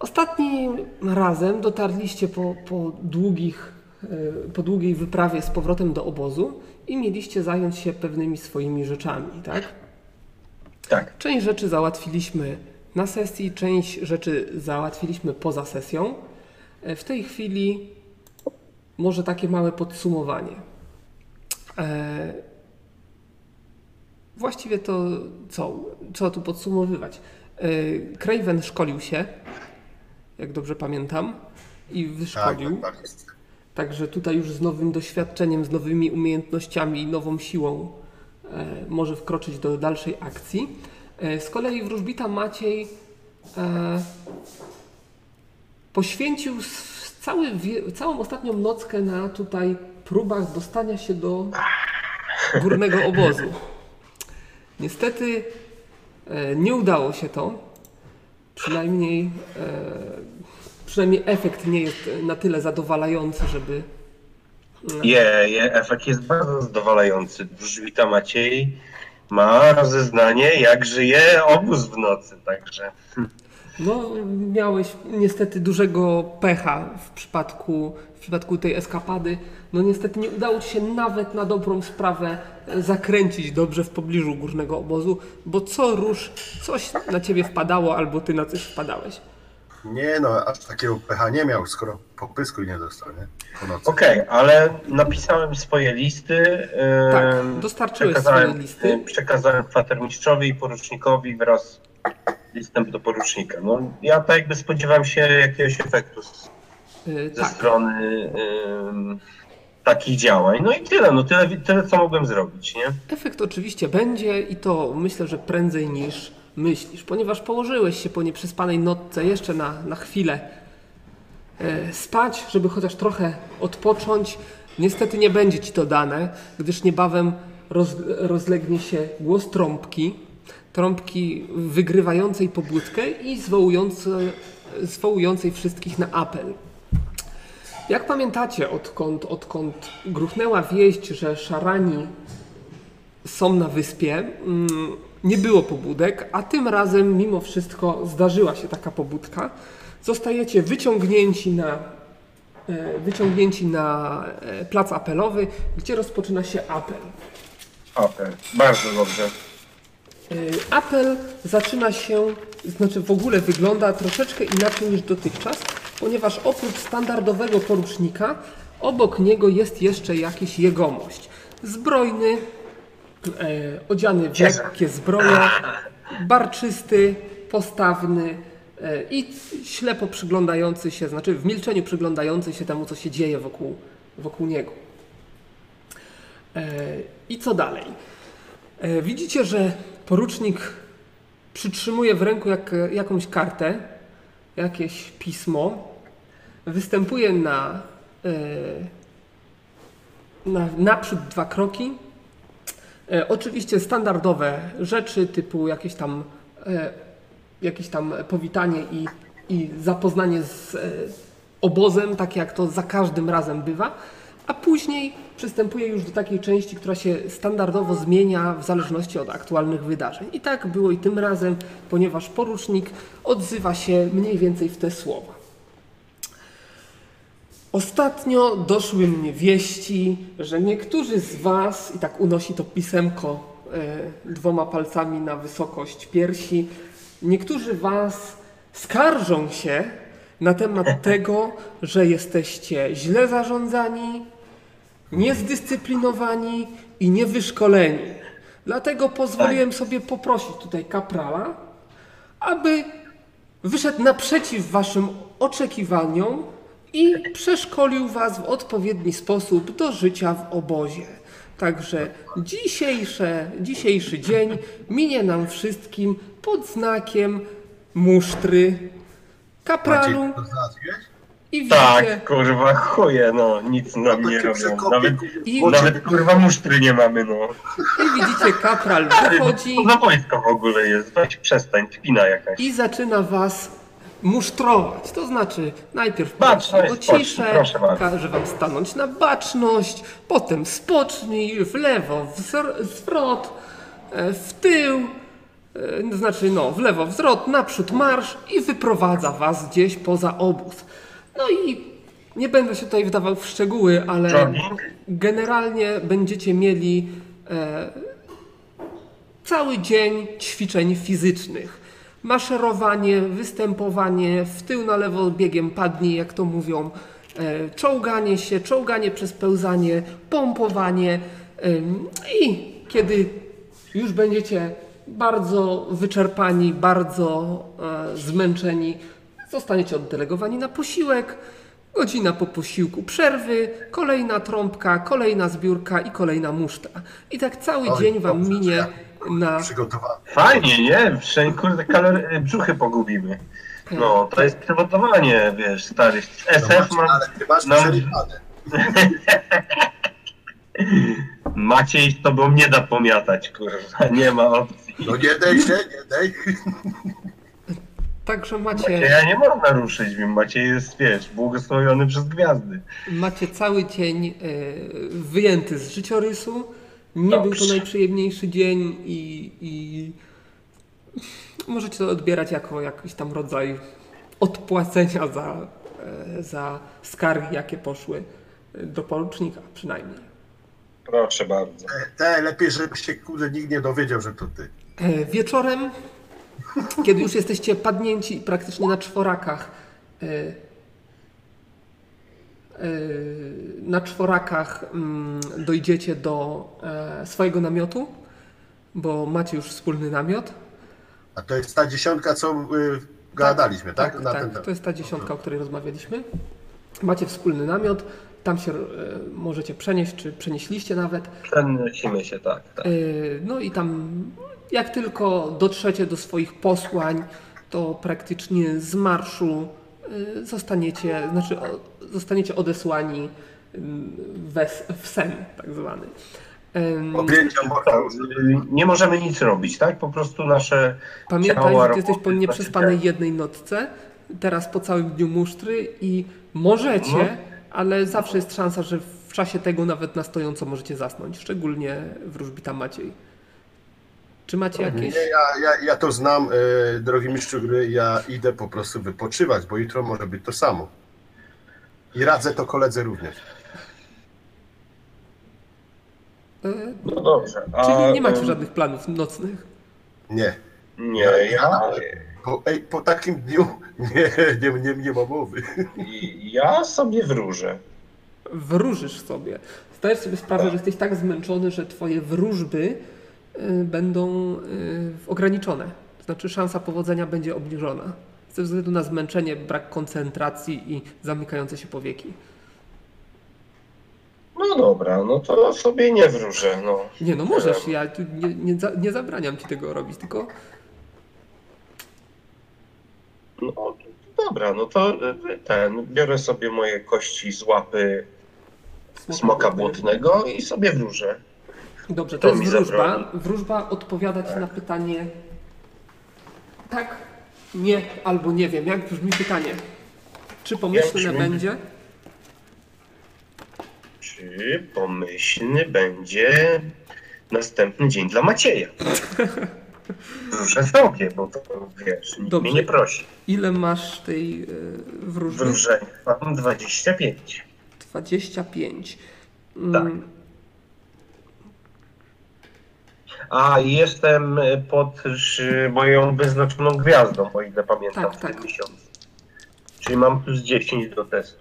Ostatnim razem dotarliście po, po, długich, e, po długiej wyprawie z powrotem do obozu i mieliście zająć się pewnymi swoimi rzeczami, tak? Tak. Część rzeczy załatwiliśmy na sesji, część rzeczy załatwiliśmy poza sesją. E, W tej chwili może takie małe podsumowanie. E, Właściwie to co? Trzeba tu podsumowywać. Craven szkolił się, jak dobrze pamiętam, i Tak, wyszkolił. tak, tak jest. Także tutaj już z nowym doświadczeniem, z nowymi umiejętnościami i nową siłą e, może wkroczyć do dalszej akcji. E, z kolei wróżbita Maciej e, poświęcił cały, całą ostatnią nockę na tutaj próbach dostania się do górnego obozu. Niestety e, nie udało się to. Przynajmniej e, przynajmniej efekt nie jest na tyle zadowalający, żeby. Je, je, efekt jest bardzo zadowalający. Wróżbita Maciej ma rozeznanie, jak żyje obóz w nocy, także No, miałeś niestety dużego pecha w przypadku, w przypadku tej eskapady. No niestety nie udało ci się nawet na dobrą sprawę e, zakręcić dobrze w pobliżu górnego obozu, bo co rusz coś na ciebie wpadało albo ty na coś wpadałeś. Nie no, aż takiego pecha nie miał, skoro popysku nie dostał, nie? Okej, ale napisałem swoje listy. Tak, dostarczyłeś przekazałem, swoje listy. em, Przekazałem kwatermistrzowi i porucznikowi wraz z listem do porucznika. No, ja tak jakby spodziewałem się jakiegoś efektu z, E, ze Tak. strony em, takich działań. No i tyle, no tyle, tyle co mogłem zrobić, nie? Efekt oczywiście będzie i to myślę, że prędzej niż myślisz, ponieważ położyłeś się po nieprzespanej nocce jeszcze na, na chwilę e, spać, żeby chociaż trochę odpocząć. Niestety nie będzie ci to dane, gdyż niebawem roz, rozlegnie się głos trąbki, trąbki wygrywającej pobudkę i zwołującej, zwołującej wszystkich na apel. Jak pamiętacie, odkąd, odkąd gruchnęła wieść, że szarani są na wyspie, mm, nie było pobudek, a tym razem mimo wszystko zdarzyła się taka pobudka. Zostajecie wyciągnięci na, e, wyciągnięci na e, plac apelowy, gdzie rozpoczyna się apel. Okej, bardzo dobrze. E, Apel zaczyna się, znaczy w ogóle wygląda troszeczkę inaczej niż dotychczas, ponieważ oprócz standardowego porucznika, obok niego jest jeszcze jakiś jegomość. Zbrojny, e, odziany w lekkie zbroje, barczysty, postawny e, i ślepo przyglądający się, znaczy w milczeniu przyglądający się temu, co się dzieje wokół, wokół niego. E, I co dalej? E, Widzicie, że porucznik przytrzymuje w ręku jak, jakąś kartę, jakieś pismo, występuje na, e, na naprzód dwa kroki. E, Oczywiście standardowe rzeczy typu jakieś tam, e, jakieś tam powitanie i, i zapoznanie z obozem, tak jak to za każdym razem bywa, a później przystępuje już do takiej części, która się standardowo zmienia w zależności od aktualnych wydarzeń. I tak było i tym razem, ponieważ porucznik odzywa się mniej więcej w te słowa. Ostatnio doszły mnie wieści, że niektórzy z Was, i tak unosi to pisemko e, dwoma palcami na wysokość piersi, niektórzy Was skarżą się na temat tego, że jesteście źle zarządzani, niezdyscyplinowani i niewyszkoleni. Dlatego pozwoliłem sobie poprosić tutaj kaprala, aby wyszedł naprzeciw waszym oczekiwaniom i przeszkolił was w odpowiedni sposób do życia w obozie. Także dzisiejsze, dzisiejszy dzień minie nam wszystkim pod znakiem musztry. Kapralu Maciej, to i widzicie, Tak, kurwa, chuje, no, nic nam nie robią. Nawet, I- nawet kurwa musztry nie mamy, no. i widzicie kapral wychodzi Co za wojsko w ogóle jest? Weź przestań, kpina jakaś. i zaczyna was musztrować. To znaczy najpierw Baczność, o ciszę, każe wam stanąć na baczność, potem spocznij w lewo, wzr- zwrot, e, w tył, e, znaczy no, w lewo wzrot, naprzód marsz i wyprowadza was gdzieś poza obóz. No i nie będę się tutaj wdawał w szczegóły, ale generalnie będziecie mieli e, cały dzień ćwiczeń fizycznych. Maszerowanie, występowanie, w tył na lewo biegiem padnij, jak to mówią, e, czołganie się, czołganie przez pełzanie, pompowanie i kiedy już będziecie bardzo wyczerpani, bardzo e, zmęczeni, zostaniecie oddelegowani na posiłek, godzina po posiłku przerwy, kolejna trąbka, kolejna zbiórka i kolejna musztra. I tak cały Oj, dzień wam dobrze, minie na... Przygotowany. Fajnie, nie? Wszędzie kurde kalory, brzuchy pogubimy. No, to jest przygotowanie, wiesz, stary. No SF ma, ale ty masz przerywane. Maciej z tobą nie da pomiatać, kurwa, nie ma opcji. No nie daj się, nie daj. Także macie, nie można ruszyć, wiem, Maciej jest, wiesz, błogosławiony przez gwiazdy. macie cały dzień e, wyjęty z życiorysu. Nie był to Dobrze. najprzyjemniejszy dzień i, i możecie to odbierać jako jakiś tam rodzaj odpłacenia za, e, za skargi, jakie poszły do porucznika przynajmniej. Proszę bardzo. Te, lepiej, żeby się kurde nikt nie dowiedział, że to ty. E, Wieczorem, kiedy już jesteście padnięci praktycznie na czworakach, e, e, na czworakach mm, dojdziecie do e, swojego namiotu, bo macie już wspólny namiot. A to jest ta dziesiątka, co y, gadaliśmy, tak? Tak, Na tak, ten temat. to jest ta dziesiątka, o której rozmawialiśmy. Macie wspólny namiot, tam się e, możecie przenieść, czy przenieśliście nawet. Przenosimy się, tak, tak. Yy, No i tam, jak tylko dotrzecie do swoich posłań, to praktycznie z marszu zostaniecie, znaczy zostaniecie odesłani yy, wes, w sen, tak zwany. Objęcia Tak, y, Nie możemy nic robić, tak? Po prostu nasze Pamiętaj, ciała, że ty jesteś po nieprzespanej znaczy jednej nocce, teraz po całym dniu musztry i możecie, No. ale zawsze jest szansa, że w czasie tego nawet na stojąco możecie zasnąć, szczególnie wróżbita Maciej. Czy macie jakieś... Nie, ja, ja, ja to znam, y, drogi mistrzu gry, ja idę po prostu wypoczywać, bo jutro może być to samo. I radzę to koledze również. No dobrze. A, Czyli nie macie em, żadnych planów nocnych. Nie. Nie, ja, Po, ej, po takim dniu nie, nie, nie, nie ma mowy. ja sobie wróżę. Wróżysz sobie. Zdajesz sobie sprawę, że jesteś tak zmęczony, że twoje wróżby y, będą y, ograniczone. To znaczy szansa powodzenia będzie obniżona. Ze względu na zmęczenie, brak koncentracji i zamykające się powieki. No dobra, no to sobie nie wróżę, no. Nie no, możesz, ja tu nie, nie, za, nie zabraniam ci tego robić, tylko No dobra, no to y, ten, biorę sobie moje kości z łapy smoka błotnego i sobie wróżę. Dobrze, To to jest wróżba. zabroni. Wróżba odpowiada ci na pytanie tak, nie albo nie wiem. Jak brzmi pytanie? Czy pomyślne brzmi? będzie? Czy pomyślny będzie następny dzień dla Macieja? Wróżę sobie, bo to wiesz, nikt Dobrze. mnie nie prosi. Ile masz tej y, wróżby? Wróżenie mam 25. 25. Tak. Mm, A jestem y, pod y, moją wyznaczoną gwiazdą, o ile pamiętam, Tak, w tym tak. miesiącu. Czyli mam plus 10 do testu.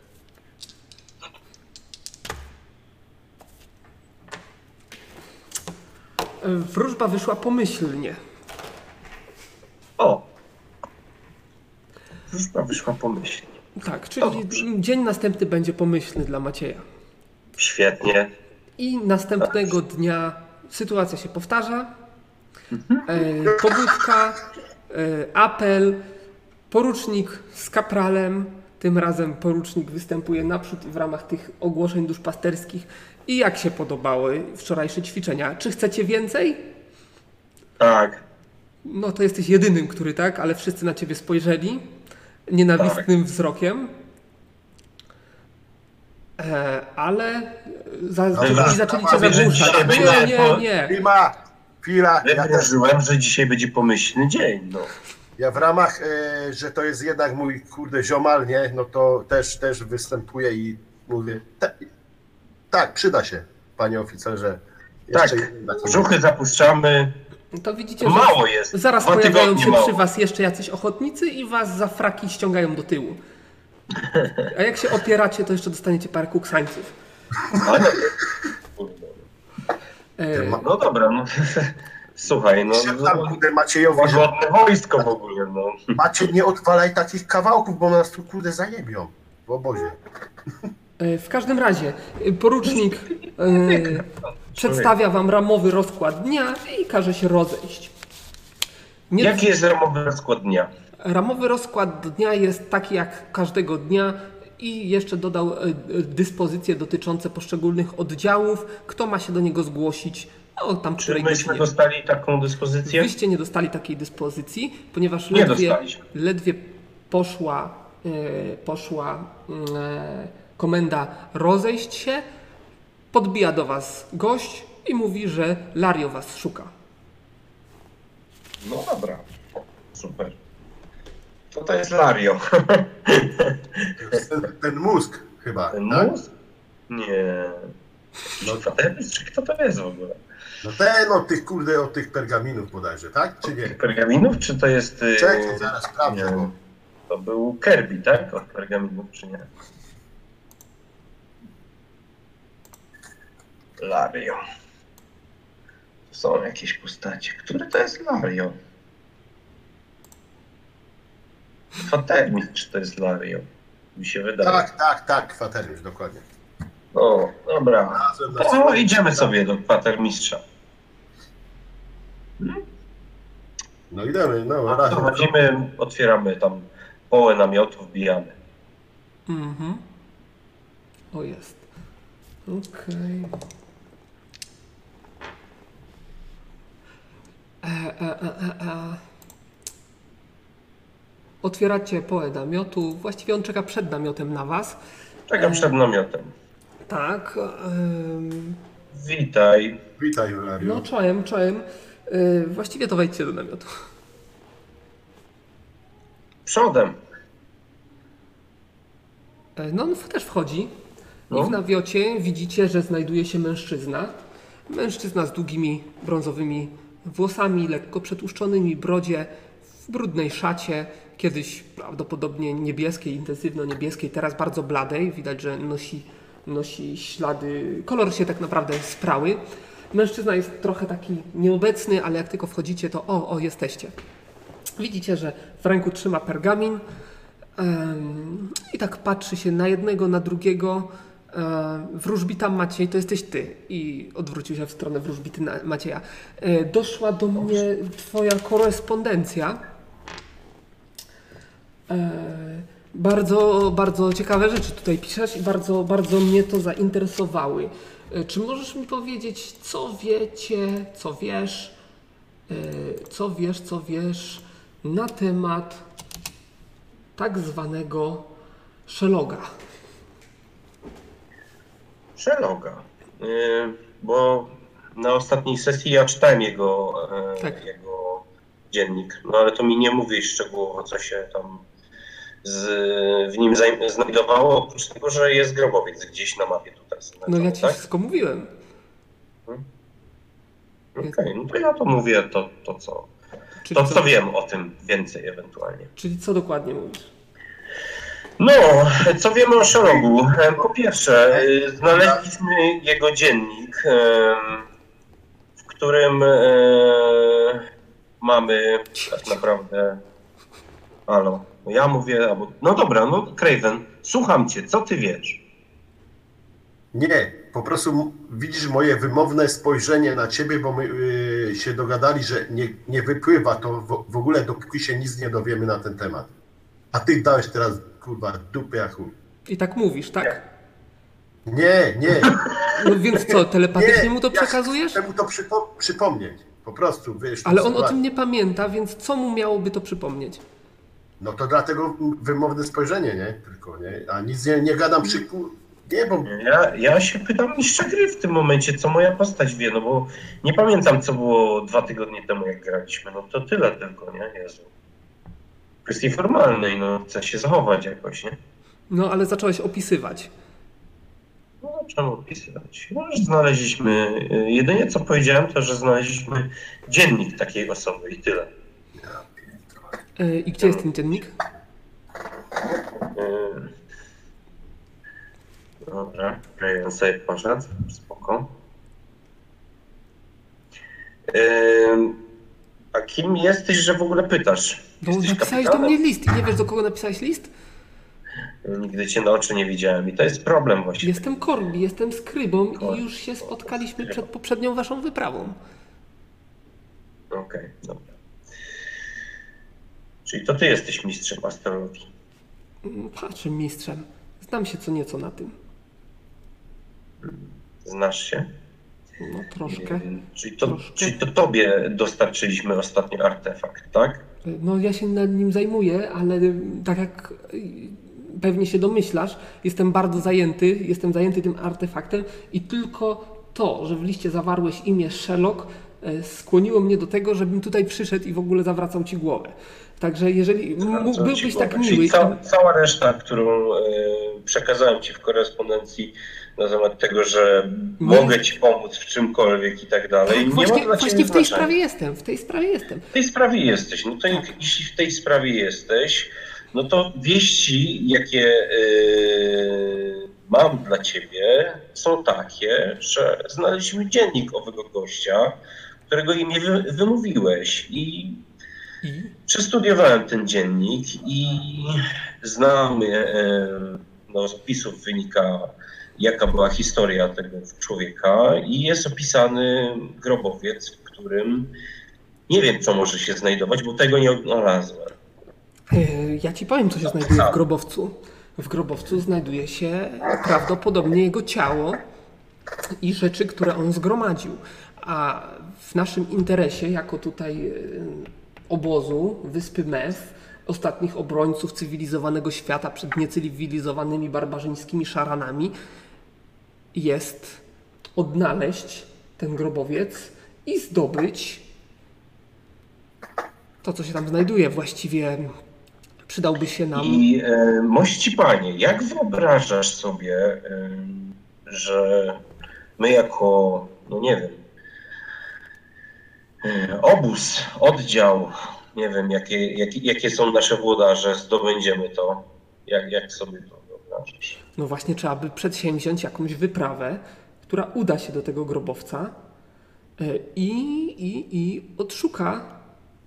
y, Wróżba wyszła pomyślnie. O! Wróżba wyszła pomyślnie. Tak, czyli dzień następny będzie pomyślny dla Macieja. Świetnie. I następnego dnia sytuacja się powtarza. Mhm. E, pobudka, e, apel, porucznik z kapralem. Tym razem porucznik występuje naprzód w ramach tych ogłoszeń duszpasterskich. I jak się podobały wczorajsze ćwiczenia? Czy chcecie więcej? Tak. No to jesteś jedynym, który tak, ale wszyscy na ciebie spojrzeli nienawistnym wzrokiem. E, ale za, Dobra, zaczęli cię zagłuszać. Nie, nie, nie. Klima! Chwila, ja, też, Wymarzyłem, że dzisiaj będzie pomyślny dzień. No. ja w ramach, e, że to jest jednak mój kurde ziomal, nie? No to też, też występuję i mówię, ta, tak, przyda się, panie oficerze. Tak, brzuchy zapuszczamy. To widzicie, To że mało jest. zaraz Dwa pojawiają się mało. przy was jeszcze jacyś ochotnicy i was za fraki ściągają do tyłu. A jak się opieracie, to jeszcze dostaniecie parę kuksańców. Kurde. E, No dobra, no. Słuchaj, no. Szeptam kurde Maciejowi, wojsko w ogóle, no. Macie nie odwalaj takich kawałków, bo nas tu kurde zajebią w obozie. e, w każdym razie, porucznik e, przedstawia wam ramowy rozkład dnia i każe się rozejść. Nie, Jaki jest ramowy rozkład dnia? Ramowy rozkład dnia jest taki jak każdego dnia i jeszcze dodał e, e, dyspozycje dotyczące poszczególnych oddziałów, kto ma się do niego zgłosić, o tam Czy myśmy godzinie. dostali taką dyspozycję? Wyście nie dostali takiej dyspozycji, ponieważ Nie ledwie, dostaliśmy. ledwie poszła, e, poszła e, komenda rozejść się, podbija do was gość i mówi, że Lario was szuka. No dobra. Super. To to jest Lario. Ten, ten mózg chyba, Ten tak? mózg? Nie. No to czy kto to jest w ogóle? No ten od tych kurde, od tych pergaminów bodajże, tak? Czy nie? Pergaminów, czy to jest... y, Czekaj, zaraz sprawdzę, bo To był Kirby, tak? Od pergaminów, czy nie? Lario. To są jakieś postacie. Który to jest Lario? Fatermit, czy to jest Lario? Mi się wydaje. tak, tak, tak, kwateriusz, dokładnie. O, dobra. O, idziemy sobie do kwatermistrza. No idziemy, no na razie. Chodzimy, otwieramy tam połę namiotu, wbijamy. Mhm. O jest. Okej. E, e, e, e, e. Otwieracie połę namiotu. Właściwie on czeka przed namiotem na was. Czekam przed namiotem. Tak. em, Witaj. Witaj, Hilario. no czołem, czołem. E, właściwie to wejdźcie do namiotu. Przodem. E, No on też wchodzi. I No. w nawiocie widzicie, że znajduje się mężczyzna. Mężczyzna z długimi brązowymi włosami, lekko przetłuszczonymi, brodzie, w brudnej szacie, kiedyś prawdopodobnie niebieskiej, intensywno niebieskiej, teraz bardzo bladej. Widać, że nosi, nosi ślady, kolor się tak naprawdę sprały. Mężczyzna jest trochę taki nieobecny, ale jak tylko wchodzicie, to o, o, jesteście. Widzicie, że w ręku trzyma pergamin em, i tak patrzy się na jednego, na drugiego. E, Wróżbita Maciej, to jesteś ty. I odwrócił się w stronę wróżbity Macieja. E, Doszła do mnie twoja korespondencja. E, Bardzo, bardzo ciekawe rzeczy tutaj piszesz i bardzo, bardzo mnie to zainteresowały. E, Czy możesz mi powiedzieć, co wiecie, co wiesz, e, co wiesz, co wiesz na temat tak zwanego szeloga? Yy, bo na ostatniej sesji ja czytałem jego, Tak. jego dziennik, no ale to mi nie mówi szczegółowo, co się tam z, w nim znajdowało, oprócz tego, że jest grobowiec gdzieś na mapie tutaj. No ja ci tak? wszystko mówiłem. Okej, no to ja to mówię to, to co. Czyli To co, co wiem o tym więcej ewentualnie. Czyli co dokładnie mówisz? No, co wiemy o Sherlocku? E, Po pierwsze, e, znaleźliśmy jego dziennik, em, w którym e, mamy tak naprawdę. Halo, no ja mówię, albo. No dobra, no Craven, słucham cię, co ty wiesz? Nie, po prostu widzisz moje wymowne spojrzenie na ciebie, bo my yy, się dogadali, że nie, nie wypływa to w, w ogóle, dopóki się nic nie dowiemy na ten temat. A ty dałeś teraz, kurwa, dupy jak chuj. I tak mówisz, tak? Nie, nie. No więc co, telepatycznie nie, mu to ja przekazujesz? Chcę mu to przypo- przypomnieć. Po prostu, wiesz. Ale on o tym nie pamięta, więc co mu miałoby to przypomnieć? No to dlatego wymowne spojrzenie, nie? Tylko, nie? A nic nie, nie gadam przy, Nie, bo Ja, ja się pytam mistrza gry w tym momencie, co moja postać wie, no bo nie pamiętam, co było dwa tygodnie temu, jak graliśmy. No to tyle tylko, nie? Jezu. W kwestii formalnej, no chcę się zachować jakoś, nie? No ale zacząłeś opisywać. No czemu opisywać? No, że znaleźliśmy, y, jedynie co powiedziałem, to, że znaleźliśmy dziennik takiej osoby i tyle. E, I gdzie jest ten dziennik? Yy. Dobra, Raven sobie poszedł, spoko. Yy. A kim jesteś, że w ogóle pytasz? Bo Jesteś napisałeś do kapitanem? mnie list i nie wiesz do kogo napisałeś list? Nigdy cię na oczy nie widziałem i to jest problem właściwie. Jestem Korbi, jestem skrybą Korbi, i już się spotkaliśmy przed poprzednią waszą wyprawą. Okej, dobra. Czyli to ty jesteś mistrzem astrologii. Mm, Patrzę mistrzem. Znam się co nieco na tym. Znasz się? No troszkę. Yy, Czyli to, Troszkę. czyli to tobie dostarczyliśmy ostatnio artefakt, tak? No ja się nad nim zajmuję, ale y, tak jak pewnie się domyślasz, jestem bardzo zajęty, jestem zajęty tym artefaktem i tylko to, że w liście zawarłeś imię Sherlock skłoniło mnie do tego, żebym tutaj przyszedł i w ogóle zawracał ci głowę. Także jeżeli mógł- byłbyś tak miły... Czyli ca, cała reszta, którą e, przekazałem ci w korespondencji na temat tego, że mogę ci pomóc w czymkolwiek i tak dalej, Tak, nie właśnie, właśnie w tej sprawie jestem, w tej sprawie jestem. W tej sprawie jesteś. No to jak- jeśli w tej sprawie jesteś, no to wieści, jakie e, mam dla ciebie, są takie, że znaleźliśmy dziennik owego gościa, którego imię wy, wymówiłeś i Przestudiowałem ten dziennik i znam, e, no, z opisów wynika, jaka była historia tego człowieka i jest opisany grobowiec, w którym nie wiem, co może się znajdować, bo tego nie odnalazłem. e, ja ci powiem, co się znajduje w grobowcu. W grobowcu znajduje się prawdopodobnie jego ciało i rzeczy, które on zgromadził. A w naszym interesie, jako tutaj e, obozu wyspy Mef, ostatnich obrońców cywilizowanego świata przed niecywilizowanymi barbarzyńskimi szaranami, jest odnaleźć ten grobowiec i zdobyć to, co się tam znajduje. Właściwie przydałby się nam. I e, mości panie, jak wyobrażasz sobie, e, że my jako, no nie wiem, obóz, oddział, nie wiem, jakie, jakie, jakie są nasze włodarze, zdobędziemy to. Jak, jak sobie to wyobrażasz? No właśnie, trzeba by przedsięwziąć jakąś wyprawę, która uda się do tego grobowca e, i, i, i odszuka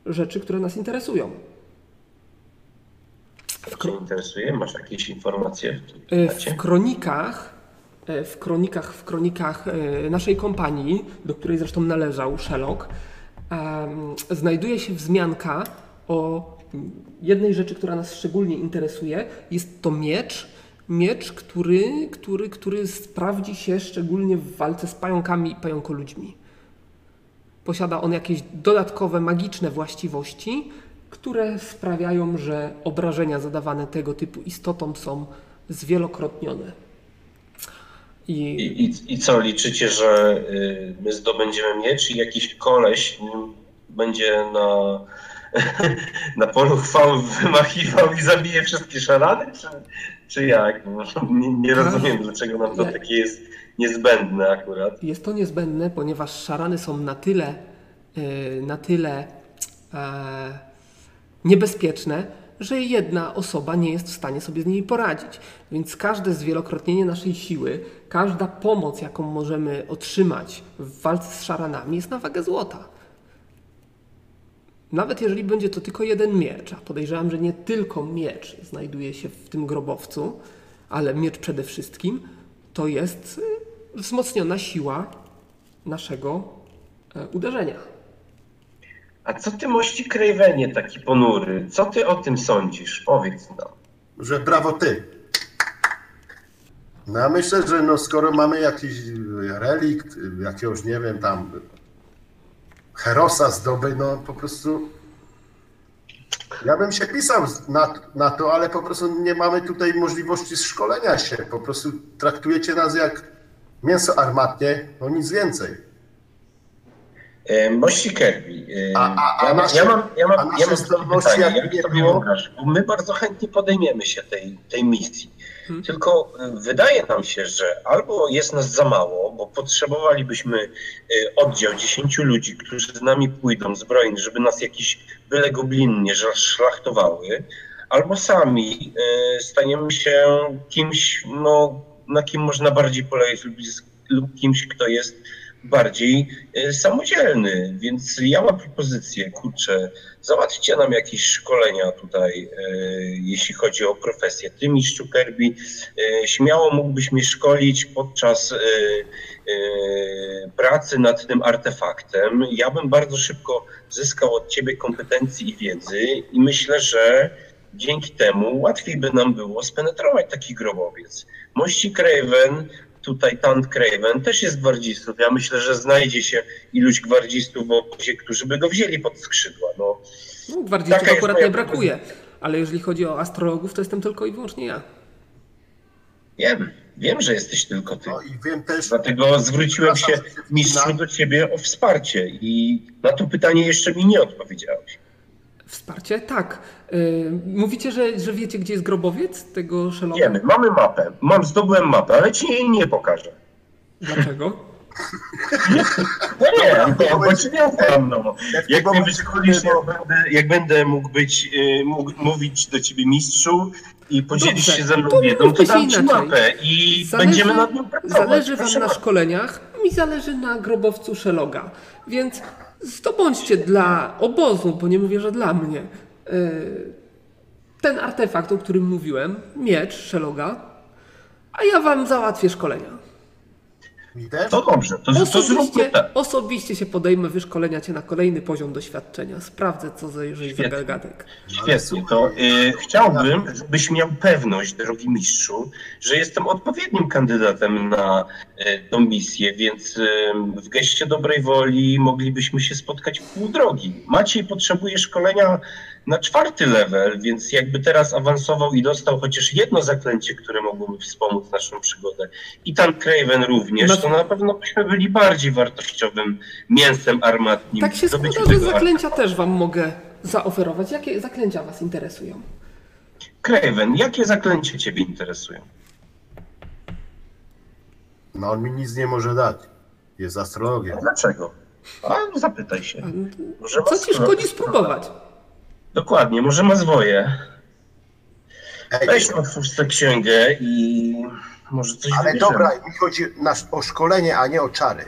rzeczy, które nas interesują. Co Cię interesuje? Masz jakieś informacje w E, temacie? W kronikach, e, w kronikach, w kronikach e, naszej kompanii, do której zresztą należał Sherlock, em, znajduje się wzmianka o jednej rzeczy, która nas szczególnie interesuje. Jest to miecz. Miecz, który, który, który sprawdzi się szczególnie w walce z pająkami i pająkoludźmi. Posiada on jakieś dodatkowe magiczne właściwości, które sprawiają, że obrażenia zadawane tego typu istotom są zwielokrotnione. I I, i, I co, liczycie, że y, my zdobędziemy miecz i jakiś koleś będzie na, na polu chwały wymachiwał i zabije wszystkie szarany? Czy, czy jak? Nie, nie rozumiem, dlaczego nam to takie jest niezbędne akurat. jest to niezbędne, ponieważ szarany są na tyle, yy, na tyle e, niebezpieczne, że jedna osoba nie jest w stanie sobie z nimi poradzić. Więc każde zwielokrotnienie naszej siły, każda pomoc, jaką możemy otrzymać w walce z szaranami, jest na wagę złota. Nawet jeżeli będzie to tylko jeden miecz, a podejrzewam, że nie tylko miecz znajduje się w tym grobowcu, ale miecz przede wszystkim, to jest y, wzmocniona siła naszego e, uderzenia. A co ty, mości Krejwenie, taki ponury? Co ty o tym sądzisz? Powiedz nam. że brawo ty. No ja myślę, że no skoro mamy jakiś relikt, jakiegoś, nie wiem, tam Herosa zdoby, no po prostu Ja bym się pisał na, na to, ale po prostu nie mamy tutaj możliwości szkolenia się. Po prostu traktujecie nas jak mięso armatnie, no nic więcej. E, Mości Kirby. e, A- a- a ja, nasze- ja mam, ja mam, ja mam pytanie, jak jak nie sobie było? wyobrażasz? Bo my bardzo chętnie podejmiemy się tej, tej misji. Hmm. Tylko e, wydaje nam się, że albo jest nas za mało, bo potrzebowalibyśmy e, oddział 10 ludzi, którzy z nami pójdą zbrojni, żeby nas jakieś byle goblin nie szlachtowały, albo sami e, staniemy się kimś, no, na kim można bardziej polegać lub, lub kimś, kto jest bardziej e, samodzielny. Więc ja mam propozycję, kurczę, załatwcie nam jakieś szkolenia tutaj, e, jeśli chodzi o profesję. Ty, mistrzu Kirby, e, śmiało mógłbyś mnie szkolić podczas pracy nad tym artefaktem. Ja bym bardzo szybko zyskał od ciebie kompetencji i wiedzy i myślę, że dzięki temu łatwiej by nam było spenetrować taki grobowiec. Mości Craven, tutaj Tant Craven też jest gwardzistów. Ja myślę, że znajdzie się iluś gwardzistów w obozie, którzy by go wzięli pod skrzydła. No, No, gwardzistów akurat nie brakuje. Ale jeżeli chodzi o astrologów, to jestem tylko i wyłącznie ja. wiem, wiem, że jesteś tylko ty. No i wiem też, Dlatego zwróciłem się mistrzu do ciebie o wsparcie i na to pytanie jeszcze mi nie odpowiedziałeś. Wsparcie? Tak. Yy, mówicie, że, że wiecie, gdzie jest grobowiec tego szeloka? Wiemy, mamy mapę, mam, zdobyłem mapę, ale ci jej nie pokażę. Dlaczego? No nie, no, bo ci nie ufam, no. jak mnie wyszkolisz, bo- jak będę, jak będę mógł być, y, mógł mówić do ciebie mistrzu i podzielić Dobrze, się ze mną to wiedzą, to dam ci mapę i Zależy- będziemy nad nią pracować. Zależy wam Proszę na szkoleniach, mi zależy na grobowcu Szeloga. Więc zdobądźcie dla obozu, bo nie mówię, że dla mnie, yy, ten artefakt, o którym mówiłem, miecz Szeloga, a ja wam załatwię szkolenia. Mi też? To dobrze, to, to zróbmy Osobiście, tak. osobiście się podejmę wyszkolenia cię na kolejny poziom doświadczenia. Sprawdzę, co za jeżeli za Świetnie. gagatek. Świetnie, to y, chciałbym, żebyś miał pewność, drogi mistrzu, że jestem odpowiednim kandydatem na y, tą misję, więc y, w geście dobrej woli moglibyśmy się spotkać w pół drogi. Maciej potrzebuje szkolenia na czwarty level, więc jakby teraz awansował i dostał chociaż jedno zaklęcie, które mogłoby wspomóc naszą przygodę, i tam Craven również, Na- to na pewno byśmy byli bardziej wartościowym mięsem armatnim. Tak się składa, że zaklęcia też wam mogę zaoferować. Jakie zaklęcia was interesują? Craven, jakie zaklęcia Ciebie interesują? No on mi nic nie może dać. Jest astrologiem. Dlaczego? A no zapytaj się. Może Co ci szkodzi spróbować? Dokładnie, może ma zwoje. Weź otwórz tę księgę i może coś ale wybierzemy. dobra, mi chodzi na, o szkolenie, a nie o czary.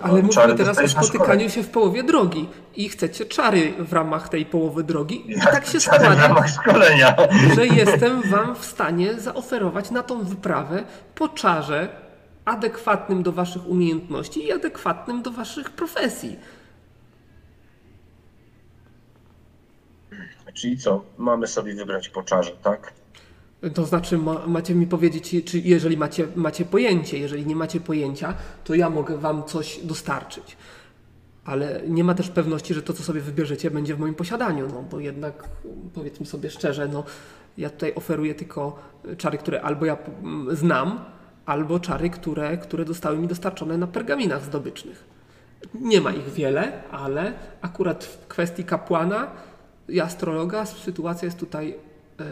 Ale No, mówimy teraz o spotykaniu się w połowie drogi i chcecie czary w ramach tej połowy drogi. I tak się składa, że jestem wam w stanie zaoferować na tą wyprawę po czarze adekwatnym do waszych umiejętności i adekwatnym do waszych profesji. Czyli co? Mamy sobie wybrać po czarze, tak? To znaczy, ma, macie mi powiedzieć, czy jeżeli macie, macie pojęcie, jeżeli nie macie pojęcia, to ja mogę wam coś dostarczyć. Ale nie ma też pewności, że to, co sobie wybierzecie, będzie w moim posiadaniu, no bo jednak, powiedzmy sobie szczerze, no ja tutaj oferuję tylko czary, które albo ja znam, albo czary, które, które zostały mi dostarczone na pergaminach zdobycznych. Nie ma ich wiele, ale akurat w kwestii kapłana i astrologa sytuacja jest tutaj e,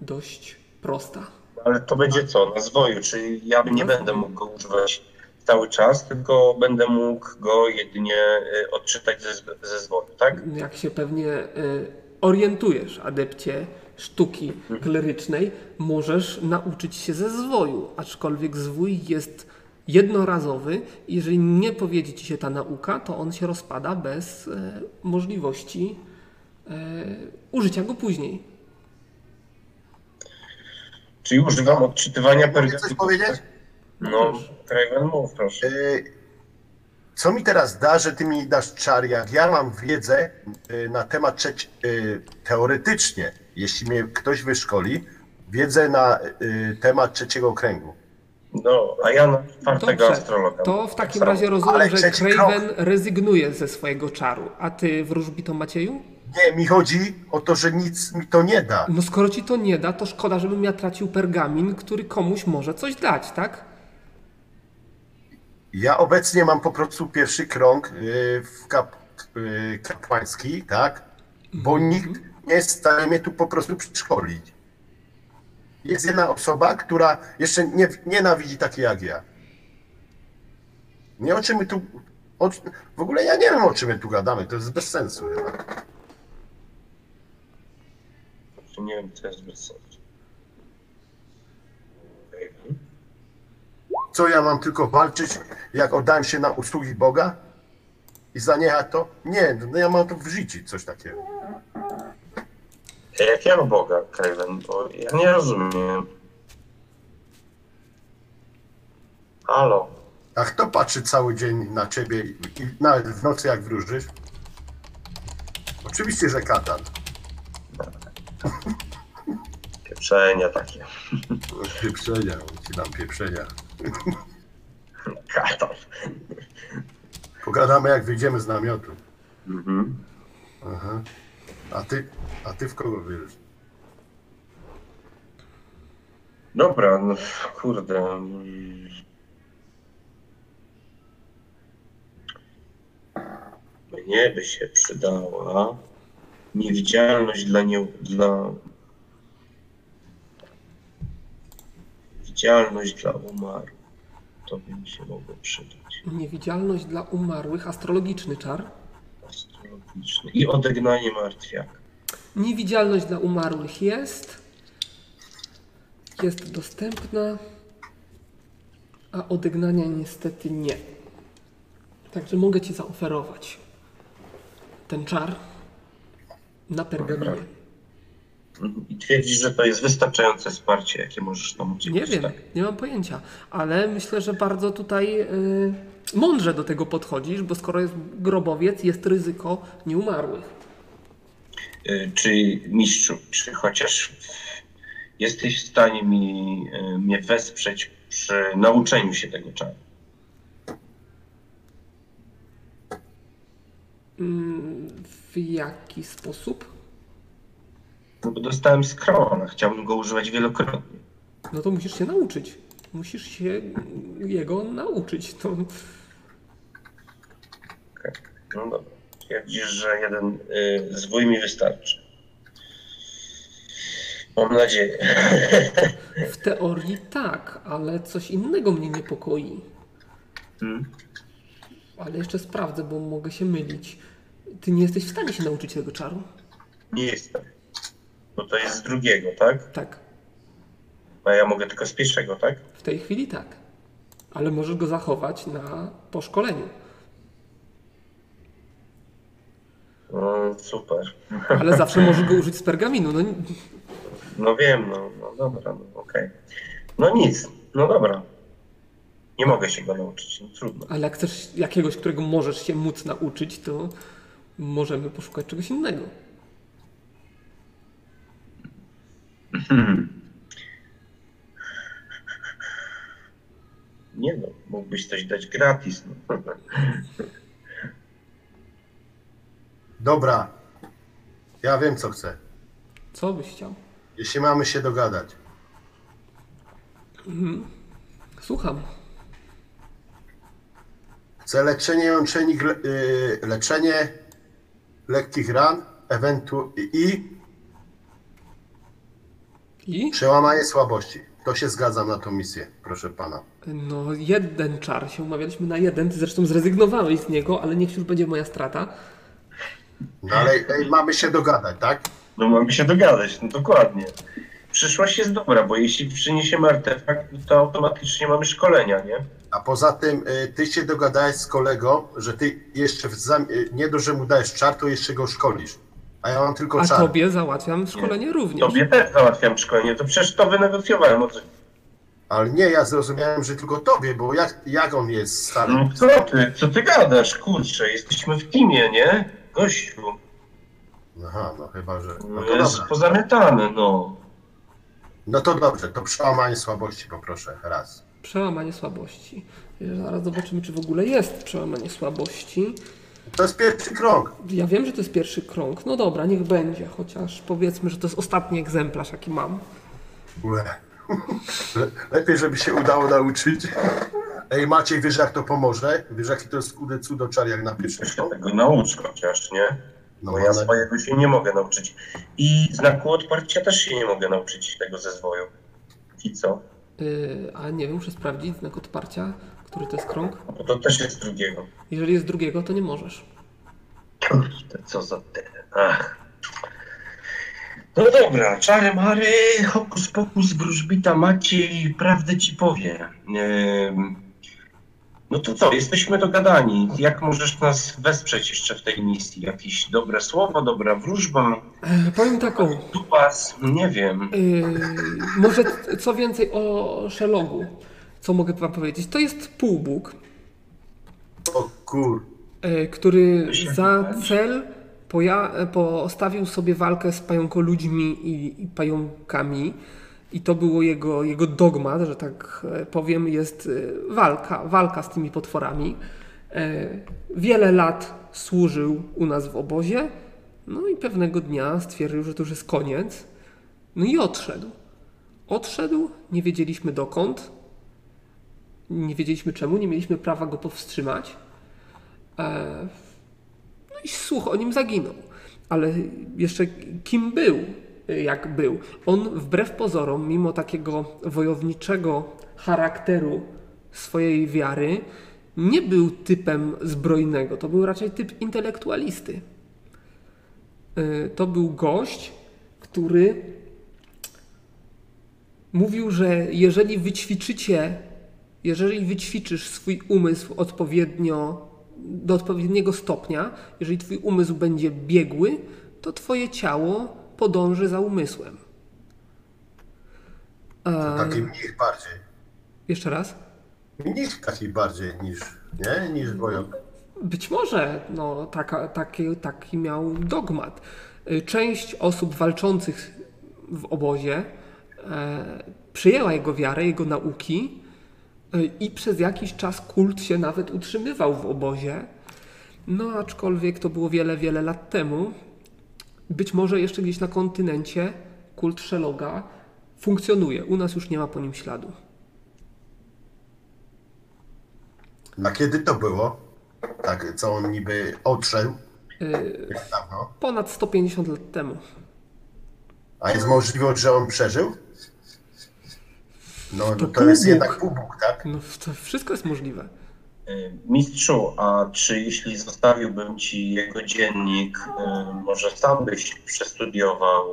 dość prosta. Ale to będzie co? Na zwoju, czyli ja nie będę mógł go używać cały czas, tylko będę mógł go jedynie y, odczytać ze, ze zwoju, tak? Jak się pewnie e, orientujesz, adepcie sztuki klerycznej, możesz nauczyć się ze zwoju, aczkolwiek zwój jest jednorazowy. Jeżeli nie powiedzie ci się ta nauka, to on się rozpada bez e, możliwości e, użycia go później. Czyli używam odczytywania coś pergaminów. powiedzieć? No, Craven, mów proszę. Y, Co mi teraz da, że ty mi dasz czar, jak ja mam wiedzę y, na temat trzeci, y, teoretycznie, jeśli mnie ktoś wyszkoli, wiedzę na temat trzeciego kręgu. No, a ja na czwartego Dobrze, astrologa. to w takim razie rozumiem, Ale że trzeci Craven rezygnuje ze swojego czaru. A ty wróżbito Macieju? Nie, mi chodzi o to, że nic mi to nie da. No skoro ci to nie da, to szkoda, żebym ja tracił pergamin, który komuś może coś dać, tak? Ja obecnie mam po prostu pierwszy krąg y, w kap, y, kapłański, tak? Bo nikt nie jest w stanie mnie tu po prostu przeszkolić. Jest jedna osoba, która jeszcze nie, nienawidzi takiej jak ja. Nie o czym my tu. O, w ogóle ja nie wiem o czym my tu gadamy, to jest bez sensu. To nie wiem, co jest bez sensu. Co ja mam tylko walczyć, jak oddałem się na usługi Boga? I zaniechać to? Nie, no ja mam to w życiu coś takiego. Jakiego Boga, Kevin? Bo ja nie rozumiem. Halo? A kto patrzy cały dzień na ciebie i i nawet w nocy jak wróżysz? Oczywiście, że katan. Pieprzenia takie. Pieprzenia, ci dam pieprzenia. Katar. Pogadamy jak wyjdziemy z namiotu. Mhm. Aha. A ty, a ty w kogo wierzysz? Dobra, no kurde. Mnie by się przydała niewidzialność dla nie, dla widzialność dla umarłych. To by mi się mogło przydać. Niewidzialność dla umarłych, astrologiczny czar. I odegnanie martwiaka. Niewidzialność dla umarłych jest. Jest dostępna, a odegnania niestety nie. Także mogę Ci zaoferować ten czar na pergaminie. Mhm. I twierdzisz, że to jest wystarczające wsparcie, jakie możesz nam udzielić. Nie wiem, tak? nie mam pojęcia, ale myślę, że bardzo tutaj y, mądrze do tego podchodzisz, bo skoro jest grobowiec, jest ryzyko nieumarłych. Y, Czy mistrzu, czy chociaż jesteś w stanie mi, y, mnie wesprzeć przy nauczeniu się tego czaru? W jaki sposób? No bo dostałem skrona, chciałbym go używać wielokrotnie. No to musisz się nauczyć. Musisz się jego nauczyć. To Okej, No dobra. Twierdzisz, że jeden y, zwój mi wystarczy. Mam nadzieję. w teorii tak, ale coś innego mnie niepokoi. Hmm? Ale jeszcze sprawdzę, bo mogę się mylić. Ty nie jesteś w stanie się nauczyć tego czaru? Nie jestem. Bo to jest z drugiego, tak? Tak, A ja mogę tylko z pierwszego, tak? w tej chwili tak. Ale możesz go zachować na poszkoleniu. No, super. Ale zawsze możesz go użyć z pergaminu. No, No wiem, no, no dobra, no okej. No nic, no dobra. Nie mogę się go nauczyć, no trudno. ale jak chcesz jakiegoś, którego możesz się móc nauczyć, to możemy poszukać czegoś innego. Nie no, mógłbyś coś dać gratis. No. Dobra. Ja wiem co chcę. Co byś chciał? Jeśli mamy się dogadać. Słucham. Chcę leczenie jączenik, le, y, leczenie lekkich ran, ewentu i I? przełamanie słabości. To się zgadzam na tą misję, proszę pana. No, jeden czar się umawialiśmy na jeden. Ty zresztą zrezygnowałeś z niego, ale niech już będzie moja strata. No ale ej, mamy się dogadać, tak? no mamy się dogadać, no dokładnie. Przyszłość jest dobra, bo jeśli przyniesiemy artefakt, to automatycznie mamy szkolenia, nie? A poza tym y, ty się dogadałeś z kolegą, że ty jeszcze w zam- y, nie dość, że mu dajesz czar, to jeszcze go szkolisz. A ja mam tylko A czar. tobie załatwiam szkolenie również. Tobie też załatwiam szkolenie, to przecież to wynegocjowałem. O co- Ale nie, ja zrozumiałem, że tylko tobie, bo jak, jak on jest stary? No co ty, co ty gadasz, kurczę, jesteśmy w teamie, nie? Gościu, Aha, no chyba, że. No no to jest dobra. pozamiatane, no. No to dobrze, to przełamanie słabości poproszę, raz. Przełamanie słabości. Zaraz zobaczymy, czy w ogóle jest przełamanie słabości. To jest pierwszy krąg. Ja wiem, że to jest pierwszy krąg. No dobra, niech będzie, chociaż powiedzmy, że to jest ostatni egzemplarz, jaki mam. Ue. Le- Lepiej, żeby się udało nauczyć. Ej, Maciej, wiesz jak to pomoże? Wiesz jaki to jest kudy cudoczar jak na pierwszy się krąg? tego naucz chociaż, nie? No, Bo ja ale- swojego się nie mogę nauczyć. I znaku odparcia też się nie mogę nauczyć tego ze zwoju. I co? Yy, a nie wiem, muszę sprawdzić znak odparcia, który to jest krąg. Bo to też jest drugiego. Jeżeli jest drugiego, to nie możesz. Kurde, co za te... Ach. No dobra, czary mary, hokus pokus, wróżbita Maciej, prawdę ci powie. No to co, jesteśmy dogadani. Jak możesz nas wesprzeć jeszcze w tej misji? Jakieś dobre słowo, dobra wróżba, Yy, powiem taką. dupas, nie wiem. Yy, może co więcej o Sherlocku. Co mogę wam powiedzieć? To jest półbóg, O kur... yy, który za cel poja- postawił sobie walkę z pająkoludźmi i, i pająkami. I to było jego, jego dogmat, że tak e, powiem, jest e, walka, walka z tymi potworami. E, Wiele lat służył u nas w obozie, no i pewnego dnia stwierdził, że to już jest koniec. No i odszedł. Odszedł, nie wiedzieliśmy dokąd, nie wiedzieliśmy czemu, nie mieliśmy prawa go powstrzymać. E, No i słuch o nim zaginął. Ale jeszcze kim był, jak był? On wbrew pozorom, mimo takiego wojowniczego charakteru swojej wiary, nie był typem zbrojnego. To był raczej typ intelektualisty. E, To był gość, który mówił, że jeżeli wyćwiczycie, jeżeli wyćwiczysz swój umysł odpowiednio, do odpowiedniego stopnia, jeżeli twój umysł będzie biegły, to twoje ciało podąży za umysłem. Taki mnich bardziej. jeszcze raz? Mnich taki bardziej niż, nie? Niż wojownik. Być może no, taka, taki, taki miał dogmat. Y, Część osób walczących w obozie e, przyjęła jego wiarę, jego nauki i przez jakiś czas kult się nawet utrzymywał w obozie. No aczkolwiek to było wiele, wiele lat temu. Być może jeszcze gdzieś na kontynencie kult Szeloga funkcjonuje. U nas już nie ma po nim śladu. A kiedy to było? Tak, co on niby odszedł? Y, Jak dawno? Ponad 150 lat temu. A jest możliwość, że on przeżył? No to, To jest jednak półbóg, tak? No to wszystko jest możliwe. Y, Mistrzu, a czy jeśli zostawiłbym ci jego dziennik, y, może sam byś przestudiował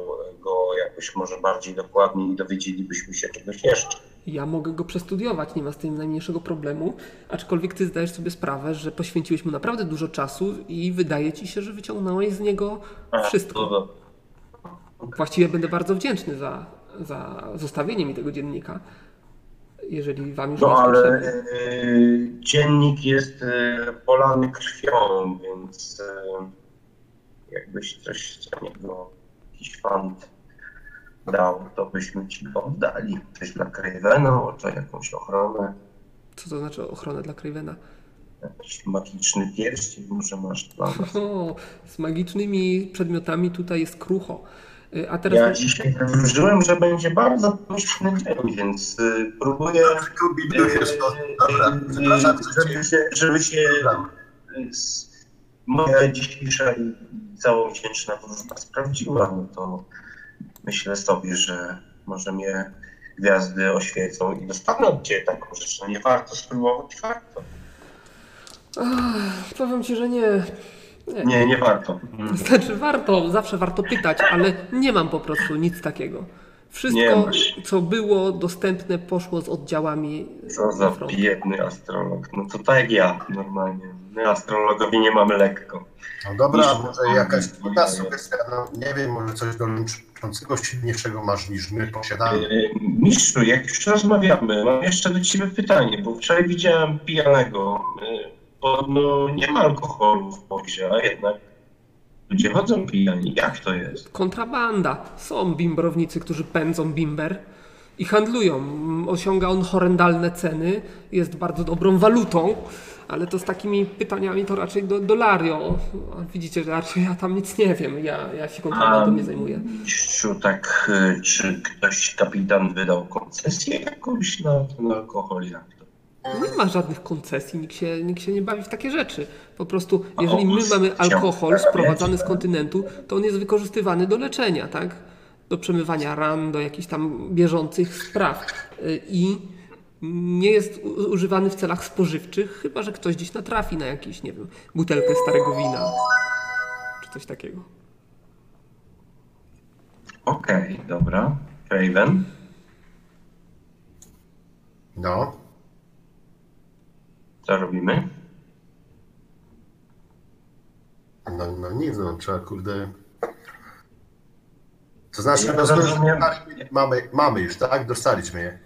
go jakoś może bardziej dokładnie i dowiedzielibyśmy się czegoś jeszcze? Ja mogę go przestudiować, nie ma z tym najmniejszego problemu, aczkolwiek ty zdajesz sobie sprawę, że poświęciłeś mu naprawdę dużo czasu i wydaje ci się, że wyciągnąłeś z niego A, wszystko. to- Właściwie będę bardzo wdzięczny za, za zostawienie mi tego dziennika, jeżeli wam już nie No jest ale potrzebny. y, dziennik jest y, polany krwią, więc y, jakbyś coś z niego, jakiś fant dał, to byśmy ci go oddali. Coś dla Cravena, może jakąś ochronę, Co to znaczy ochronę dla Cravena? jakiś magiczny pierścień może masz dla nas. O, z magicznymi przedmiotami tutaj jest krucho. Y, A teraz Ja dzisiaj wróżyłem, że będzie bardzo pomyślny dzień, więc y, próbuję, Kombinujesz to. Dobra, y, żeby się, żeby się y, moja dzisiejsza i całowdzięczna wróżba sprawdziła, no to myślę sobie, że może mnie gwiazdy oświecą i dostanę od Ciebie taką rzecz. No nie warto spróbować, warto. powiem ci, że nie. Nie. Nie, nie warto. Znaczy warto, zawsze warto pytać, ale nie mam po prostu nic takiego. Wszystko, co było dostępne, poszło z oddziałami Co za frontu. biedny astrolog. No to tak jak ja normalnie. My astrologowie nie mamy lekko. No dobra, Niż- może jakaś inna sugestia, no nie wiem, może coś dołączącego silniejszego masz niż my posiadamy. Yy, Mistrzu, jak już rozmawiamy, mam jeszcze do Ciebie pytanie, bo wczoraj widziałem pijanego. Podobno nie ma alkoholu w pozie, a jednak ludzie chodzą pijani. Jak to jest? Kontrabanda. Są bimbrownicy, którzy pędzą bimber i handlują. Osiąga on horrendalne ceny, jest bardzo dobrą walutą, ale to z takimi pytaniami to raczej do, do Lario. A Widzicie, że raczej ja tam nic nie wiem, ja, ja się kontrabandą nie zajmuję. Mistrzu, tak, y, czy ktoś, kapitan wydał koncesję jakąś na ten alkohol? Jak? Nie ma żadnych koncesji, nikt się, nikt się nie bawi w takie rzeczy. Po prostu, jeżeli my mamy alkohol sprowadzany z kontynentu, to on jest wykorzystywany do leczenia, tak? Do przemywania ran, do jakichś tam bieżących spraw. Y, I nie jest używany w celach spożywczych, chyba że ktoś gdzieś natrafi na jakiś, nie wiem, butelkę starego wina. Czy coś takiego. Okej, dobra. Raven? No, Co robimy? no, no nic, no trzeba kurde... To znaczy, Ja no, rozumiem. mamy, mamy już, tak? Dostaliśmy je.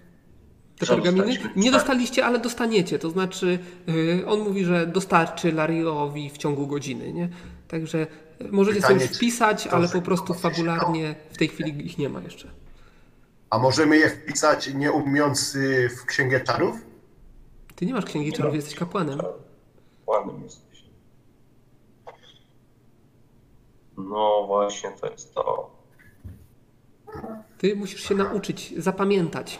Te pergaminy? Nie Tak. dostaliście, ale dostaniecie. To znaczy, yy, on mówi, że dostarczy Lariowi w ciągu godziny, nie? Także yy, możecie Pytanie, sobie wpisać, ale po prostu fabularnie w tej chwili ich nie ma jeszcze. A możemy je wpisać nie umiejąc y, w księgę czarów? Ty nie masz księgi czarów, jesteś kapłanem. Ładnym jesteś. No właśnie, to jest to. Ty musisz się nauczyć, zapamiętać.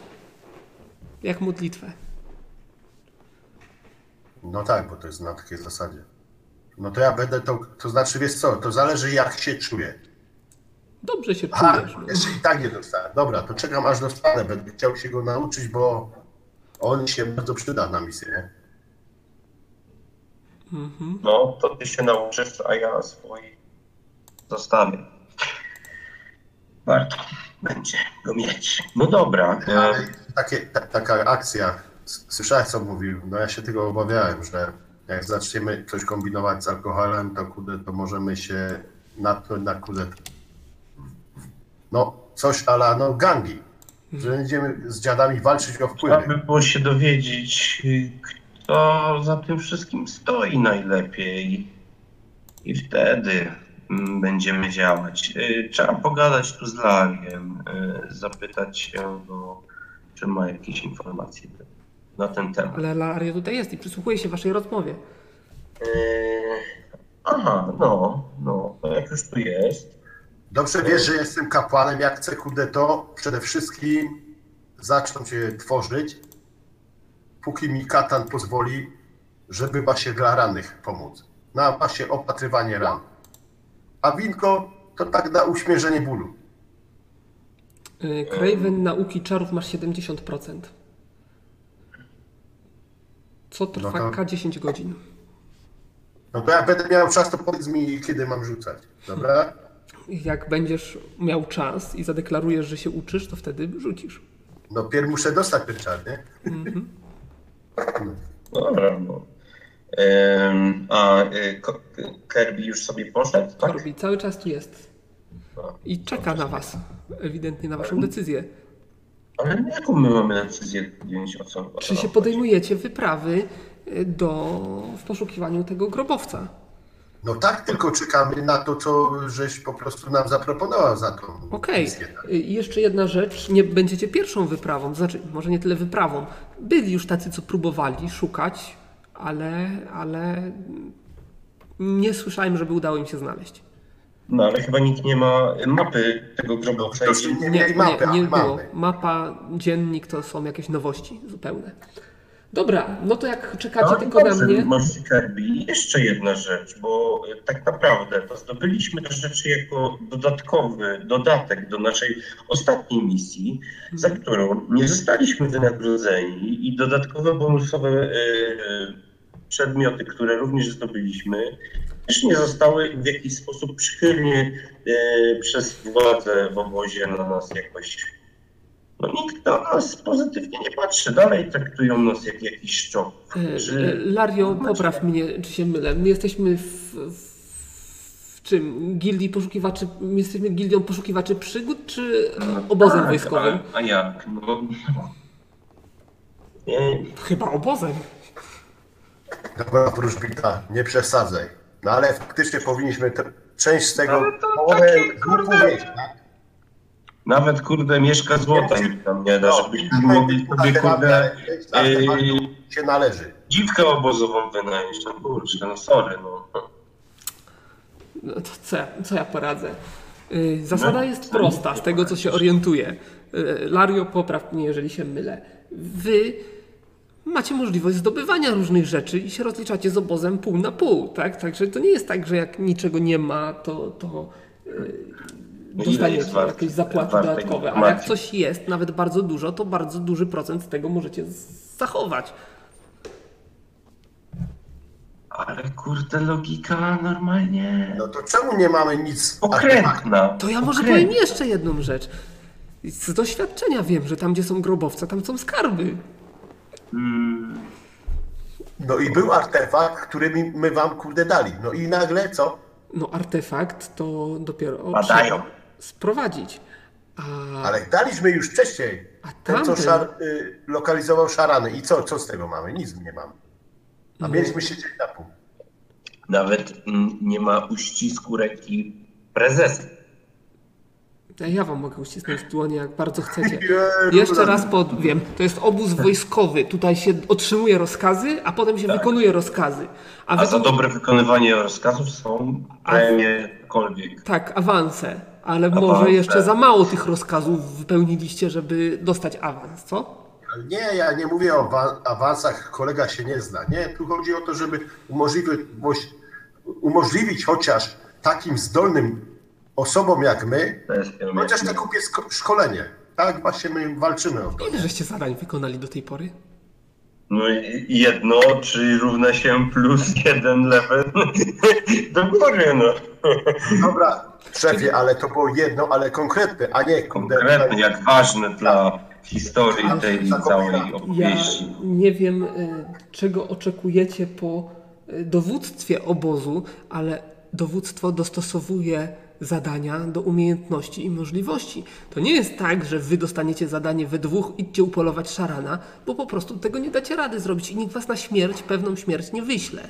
Jak modlitwę. No tak, bo to jest na takiej zasadzie. No to ja będę to, to znaczy wiesz co, to zależy jak się czuję. Dobrze się Aha, czujesz. No. jeszcze i tak nie dostałem. Dobra, to czekam aż dostanę, będę chciał się go nauczyć, bo on się bardzo przyda na misję, nie? No, to ty się nauczysz, a ja swoich zostawię. Warto będzie go mieć. No dobra. E, Ale takie, ta, taka akcja, słyszałeś co mówił, no ja się tego obawiałem, że jak zaczniemy coś kombinować z alkoholem, to kurde, to możemy się natknąć na kurde, no coś ala no gangi, że będziemy z dziadami walczyć o trzeba wpływy. by było się dowiedzieć, y, kto za tym wszystkim stoi najlepiej. I wtedy mm, będziemy działać. Y, Trzeba pogadać tu z Lariem, y, zapytać się go, czy ma jakieś informacje na ten temat. Ale Lario tutaj jest i przysłuchuje się waszej rozmowie. Yy, Aha, no, no, jak już tu jest. Dobrze wiesz, że jestem kapłanem, jak chcę to przede wszystkim zacząć je tworzyć, póki mi katan pozwoli, żeby właśnie dla rannych pomóc. Na właśnie opatrywanie ran. A winko to tak na uśmierzenie bólu. Yy, Craven nauki czarów masz 70%. Co trwa No to- K10 godzin. No to jak będę miał czas, to powiedz mi, kiedy mam rzucać. Dobra? Jak będziesz miał czas i zadeklarujesz, że się uczysz, to wtedy rzucisz. No pierw muszę dostać pieczar, nie? Dobra, no. Ym, a y, Ko- Kirby już sobie poszedł, tak? Robi cały czas tu jest. No. I czeka na was. Ewidentnie na waszą decyzję. Ale jaką my mamy decyzję podjąć o co? o Czy co się nam podejmujecie wyprawy y, do, w poszukiwaniu tego grobowca? No tak, tylko czekamy na to, co żeś po prostu nam zaproponował za tą Okej. misję. tak? I jeszcze jedna rzecz. Nie będziecie pierwszą wyprawą. Znaczy, może nie tyle wyprawą. Byli już tacy, co próbowali szukać, ale, ale nie słyszałem, żeby udało im się znaleźć. No ale chyba nikt nie ma mapy tego grobowca. To nie Nie, mieli mapy, nie, nie było. Mapa, dziennik to są jakieś nowości zupełne. Dobra, no to jak czekacie No, tylko na dobrze, mnie. Może Kirby. Jeszcze jedna rzecz, bo y, tak naprawdę to zdobyliśmy te rzeczy jako dodatkowy dodatek do naszej ostatniej misji, za którą nie zostaliśmy wynagrodzeni i dodatkowe bonusowe y, y, przedmioty, które również zdobyliśmy, też nie zostały w jakiś sposób przychylnie y, przez władze w obozie na nas jakoś. No nikt na nas pozytywnie nie patrzy, dalej traktują nas jak jakiś szczop. E, Czy- e, Lario, popraw mnie, czy się mylę. My jesteśmy w, w, w czym? Gildii poszukiwaczy, my jesteśmy gildią poszukiwaczy przygód, czy e, obozem Tak, wojskowym? A, a jak? No, nie, Chyba obozem. Dobra, wróżbita, nie przesadzaj. No ale faktycznie powinniśmy część z tego Ale to połowę takie, grupu kurde. mieć, tak? Nawet kurde mieszka złota nikt tam nie da, No, żebyśmy mogli sobie kurde yy, się należy. dziwkę obozową wynająć. No kurczę, no sorry no. No to co, ja- co ja poradzę? Y, Zasada No, jest prosta, z tego co się orientuję. Y, Lario, popraw mnie, jeżeli się mylę. Wy macie możliwość zdobywania różnych rzeczy i się rozliczacie z obozem pół na pół, tak? Także to nie jest tak, że jak niczego nie ma, to, to y, Jest wart- jakieś zapłaty dodatkowe. A jak coś jest, nawet bardzo dużo, to bardzo duży procent z tego możecie zachować. Ale kurde logika normalnie No to czemu nie mamy nic? pokrętna. To ja może pokrętna. powiem jeszcze jedną rzecz. Z doświadczenia wiem, że tam, gdzie są grobowce, tam są skarby. No i był artefakt, który mi- my wam kurde dali. No i nagle co? No artefakt to dopiero Badają. trzeba sprowadzić. A, Ale daliśmy już wcześniej. A Ten, co szar, y, lokalizował szarany. I co, co z tego mamy? Nic nie mamy. A mieliśmy siedzieć na pół. Nawet mm, nie ma uścisku ręki prezesa. ja wam mogę uścisnąć dłonie, jak bardzo chcecie. Jeszcze raz powiem. To jest obóz wojskowy. Tutaj się otrzymuje rozkazy, a potem się wykonuje rozkazy. A, A za dobre wykonywanie rozkazów są premie kolwiek. Tak, awanse. Ale Awanse. może jeszcze za mało tych rozkazów wypełniliście, żeby dostać awans, co? Ale Nie, ja nie mówię o wa- awansach, kolega się nie zna. Nie, tu chodzi o to, żeby umożliwić, umożliwić chociaż takim zdolnym osobom jak my, chociaż tak kupię szkolenie. Tak właśnie my walczymy o to. Ile żeście zadań wykonali do tej pory? No i jedno, czyli równa się plus jeden level do góry, no. Dobra, szefie, ale to było jedno, ale konkretne, a nie. Konkretne, jak ważne dla historii Ale tej całej kopia. Ja opowieści. nie wiem, y, czego oczekujecie po y, dowództwie obozu, ale dowództwo dostosowuje zadania do umiejętności i możliwości. To nie jest tak, że wy dostaniecie zadanie we dwóch, idźcie upolować szarana, bo po prostu tego nie dacie rady zrobić i nikt was na śmierć, pewną śmierć nie wyśle.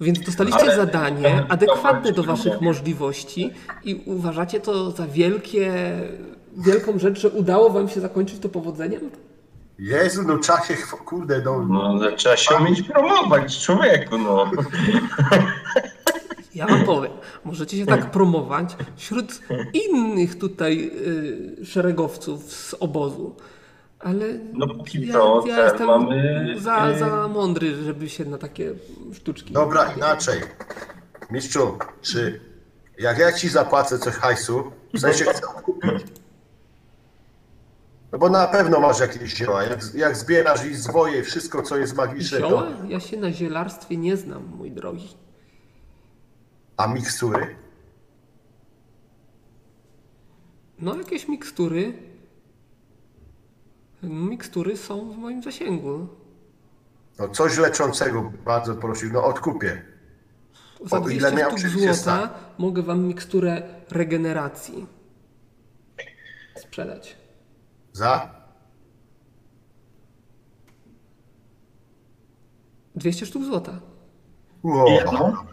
Więc dostaliście Ale- zadanie ale- adekwatne do waszych możliwości i uważacie to za wielkie, wielką rzecz, że udało wam się zakończyć to powodzeniem? Jezu, no czasie, chw- kurde, no. No, trzeba się umieć promować, człowieku, no. Ja wam powiem, możecie się tak promować wśród innych tutaj y, szeregowców z obozu. Ale No póki ja, co, ja cel jestem mamy, za, za mądry, żeby się na takie sztuczki. Dobra, inaczej. Mistrzu, czy jak ja ci zapłacę coś hajsu, w sensie chcę kupić, no bo na pewno masz jakieś zioła, jak, jak zbierasz i zwoje, wszystko co jest magiczne, Zioła? to, Ja się na zielarstwie nie znam, mój drogi. a mikstury? No, jakieś mikstury. Mikstury są w moim zasięgu. No coś leczącego, bardzo prosił, no odkupię. Za O ile 200 miał sztuk złota stać? mogę wam miksturę regeneracji sprzedać. Za? 200 sztuk złota. Ło, Jedno?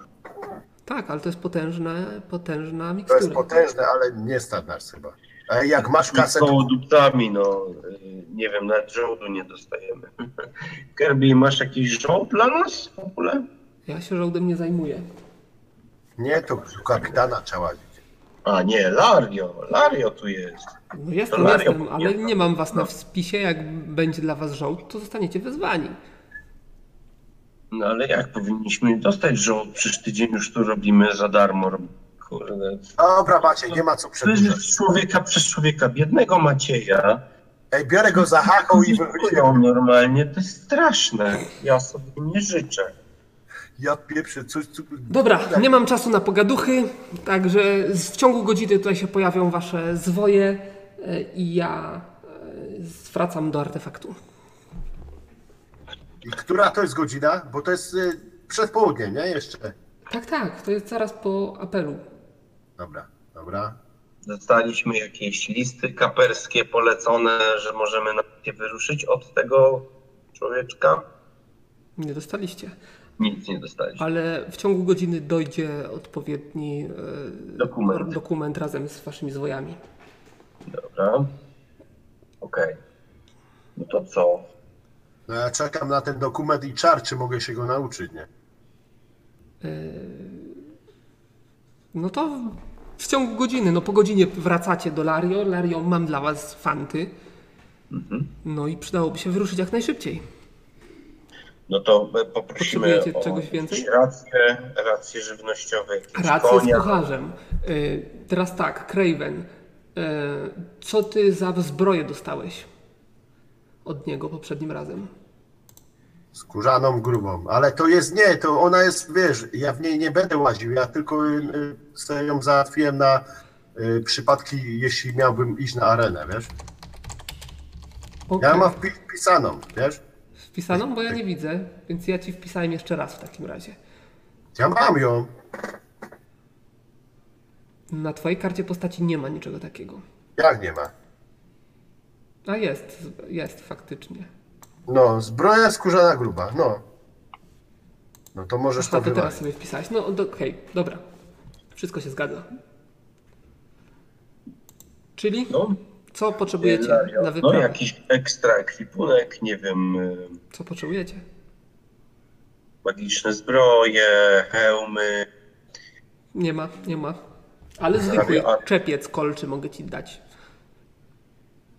Tak, ale to jest potężna, potężna to mikstura. jest potężne, ale nie stać nas chyba. A jak masz kasę, Z to kołodupcami, no. Nie wiem, nawet żołdu nie dostajemy. Kirby, masz jakiś żołd dla nas w ogóle? Ja się żołdem nie zajmuję. nie, to kapitana trzeba. A nie, Lario. Lario tu jest. No jestem, To Mario jestem, ale nie mam was na No. spisie. Jak będzie dla was żołd, to zostaniecie wezwani. No ale jak powinniśmy dostać żołd? Przecież tydzień już tu robimy za darmo. Kurde. Dobra, Maciej, nie ma co przedłużać. człowieka przez człowieka. Biednego Macieja. Ej, biorę go za hachą i. Zyskują normalnie. To jest straszne. Ja sobie nie życzę. Ja pieprzę, coś, co... Dobra, nie mam czasu na pogaduchy, także w ciągu godziny tutaj się pojawią wasze zwoje e, i ja e, zwracam do artefaktu. I która to jest godzina? Bo to jest y, przed południem, nie? Jeszcze. Tak, tak, to jest zaraz po apelu. Dobra, dobra. Dostaliśmy jakieś listy kaperskie polecone, że możemy na nie wyruszyć od tego człowieczka. Nie dostaliście. Nic nie dostaliśmy. Ale w ciągu godziny dojdzie odpowiedni e, Dokument. dokument razem z waszymi zwojami. Dobrze. Okej. No to co? No ja czekam na ten dokument i czar, czy mogę się go nauczyć, nie? No to w- ciągu godziny, no po godzinie wracacie do Lario. Lario, mam dla was fanty. No i przydałoby się wyruszyć jak najszybciej. No to e, poprosimy o czegoś więcej? racje, racje żywnościowe, jakieś Rację z konia. kucharzem. Y, teraz tak, Craven. Y, co ty za zbroję dostałeś od niego poprzednim razem? Skórzaną grubą, ale to jest nie, to ona jest, wiesz, ja w niej nie będę łaził, ja tylko y, y, sobie ją załatwiłem na y, przypadki, jeśli miałbym iść na arenę, wiesz? Okej. Ja mam wpi- wpisaną, wiesz? Wpisaną, bo ja nie widzę, więc ja ci wpisałem jeszcze raz w takim razie. Ja mam ją. Na twojej karcie postaci nie ma niczego takiego. Jak nie ma? A jest, jest faktycznie. No, zbroja skórzana gruba, no. No to możesz A to to teraz wywalić. sobie wpisałeś. No do- okej, dobra. Wszystko się zgadza. Czyli No, co potrzebujecie Lario. na no wyprawę? jakiś ekstra ekwipunek, nie wiem, y, Co potrzebujecie? magiczne zbroje, hełmy. Nie ma, nie ma. Ale zwykły a- czepiec kolczy mogę ci dać.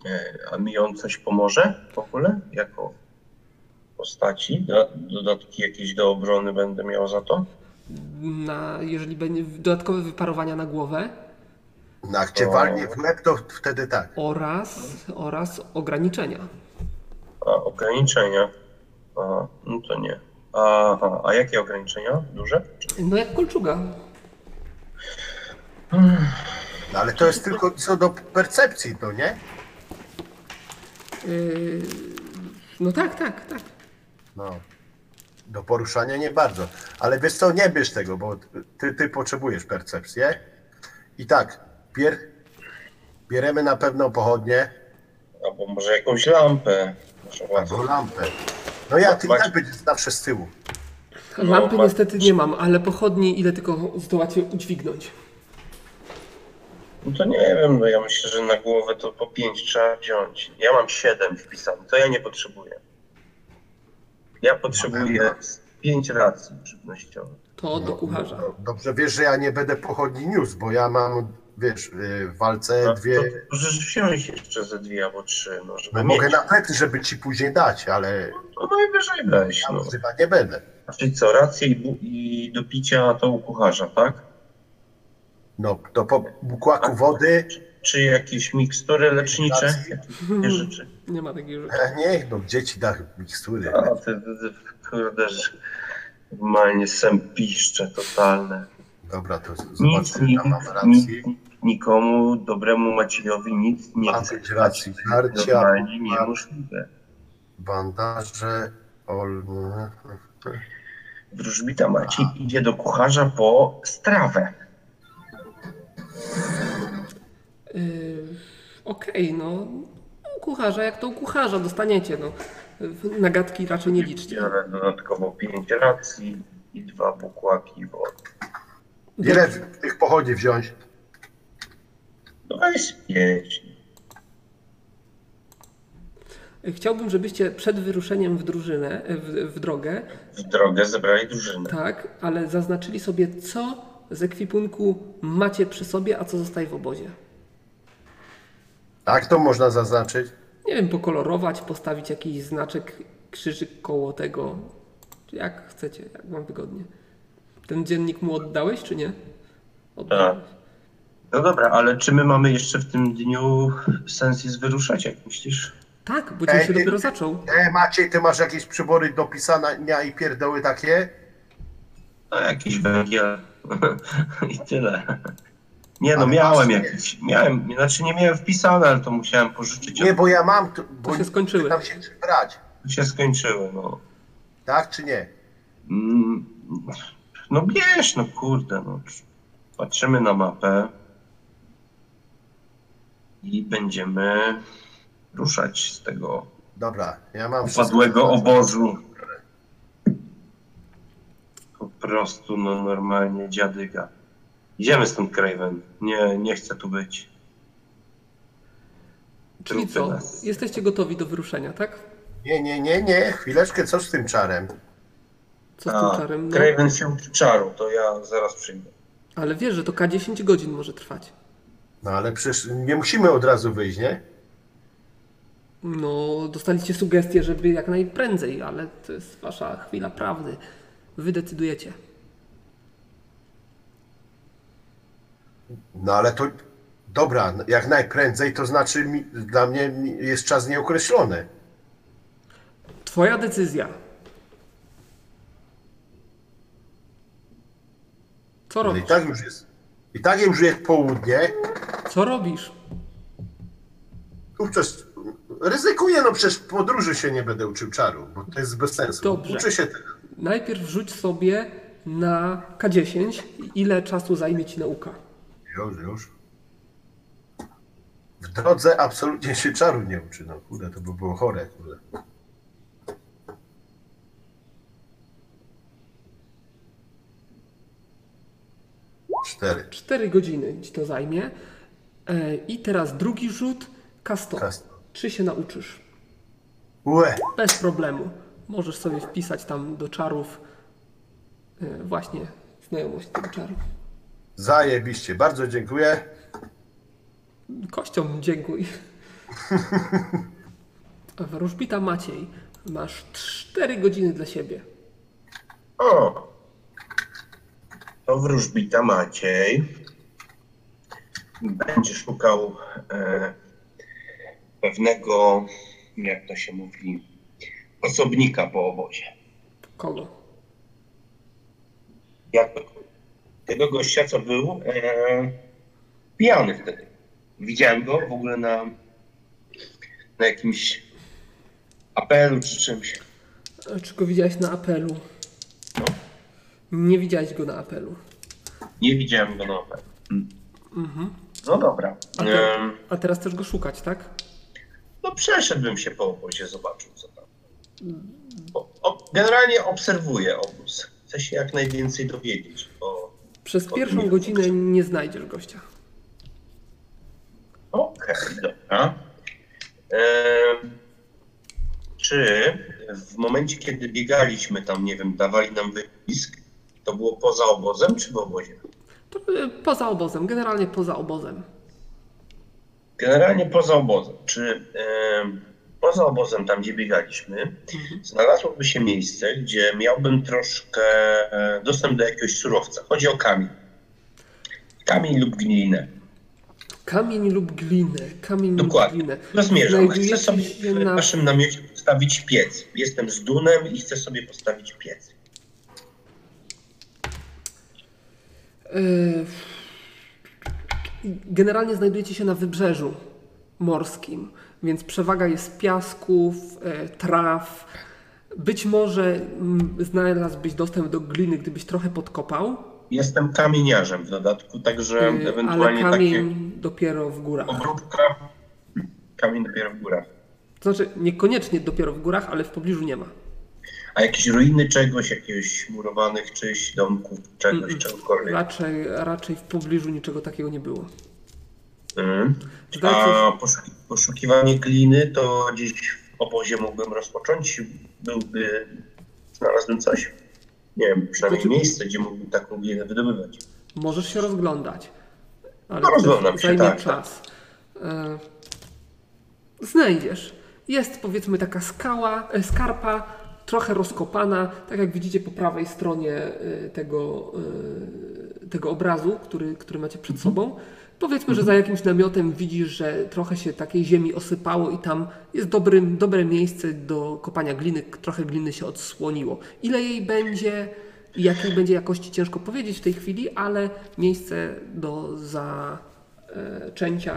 E, A mi on coś pomoże w ogóle? Jako postaci? Do- Dodatki jakieś do obrony będę miał za to? Na, jeżeli będzie dodatkowe wyparowania na głowę No, jak cię walnie w łeb, to wtedy tak. oraz, oraz ograniczenia. A, ograniczenia. Aha, no to nie. Aha, a jakie ograniczenia? Duże? No jak kolczuga. No, ale to jest tylko co do percepcji, to nie? Yy, no tak, tak, tak. No. Do poruszania nie bardzo. Ale wiesz co, nie bierz tego, bo ty, ty potrzebujesz percepcję. I tak, pier... bieremy na pewno pochodnie Albo może jakąś lampę. Może albo lampę. No ja ty i tak będzie zawsze z tyłu. Lampy ma- niestety nie mam, ale pochodni ile tylko zdołacie udźwignąć. No to nie wiem, no ja myślę, że na głowę to po pięć trzeba wziąć. Ja mam siedem wpisanych, to ja nie potrzebuję. Ja potrzebuję pięć racji żywnościowych. To do kucharza. No, Dobrze wiesz, że ja nie będę pochodni niósł, bo ja mam, wiesz, y, w walce No, dwie... to możesz wziąć jeszcze ze dwie albo trzy, no żeby No, mieć. mogę na plecy, żeby ci później dać, ale No najwyżej weź, ja no. używać nie będę. Czyli co, rację i, i do picia to u kucharza, tak? No, to po bukłaku wody, Czy jakieś mikstury lecznicze? Jakieś takie rzeczy? Nie ma takich rzeczy. e, nie, no dzieci da mikstury. A, ty, ty, ty, kurde, że normalnie sem piszcze totalne. Dobra, to z- Nic, nic, tam mam nic, racji. nikomu, dobremu Maciejowi nic nie chce. racji. Karcia, Normalnie niemożliwe. Bandaże, ol... Wróżbita Maciej idzie do kucharza po strawę. Yy, Okej, no. U kucharza, jak to u kucharza dostaniecie, no. Nagadki raczej nie liczcie. Biorę dodatkowo pięć racji i dwa bukłaki wody. Ile tych pochodzi wziąć? No pięć. Chciałbym, żebyście przed wyruszeniem w drużynę, w, w drogę, W drogę zebrali drużynę. tak, ale zaznaczyli sobie, co z ekwipunku macie przy sobie, a co zostaje w obozie. Tak to można zaznaczyć? Nie wiem, pokolorować, postawić jakiś znaczek, krzyżyk koło tego. Jak chcecie, jak wam wygodnie. Ten dziennik mu oddałeś, czy nie? Oddałeś. No dobra, ale czy my mamy jeszcze w tym dniu sens jest wyruszać, jak myślisz? Tak, bo dzień Ej, się ty- dopiero zaczął. E, Maciej, ty masz jakieś przybory do pisania i pierdoły takie? No jakiś węgiel i tyle. Nie no, Ale miałem jakiś, miałem, znaczy nie miałem wpisane, ale to musiałem pożyczyć. Nie, bo ja mam, to, bo się skończyły. Tam się czy brać, To się skończyły, no. tak czy nie? Mm, No bierz, no kurde, no. Patrzymy na mapę i będziemy ruszać z tego Dobra, ja mam wszystko. upadłego obozu. Po prostu, no normalnie dziadyga. Idziemy stąd, Craven. Nie, nie chcę tu być. Czyli trupy co? nas. Jesteście gotowi do wyruszenia, tak? Nie, nie, nie, nie. Chwileczkę, co z tym czarem? Co z A, tym czarem? No, Craven się uczy czaru, to ja zaraz przyjdę. ale wiesz, że to K10 godzin może trwać. No ale przecież nie musimy od razu wyjść, nie? No, dostaliście sugestię, żeby jak najprędzej, ale to jest wasza chwila prawdy. Wy decydujecie. No ale to dobra, jak najprędzej, to znaczy mi, dla mnie jest czas nieokreślony. Twoja decyzja. Co Ale i robisz? tak już jest. I tak już jest południe. Co robisz? Przecież ryzykuję, no przecież w podróży się nie będę uczył czaru, bo to jest bez sensu. Dobrze. Uczę się tego. Najpierw wrzuć sobie na K10, ile czasu zajmie ci nauka. Już, już. W drodze absolutnie się czaru nie uczy. No kurde, to by było chore. Kurde. Cztery. 4 godziny ci to zajmie. E, I teraz drugi rzut. Kasto. Kasto. Czy się nauczysz? Ue, Bez problemu. Możesz sobie wpisać tam do czarów e, właśnie znajomość tego czaru. zajebiście. Bardzo dziękuję. Kościom dziękuj. Wróżbita Maciej. Masz 4 godziny dla siebie. O! To wróżbita Maciej będzie szukał e, pewnego, jak to się mówi, osobnika po obozie. Kogo? Jak tego gościa, co był e, pijany wtedy. Widziałem go w ogóle na, na jakimś apelu czy czymś. E, Czy go widziałeś na apelu? No. Nie widziałeś go na apelu. Nie widziałem go na apelu. Mm. No dobra. A, te, a teraz też go szukać, tak? No przeszedłbym się po obozie, zobaczył co generalnie obserwuję obóz. Chcę się jak najwięcej dowiedzieć, bo Przez pierwszą godzinę nie znajdziesz gościa. okej, dobra. Em, czy w momencie, kiedy biegaliśmy tam, nie wiem, dawali nam wypisk, to było poza obozem czy w obozie? To y, poza obozem, generalnie poza obozem. Generalnie poza obozem. Czy poza obozem, tam gdzie biegaliśmy, znalazłoby się miejsce, gdzie miałbym troszkę e, dostęp do jakiegoś surowca. Chodzi o kamień. Kamień lub glinę. Kamień lub glinę, kamień Dokładnie. lub glinę. To zmierzam. Chcę sobie w na... naszym namiocie postawić piec. Jestem z Dunem i chcę sobie postawić piec. y, Generalnie znajdujecie się na wybrzeżu morskim, więc przewaga jest piasków, y, traw. Być może mm, znalazłbyś dostęp do gliny, gdybyś trochę podkopał, Jestem kamieniarzem w dodatku, także y, ale ewentualnie kamień dopiero w górach. takie obróbka. Kamień dopiero w górach. To znaczy niekoniecznie dopiero w górach, ale w pobliżu nie ma. A jakieś ruiny czegoś, jakiegoś murowanych czyś domków, czegoś, Mm-mm. czegokolwiek. Raczej, raczej w pobliżu niczego takiego nie było. Mhm. Zdaje A poszuki- poszukiwanie gliny to gdzieś w obozie mógłbym rozpocząć? Byłby, znalazłbym coś? Nie wiem, przynajmniej Znaczy- miejsce, gdzie mógłbym taką glinę wydobywać. możesz się rozglądać, ale No, rozglądam się, zajmie tak, czas. E, Znajdziesz. Jest powiedzmy taka skała, e, skarpa, trochę rozkopana, tak jak widzicie po prawej stronie e, tego, tego obrazu, który, który macie przed sobą. Powiedzmy, że za jakimś namiotem widzisz, że trochę się takiej ziemi osypało i tam jest dobrym, dobre miejsce do kopania gliny. Trochę gliny się odsłoniło. Ile jej będzie i jakiej będzie jakości ciężko powiedzieć w tej chwili, ale miejsce do zaczęcia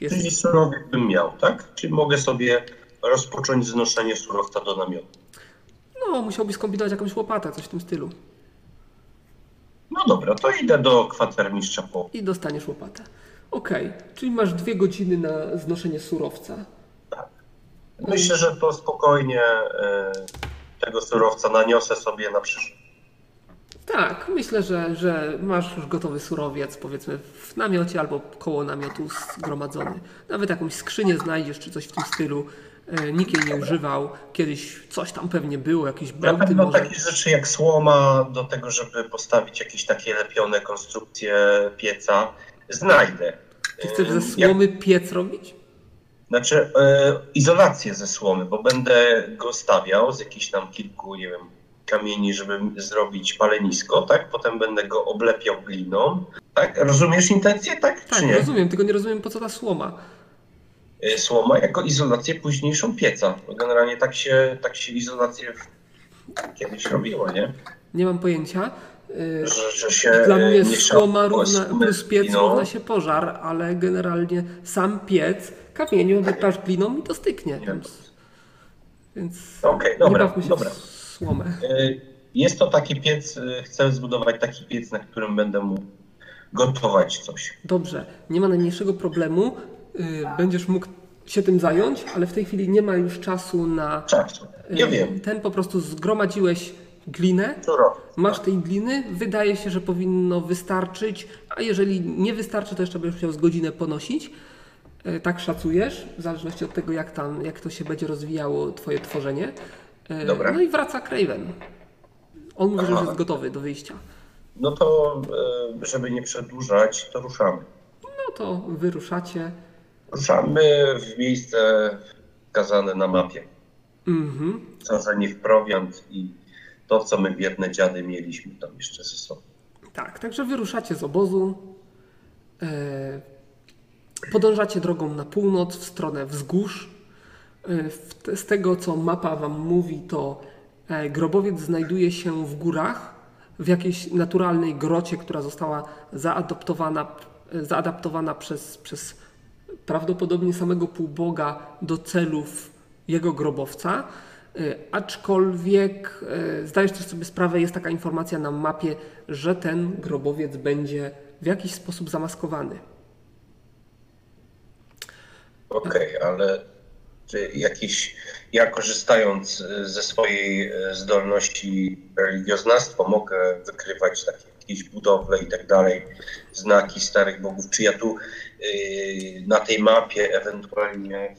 jest. Czyli surowiec bym miał, tak? Czyli mogę sobie rozpocząć znoszenie surowca do namiotu. No, musiałbyś skombinować jakąś łopatę, coś w tym stylu. No dobra, to idę do kwatermistrza po. I dostaniesz łopatę. Okej, czyli masz dwie godziny na znoszenie surowca. Myślę, że to spokojnie e, tego surowca naniosę sobie na przyszłość. Tak, myślę, że, że masz już gotowy surowiec, powiedzmy w namiocie albo koło namiotu zgromadzony. Nawet jakąś skrzynię znajdziesz, czy coś w tym stylu. E, Nikt jej nie używał. Kiedyś coś tam pewnie było, jakieś Na bełty pewno może. takie rzeczy jak słoma do tego, żeby postawić jakieś takie lepione konstrukcje pieca, znajdę. Ty chcesz ze Jak- słomy piec robić? Znaczy e, izolację ze słomy, bo będę go stawiał z jakichś tam kilku, nie wiem, kamieni, żeby zrobić palenisko, tak? Potem będę go oblepiał gliną, tak? Rozumiesz intencję, tak? Tak, rozumiem, tylko nie rozumiem po co ta słoma. E, Słoma jako izolację późniejszą pieca. Generalnie tak się, tak się izolację kiedyś robiło, nie? Nie mam pojęcia. E, Że, że się Dla e, mnie słoma równa, plus piec gliną. równa się pożar, ale generalnie sam piec kamieniu wypasz gliną i to styknie. Nie. Więc, więc Okej, nie dobra, bawmy się dobra. w słomę. Jest to taki piec, chcę zbudować taki piec, na którym będę mógł gotować coś. Dobrze, nie ma najmniejszego problemu. Y, Będziesz mógł się tym zająć, ale w tej chwili nie ma już czasu na. Czasu. Ja y, wiem, Ten po prostu zgromadziłeś glinę, masz tej gliny, wydaje się, że powinno wystarczyć, a jeżeli nie wystarczy, to jeszcze będziesz musiał z godzinę ponosić. Y, Tak szacujesz, w zależności od tego, jak, tam, jak to się będzie rozwijało, Twoje tworzenie. Y, Dobra. No i wraca Craven. On mówi, że jest gotowy do wyjścia. No to, e, żeby nie przedłużać, to ruszamy. No to wyruszacie. Ruszamy w miejsce wskazane na mapie. Mhm. Wsadzenie w prowiant i to, co my biedne dziady mieliśmy tam jeszcze ze sobą. Tak, także wyruszacie z obozu. E, podążacie drogą na północ w stronę wzgórz. E, z tego, co mapa Wam mówi, to e, grobowiec znajduje się w górach, w jakiejś naturalnej grocie, która została zaadoptowana, zaadaptowana przez, przez prawdopodobnie samego półboga do celów jego grobowca. E, Aczkolwiek e, zdajesz też sobie sprawę, jest taka informacja na mapie, że ten grobowiec będzie w jakiś sposób zamaskowany. Okej, ale czy jakiś, ja korzystając e, ze swojej zdolności religioznawstwa mogę wykrywać takie jakieś budowle i tak dalej, znaki starych bogów. Czy ja tu na tej mapie ewentualnie e,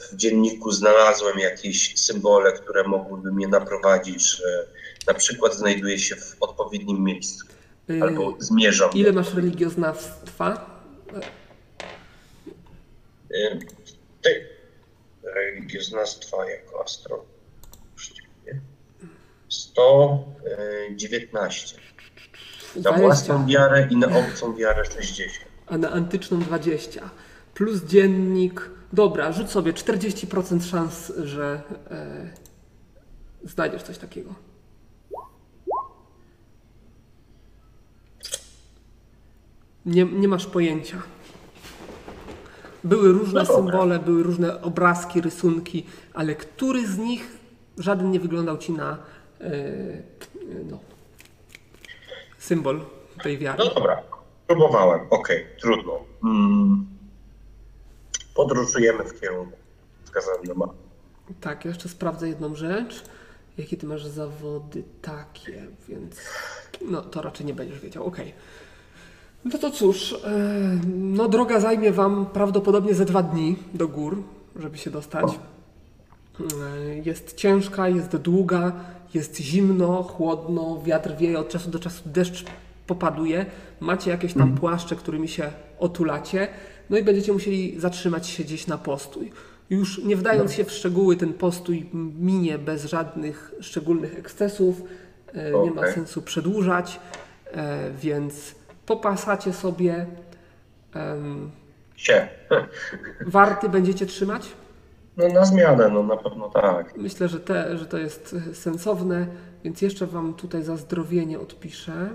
w dzienniku znalazłem jakieś symbole, które mogłyby mnie naprowadzić, że na przykład znajduję się w odpowiednim miejscu E, albo zmierzam. Ile masz religioznawstwa? Y, Ty, religioznawstwa jako astro. właściwie. 119. Za 20, własną wiarę i na obcą wiarę 60. a na antyczną 20. Plus dziennik. Dobra, rzuć sobie 40% szans, że e, znajdziesz coś takiego. Nie, nie masz pojęcia. Były różne No symbole, były różne obrazki, rysunki, ale który z nich żaden nie wyglądał ci na e, no, symbol tej wiary. No dobra, próbowałem. Okej, trudno. Mm. Podróżujemy w kierunku wskazanym na. Tak, jeszcze sprawdzę jedną rzecz. Jakie ty masz zawody takie, więc no to raczej nie będziesz wiedział. Okej. No to cóż, e, no droga zajmie wam prawdopodobnie ze dwa dni do gór, żeby się dostać. E, Jest ciężka, jest długa, jest zimno, chłodno, wiatr wieje, od czasu do czasu deszcz popaduje. Macie jakieś tam płaszcze, którymi się otulacie, no i będziecie musieli zatrzymać się gdzieś na postój. Już nie wdając się w szczegóły, ten postój minie bez żadnych szczególnych ekscesów. E, Nie ma sensu przedłużać, e, więc popasacie sobie. Sie. Warty będziecie trzymać? No na zmianę, no na pewno tak. Myślę, że, te, że to jest sensowne, więc jeszcze Wam tutaj za zdrowienie odpiszę.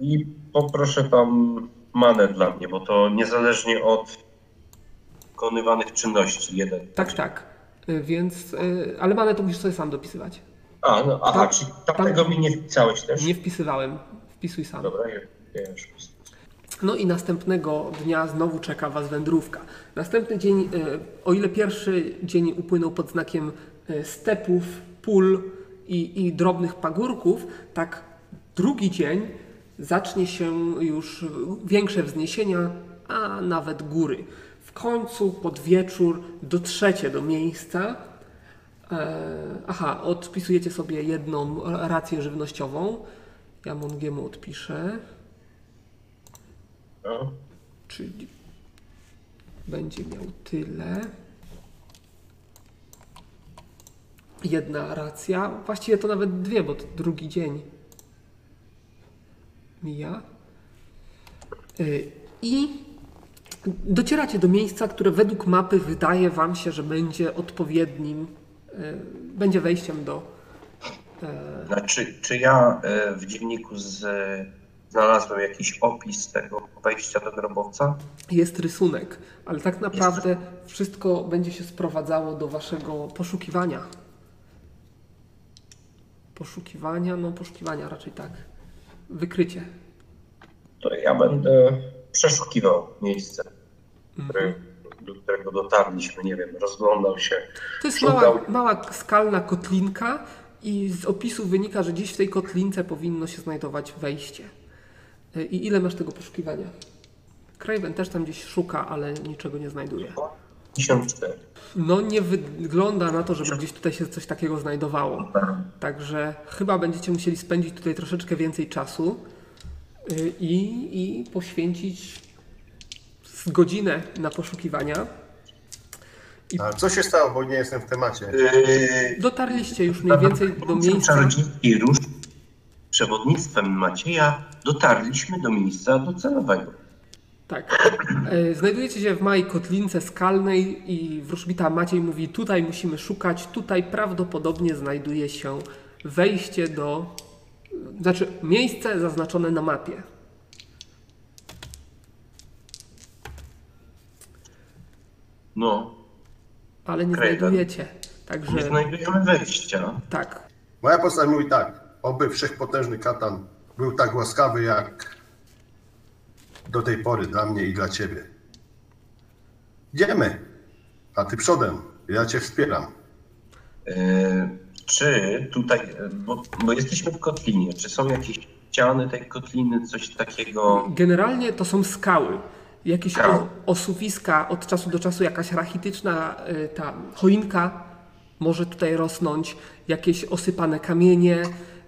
I poproszę tam manę dla mnie, bo to niezależnie od wykonywanych czynności. Jeden. Tak, tak. E, Więc, e, ale manę to musisz sobie sam dopisywać. A, no, aha, Tam- czyli tam- tamtego mi nie wpisałeś też? Nie wpisywałem, wpisuj sam. Dobra, ja, ja już wpisuję. No i następnego dnia znowu czeka Was wędrówka. Następny dzień, e, o ile pierwszy dzień upłynął pod znakiem stepów, pól i, i drobnych pagórków, tak drugi dzień zacznie się już większe wzniesienia, a nawet góry. W końcu pod wieczór dotrzecie do miejsca. E, aha, odpisujecie sobie jedną rację żywnościową. Ja Mongiemu odpiszę. No. Czyli będzie miał tyle. Jedna racja. Właściwie to nawet dwie, bo to drugi dzień mija. Y, I docieracie do miejsca, które według mapy wydaje Wam się, że będzie odpowiednim, y, będzie wejściem do. e, Znaczy, czy ja w dzienniku z, znalazłem jakiś opis tego wejścia do grobowca? Jest rysunek, ale tak naprawdę wszystko będzie się sprowadzało do Waszego poszukiwania. Poszukiwania, no poszukiwania raczej tak. Wykrycie. To ja będę przeszukiwał miejsce, który, do którego dotarliśmy, nie wiem, rozglądał się. To jest Szukał. mała, mała skalna kotlinka i z opisu wynika, że gdzieś w tej kotlince powinno się znajdować wejście. Y, I ile masz tego poszukiwania? Craven też tam gdzieś szuka, ale niczego nie znajduje. 54. No nie wygląda na to, żeby gdzieś tutaj się coś takiego znajdowało. Także chyba będziecie musieli spędzić tutaj troszeczkę więcej czasu y, i, i poświęcić z godzinę na poszukiwania. A co się stało, bo nie jestem w temacie? Yy, Dotarliście już mniej więcej do miejsca. Czarodziejski róż przewodnictwem Macieja dotarliśmy do miejsca docelowego. Tak. E, Znajdujecie się w małej kotlince skalnej i wróżbita Maciej mówi, tutaj musimy szukać, tutaj prawdopodobnie znajduje się wejście do... Znaczy, miejsce zaznaczone na mapie. No, Ale nie znajdujecie. nie Także znajdujemy wejścia. tak. Moja postać mówi tak, oby wszechpotężny katan był tak łaskawy jak do tej pory dla mnie i dla ciebie. Idziemy, a ty przodem, ja cię wspieram. Yy, czy tutaj, yy, bo, bo jesteśmy w kotlinie, czy są jakieś ściany tej kotliny, coś takiego? Generalnie to są skały. Jakieś osuwiska, od czasu do czasu jakaś rachityczna y, ta choinka może tutaj rosnąć, jakieś osypane kamienie.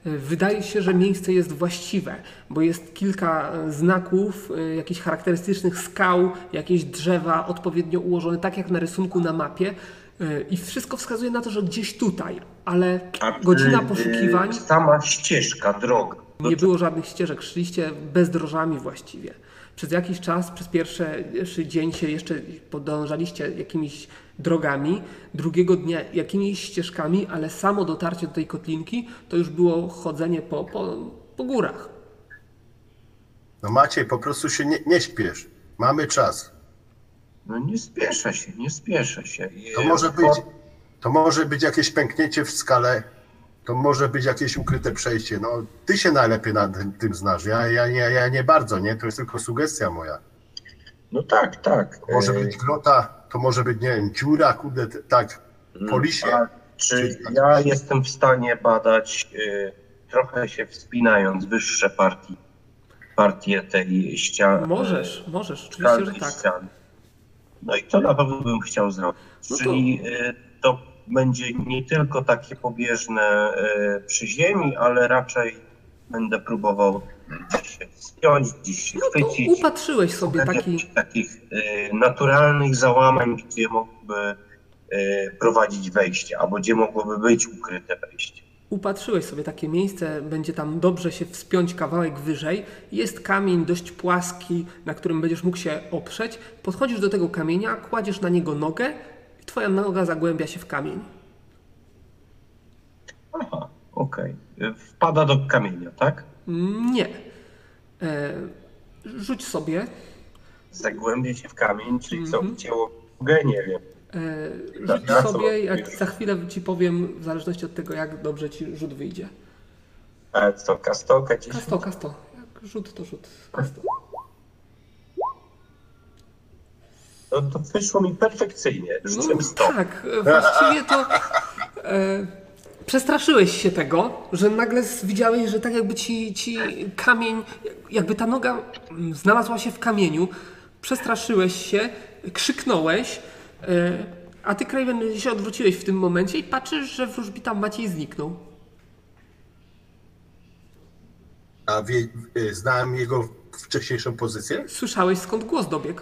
Wydaje się, że miejsce jest właściwe, bo jest kilka y, znaków, y, jakichś charakterystycznych skał, jakieś drzewa odpowiednio ułożone, tak jak na rysunku na mapie. Y, I wszystko wskazuje na to, że gdzieś tutaj, ale godzina poszukiwań. Sama ścieżka, droga. Nie było żadnych ścieżek, szliście bezdrożami właściwie. Przez jakiś czas, przez pierwszy dzień się jeszcze podążaliście jakimiś drogami, drugiego dnia jakimiś ścieżkami, ale samo dotarcie do tej kotlinki to już było chodzenie po, po, po górach. No Maciej, po prostu się nie, nie śpiesz. Mamy czas. No nie spieszę się, nie spieszę się. To może być, to może być jakieś pęknięcie w skale, to może być jakieś ukryte przejście. No, ty się najlepiej na tym, tym znasz. Ja, ja, ja, ja nie bardzo, nie? To jest tylko sugestia moja. No tak, tak. Może Yy, być grota, to może być, nie wiem, dziura, kurde, tak, po lisie. A czy ja jestem w stanie badać, y, trochę się wspinając, wyższe partii, partie tej ściany? Możesz, możesz, oczywiście, że tak. Ściany. No i to na pewno bym chciał zrobić. No to- Czyli y, to będzie nie tylko takie pobieżne y, przy ziemi, ale raczej będę próbował się wspiąć, gdzieś się No to chwycić. upatrzyłeś sobie Szukać taki, jakichś takich y, naturalnych załamań, gdzie mogłyby y, prowadzić wejście, albo gdzie mogłoby być ukryte wejście. upatrzyłeś sobie takie miejsce, będzie tam dobrze się wspiąć kawałek wyżej. Jest kamień dość płaski, na którym będziesz mógł się oprzeć. Podchodzisz do tego kamienia, kładziesz na niego nogę i twoja noga zagłębia się w kamień. Aha, okej. Wpada do kamienia, tak? Nie. E, rzuć sobie. Zagłębia się w kamień, czyli co, Mhm. wcięło nogę? Nie wiem. E, rzuć sobie, jak za chwilę ci powiem, w zależności od tego, jak dobrze ci rzut wyjdzie. A co, gdzieś? Kasto, kasto. Jak rzut, to rzut. Kasto. No to wyszło mi perfekcyjnie. No Rzuciłem 100. tak, właściwie to e, Przestraszyłeś się tego, że nagle widziałeś, że tak jakby ci, ci kamień, jakby ta noga mm, znalazła się w kamieniu. Przestraszyłeś się, krzyknąłeś, e, a ty, Craven, się odwróciłeś w tym momencie i patrzysz, że wróżbita Maciej zniknął. A wie, y, znałem jego wcześniejszą pozycję? Słyszałeś, skąd głos dobiegł.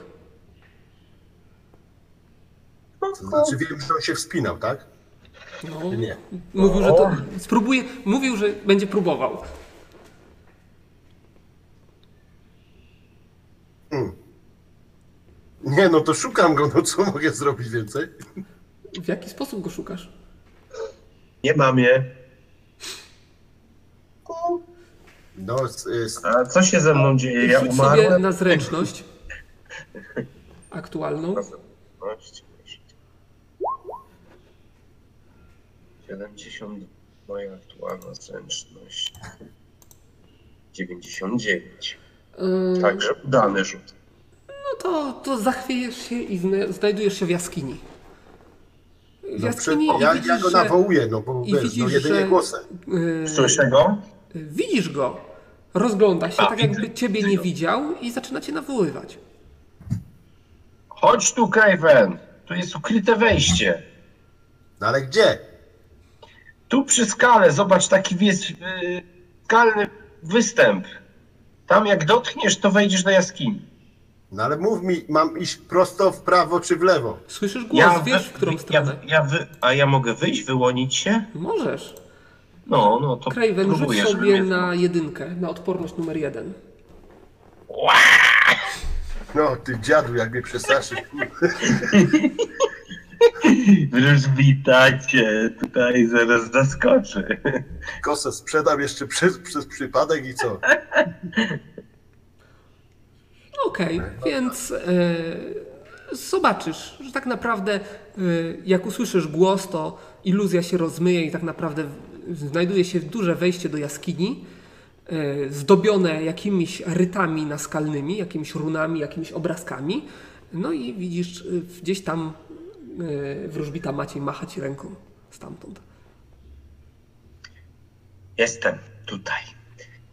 To znaczy wiem, że on się wspinał, tak? No, nie? mówił, że to spróbuje, mówił, że będzie próbował. Nie, no to szukam go, no co mogę zrobić więcej? W jaki sposób go szukasz? Nie mam je. No, A co się ze mną dzieje? Ja Rzuć sobie umarłem? na zręczność aktualną. 70 moja aktualna zręczność. 99. Yy, Także udany rzut. No to, to zachwiejesz się i zna- znajdujesz się w jaskini. W no jaskini przed, i ja, widzisz, ja go że, nawołuję, no bo i wiesz, widzisz, no jedynie że- głosem. yy, Słyszę go? widzisz go, rozgląda się A, tak widzę, jakby ciebie widzę nie go. widział i zaczyna cię nawoływać. Chodź tu, Craven. Tu jest ukryte wejście. No ale gdzie? Tu przy skale, zobacz, taki jest yy, skalny występ. Tam jak dotkniesz, to wejdziesz do jaskini. No ale mów mi, mam iść prosto w prawo czy w lewo? Słyszysz głos, wiesz wy- w którą ja, stronę. Ja wy, a ja mogę wyjść, wyłonić się? Możesz. No, no to Craven, rzuć próbuję, żeby sobie mnie- na jedynkę, na odporność numer jeden. No, ty dziadu, jak mnie przestraszysz. Wróżbita cię tutaj zaraz zaskoczy. Kosę sprzedam jeszcze przez, przez przypadek i co? Okej, więc e, zobaczysz, że tak naprawdę e, jak usłyszysz głos, to iluzja się rozmyje i tak naprawdę znajduje się duże wejście do jaskini, e, zdobione jakimiś rytami naskalnymi, jakimiś runami, jakimiś obrazkami. No i widzisz gdzieś tam wróżbita Maciej macha ci ręką stamtąd. Jestem tutaj.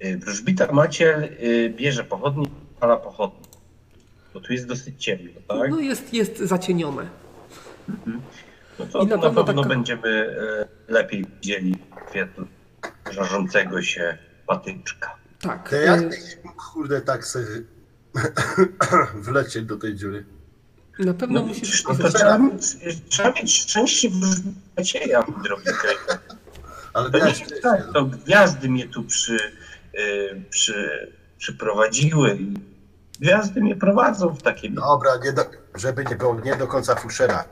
Y, Wróżbita Maciel y, bierze pochodnie, pala pochodnie. Bo tu jest dosyć ciemno, tak? No jest, jest zacienione. No to i na na, pewno pewno taka- będziemy y, lepiej widzieli świetl żarzącego się patyczka. Tak. To mógł, kurde, tak se wlecieć do tej dziury? Na pewno No, musisz no to trzeba mieć, trzeba mieć szczęście w mój drogi Craven. Ale To nie tak, to gwiazdy mnie tu przy, y, przy, przyprowadziły i gwiazdy mnie prowadzą w takie Dobra, nie do, żeby nie było nie do końca fuszera.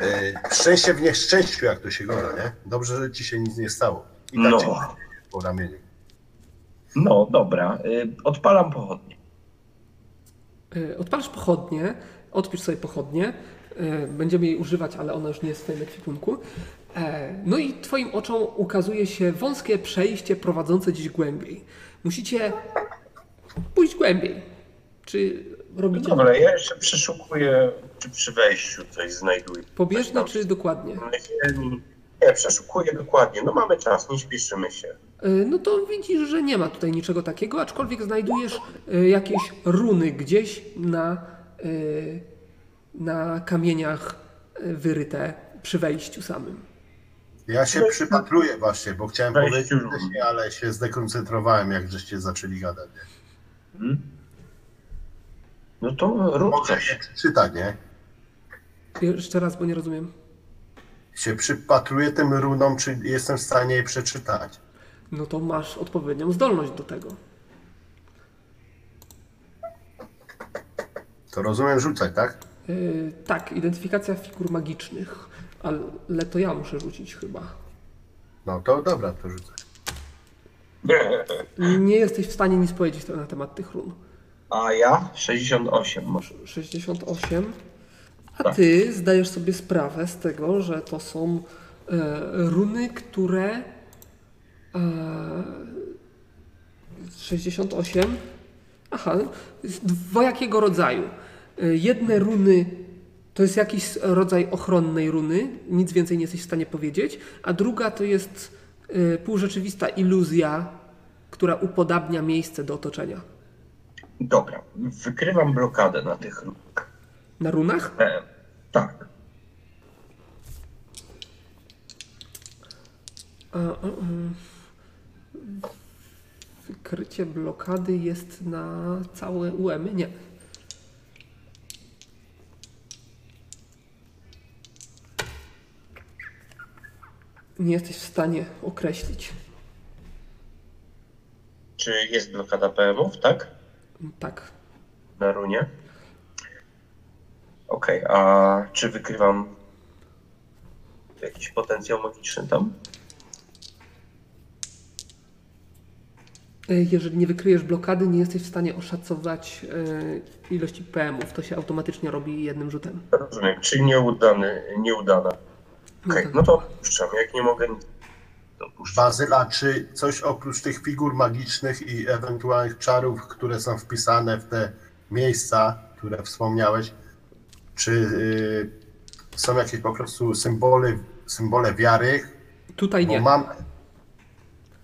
Yy, szczęście w nieszczęściu, jak to się goda, nie? Dobrze, że ci się nic nie stało. I tak No. po ramieniu. No dobra, y, odpalam pochodnie. E, Odpalasz pochodnie, odpisz sobie pochodnie. e, Będziemy jej używać, ale ona już nie jest w twoim ekwipunku. E, No i twoim oczom ukazuje się wąskie przejście prowadzące gdzieś głębiej. Musicie pójść głębiej. Czy robicie Dobra, ja jeszcze przeszukuję, czy przy wejściu coś znajduję. pobieżne, czy dokładnie? Nie, przeszukuję dokładnie. No mamy czas, nie śpieszymy się. E, No to widzisz, że nie ma tutaj niczego takiego, aczkolwiek znajdujesz jakieś runy gdzieś na, na kamieniach e, wyryte przy wejściu samym. Ja się przypatruję właśnie, bo chciałem Weź powiedzieć już. wcześniej, ale się zdekoncentrowałem, jak żeście zaczęli gadać. Nie? No to rób Mogę coś. się przeczytać, nie? Jeszcze raz, bo nie rozumiem. Się przypatruję tym runom, czy jestem w stanie je przeczytać. No to masz odpowiednią zdolność do tego. To rozumiem rzucać, tak? Yy, tak, identyfikacja figur magicznych, ale to ja muszę rzucić chyba. No to dobra, to rzucę. Nie jesteś w stanie nic powiedzieć na temat tych run. A ja? 68 może. 68. A ty zdajesz sobie sprawę z tego, że to są e, runy, które. E, 68. Aha, dwojakiego rodzaju. E, jedne runy To jest jakiś rodzaj ochronnej runy, nic więcej nie jesteś w stanie powiedzieć. A druga to jest y, półrzeczywista iluzja, która upodabnia miejsce do otoczenia. Dobra, wykrywam blokadę na tych runach. Na runach? E, tak. A. Wykrycie blokady jest na całe UEM? Nie. Nie jesteś w stanie określić. Czy jest blokada PM-ów, tak? Tak. Na runie? Okej, a czy wykrywam jakiś potencjał magiczny tam? Jeżeli nie wykryjesz blokady, nie jesteś w stanie oszacować e, ilości PM-ów. To się automatycznie robi jednym rzutem. Rozumiem, czyli nieudany, nieudana. Okej, tak. no to puszczam. Jak nie mogę, to puszczam. Bazyla, czy coś oprócz tych figur magicznych i ewentualnych czarów, które są wpisane w te miejsca, które wspomniałeś, czy y, są jakieś po prostu symbole, symbole wiary? Tutaj Bo nie. mam.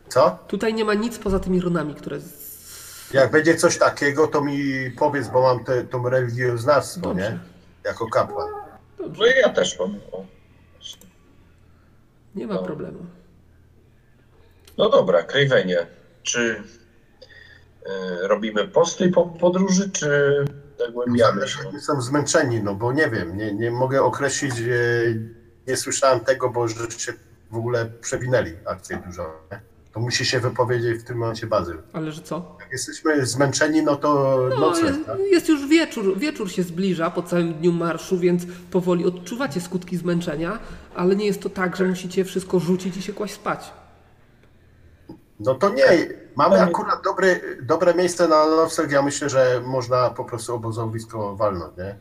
Co? Tutaj nie ma nic poza tymi runami, które. Z... Jak będzie coś takiego, to mi powiedz, bo mam te, to religioznawstwo, Dobrze. nie? Jako kapłan. No i ja też mam. O, właśnie. Nie ma No. problemu. No dobra, Krajwenie. Czy y, robimy posty po podróży, czy zagłębiamy się? Jestem zmęczeni, no bo nie wiem, nie, nie mogę określić, e, nie słyszałem tego, bo że się w ogóle przewinęli akcję dużo. Nie? To musi się wypowiedzieć w tym momencie Bazyl. Ale że co? Jak jesteśmy zmęczeni, no to No, noce. jest, tak? jest już wieczór. Wieczór się zbliża po całym dniu marszu, więc powoli odczuwacie skutki zmęczenia, ale nie jest to tak, że musicie wszystko rzucić i się kłaść spać. No to nie, mamy akurat dobre, dobre miejsce na nocleg, ja myślę, że można po prostu obozowisko walnąć, nie?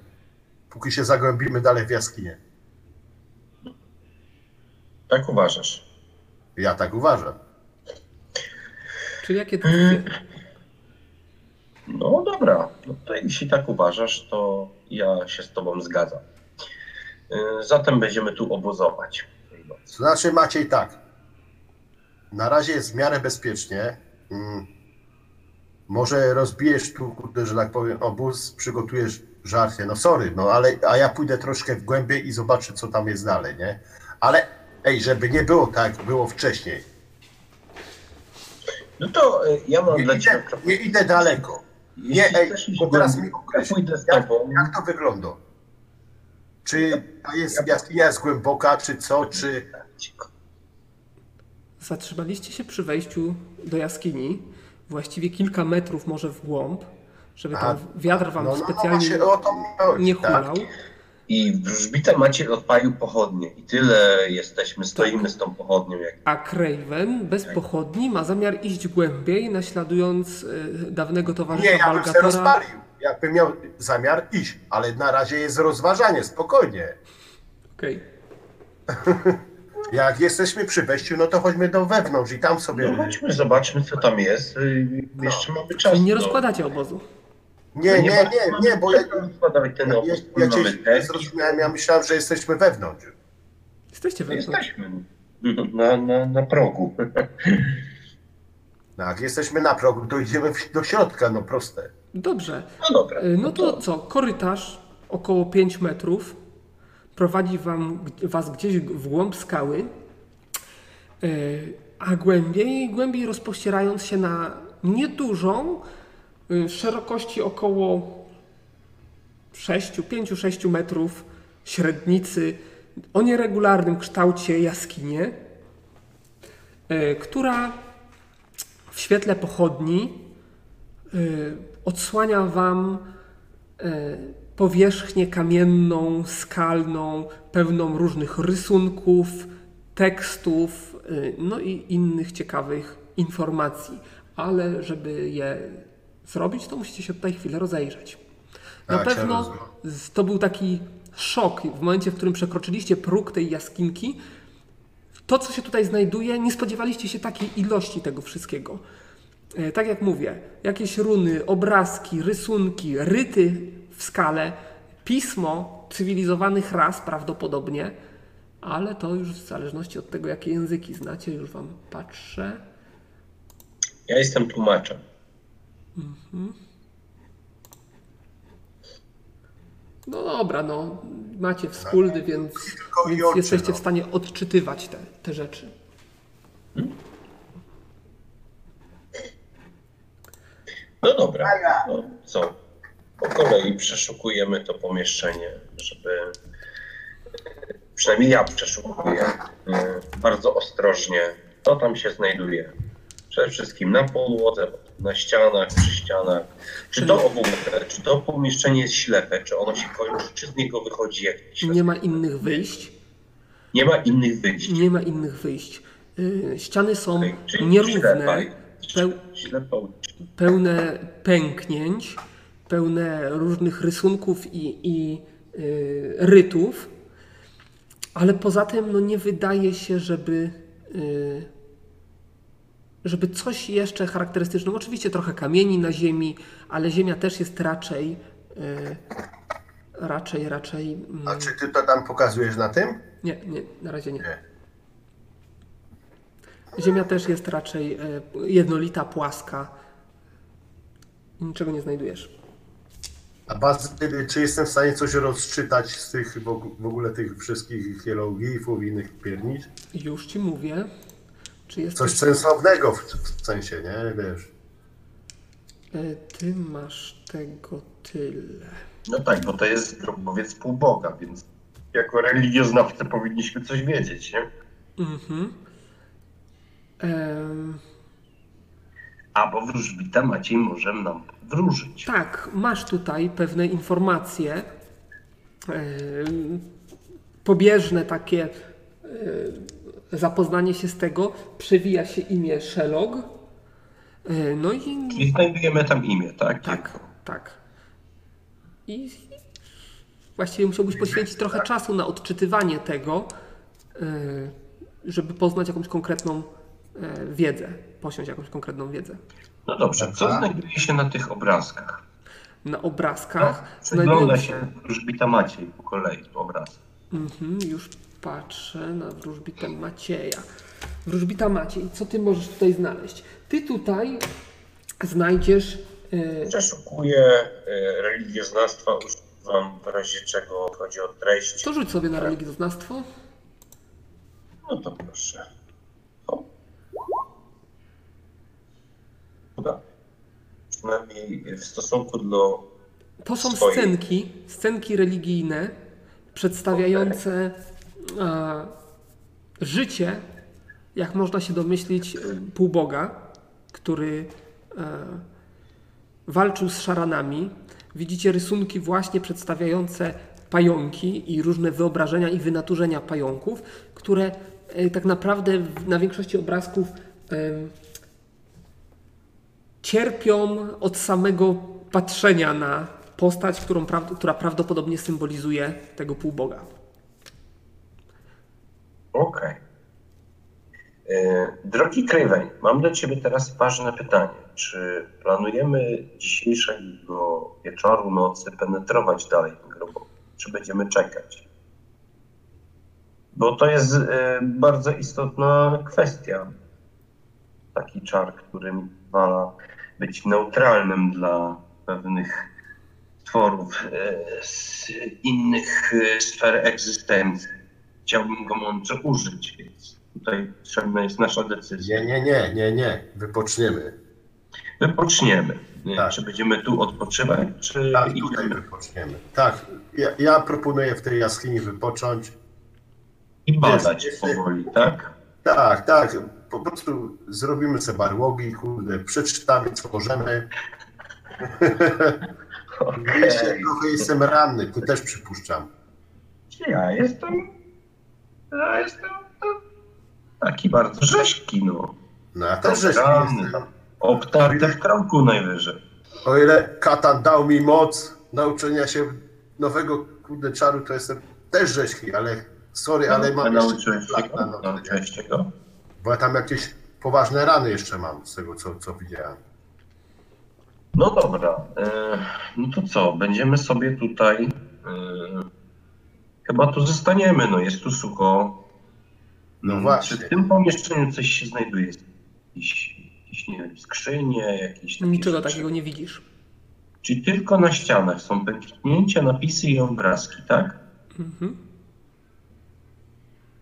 Póki się zagłębimy dalej w jaskinie. Tak uważasz? Ja tak uważam. Czyli jakie decyzje? No dobra, no to jeśli tak uważasz, to ja się z tobą zgadzam. Y, Zatem będziemy tu obozować. znaczy Maciej tak. Na razie jest w miarę bezpiecznie. Mm. Może rozbijesz tu, kurde, że tak powiem, obóz, przygotujesz żarcie. No sorry, no ale a ja pójdę troszkę w głębiej i zobaczę, co tam jest dalej, nie? Ale ej, żeby nie było tak, jak było wcześniej. No to y, ja mam Nie dla idę, ciebie nie idę daleko. Nie, ej, bo teraz mi określ, ja pójdę z jak, tobą. jak to wygląda? Czy to jest jaskinia jest głęboka, czy co, czy... Zatrzymaliście się przy wejściu do jaskini, właściwie kilka metrów może w głąb, żeby tam wiatr wam No, no, no specjalnie właśnie o to mi chodzi, nie tak. I wróżbita Maciej odpalił pochodnie. I tyle jesteśmy, stoimy z tą pochodnią. Jak... A Craven bez pochodni ma zamiar iść głębiej, naśladując y, dawnego towarzysza Nie, ja bym się rozpalił. Jakbym miał zamiar iść, ale na razie jest rozważanie, spokojnie. Okej. Jak jesteśmy przy wejściu, no to chodźmy do wewnątrz i tam sobie... No chodźmy, zobaczmy co tam jest. Y, Jeszcze mamy czas. Czyli nie no. rozkładacie obozu. Nie, nie, nie, nie, bo ja, ten ja, ja cię zrozumiałem, ja myślałem, że jesteśmy wewnątrz. Jesteście wewnątrz. Jesteśmy na, na, na progu. Jak jesteśmy na progu, to idziemy w- do środka, no proste. Dobrze. No dobra. Y, No to co? Korytarz około 5 metrów prowadzi wam, was gdzieś w głąb skały, y, a głębiej, głębiej rozpościerając się na niedużą, szerokości około 6, 5-6 metrów średnicy o nieregularnym kształcie jaskinię, y, która w świetle pochodni y, odsłania Wam y, powierzchnię kamienną, skalną, pełną różnych rysunków, tekstów, y, no i innych ciekawych informacji. Ale żeby je zrobić, to musicie się tutaj chwilę rozejrzeć. Na Tak, pewno to był taki szok w momencie, w którym przekroczyliście próg tej jaskinki. To, co się tutaj znajduje, nie spodziewaliście się takiej ilości tego wszystkiego. E, Tak jak mówię, jakieś runy, obrazki, rysunki, ryty w skale, pismo cywilizowanych ras prawdopodobnie, ale to już w zależności od tego, jakie języki znacie, już wam patrzę. Ja jestem tłumaczem. No dobra, no macie wspólny, więc, więc oczy, jesteście no. w stanie odczytywać te, te rzeczy. No dobra, no co? Po kolei przeszukujemy to pomieszczenie, żeby. Przynajmniej ja przeszukuję e, bardzo ostrożnie, co tam się znajduje. Przede wszystkim na podłodze, na ścianach, przy ścianach. Czy to w ogóle, czy to pomieszczenie jest ślepe, czy ono się kończy, czy z niego wychodzi jakiś. Nie ma innych wyjść. Nie ma innych wyjść. Nie ma innych wyjść. Yy, ściany są czyli nierówne, ślepa, peł, ślepa pełne pęknięć, pełne różnych rysunków i, i yy, rytów, ale poza tym no, nie wydaje się, żeby, yy, żeby coś jeszcze charakterystyczne. Oczywiście trochę kamieni na ziemi, ale ziemia też jest raczej yy, raczej, raczej. mm, A czy ty to tam pokazujesz na tym? Nie, nie, na razie nie. Nie. Ziemia też jest raczej e, jednolita, płaska. Niczego nie znajdujesz. A Bazyl, czy jestem w stanie coś rozczytać z tych w ogó- w ogóle tych wszystkich hieroglifów i innych piernic? Już ci mówię. Czy jest Coś sensownego w, w sensie, nie? Wiesz. e, Ty masz tego tyle. No tak, bo to jest grobowiec półboga, więc jako religioznawcy powinniśmy coś wiedzieć, nie? Mhm. Em, A, bo wróżbita Maciej może nam wróżyć. tak, masz tutaj pewne informacje. pobieżne takie zapoznanie się z tego. Przewija się imię Shelog. E, No i Czyli znajdujemy tam imię, tak? Tak, tak. I właściwie musiałbyś poświęcić trochę czasu na odczytywanie tego, y, żeby poznać jakąś konkretną y, wiedzę, posiąść jakąś konkretną wiedzę. No dobrze, co Dobra. znajduje się na tych obrazkach? Na obrazkach Przygląda znajdują się wróżbita Maciej po kolei obraz. Mhm, już patrzę na wróżbitę Macieja. Wróżbita Maciej, co ty możesz tutaj znaleźć? Ty tutaj znajdziesz y, Przeszukuję religioznawstwa, używam w razie czego chodzi o treść. to rzuć sobie na religioznawstwo. No to proszę. O. Chyba. Przynajmniej w stosunku do To są Swoje. scenki, scenki religijne przedstawiające e, życie, jak można się domyślić, e, półboga, który e, walczył z szaranami. Widzicie rysunki właśnie przedstawiające pająki i różne wyobrażenia i wynaturzenia pająków, które e, tak naprawdę na większości obrazków cierpią od samego patrzenia na postać, którą, która prawdopodobnie symbolizuje tego półboga. Okej. E, Drogi Craven, mam do Ciebie teraz ważne pytanie. Czy planujemy dzisiejszego wieczoru, nocy penetrować dalej ten grobowiec? Czy będziemy czekać? Bo to jest e, bardzo istotna kwestia. Taki czar, który pozwala być neutralnym dla pewnych tworów e, z innych sfer egzystencji chciałbym go mądrze użyć, więc tutaj potrzebna jest nasza decyzja. Nie, nie, nie, nie, nie. Wypoczniemy. Wypoczniemy. Nie, Tak. Czy będziemy tu odpoczywać, czy Tak, tutaj idziemy wypoczniemy. Tak, ja, ja proponuję w tej jaskini wypocząć. i badać Jest- powoli, tak? Tak, tak. Po prostu zrobimy sobie barłogi, kurde, przeczytamy co możemy. Jeszcze Okej. trochę jestem ranny, ty też przypuszczam. Ja jestem. Ja jestem no, taki bardzo rzeźki, no. No ja też żeś jestem. Obtarty w krągu najwyżej. O ile Katan dał mi moc nauczenia się nowego kurde czaru, to jestem też rzeźki, ale sorry, ale A mam nauczyłeś jeszcze się na go? Nauczyłeś się go? bo ja tam jakieś poważne rany jeszcze mam z tego, co, co widziałem. No dobra, e, no to co, będziemy sobie tutaj chyba tu zostaniemy, no jest tu sucho. No właśnie. Czy w tym pomieszczeniu coś się znajduje? Jakieś, jakieś nie wiem, skrzynie, jakieś takie Niczego rzeczy? takiego nie widzisz. Czyli tylko na ścianach są pęknięcia, napisy i obrazki, tak? Mhm.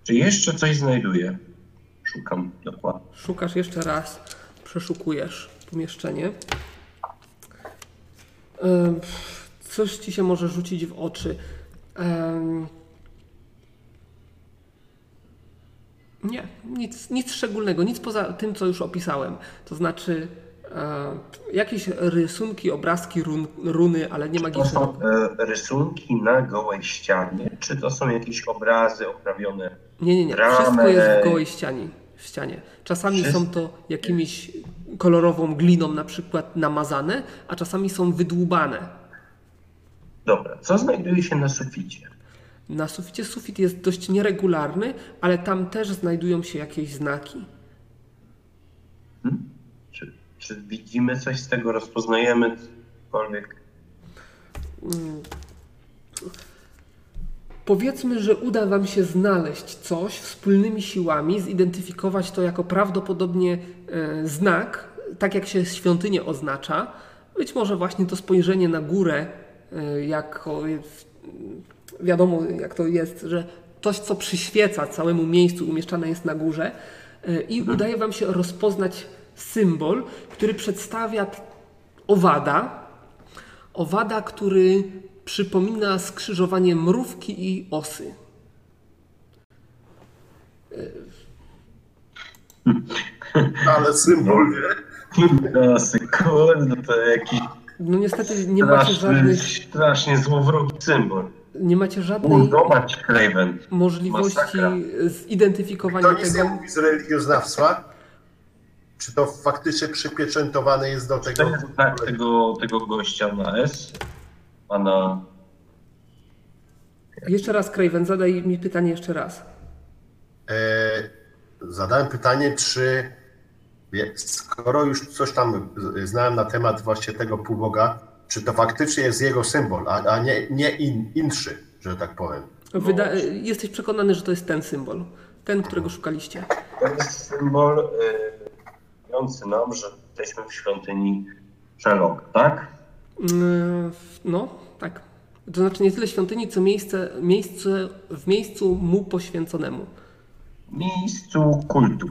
Czy jeszcze coś znajduję? Szukam dokładnie. Szukasz jeszcze raz, przeszukujesz pomieszczenie. Coś ci się może rzucić w oczy. Em, Nie, nic, nic szczególnego, nic poza tym, co już opisałem. To znaczy e, jakieś rysunki, obrazki, run, runy, ale nie To magiczne. są e, rysunki na gołej ścianie, czy to są jakieś obrazy oprawione? Nie, nie, nie. Wszystko jest w gołej ścianie. W ścianie. Czasami Wszystko- są to jakimiś kolorową gliną na przykład namazane, a czasami są wydłubane. Dobra, co znajduje się na suficie? Na suficie sufit jest dość nieregularny, ale tam też znajdują się jakieś znaki. Hmm? Czy, czy widzimy coś z tego, rozpoznajemy cokolwiek? Powiedzmy, że uda Wam się znaleźć coś wspólnymi siłami, zidentyfikować to jako prawdopodobnie e, znak, tak jak się świątynię oznacza. Być może właśnie to spojrzenie na górę, jako jest, wiadomo jak to jest, że coś, co przyświeca całemu miejscu, umieszczane jest na górze e, i udaje Wam się rozpoznać symbol, który przedstawia owada, owada, który przypomina skrzyżowanie mrówki i osy. Ale symbol, nie? No, sekundę, to jakiś No niestety nie macie straszny, żadnych, strasznie złowrogi symbol. nie macie żadnej Craven. możliwości masakra. zidentyfikowania To nic nie tego. mówi z religioznawstwa? Czy to faktycznie przypieczętowane jest do To tego? jest znak tego, tego gościa na S, a na... Jeszcze raz, Craven, zadaj mi pytanie jeszcze raz. E, zadałem pytanie, czy skoro już coś tam znałem na temat właśnie tego półboga, czy to faktycznie jest jego symbol, a, a nie, nie in, inszy, że tak powiem. Wyda- jesteś przekonany, że to jest ten symbol, ten, którego szukaliście. To jest symbol y, mówiący nam, że jesteśmy w świątyni Sherlock, tak? Mm, No, tak. To znaczy nie tyle świątyni, co miejsce, miejsce w miejscu mu poświęconemu. Miejscu kultu.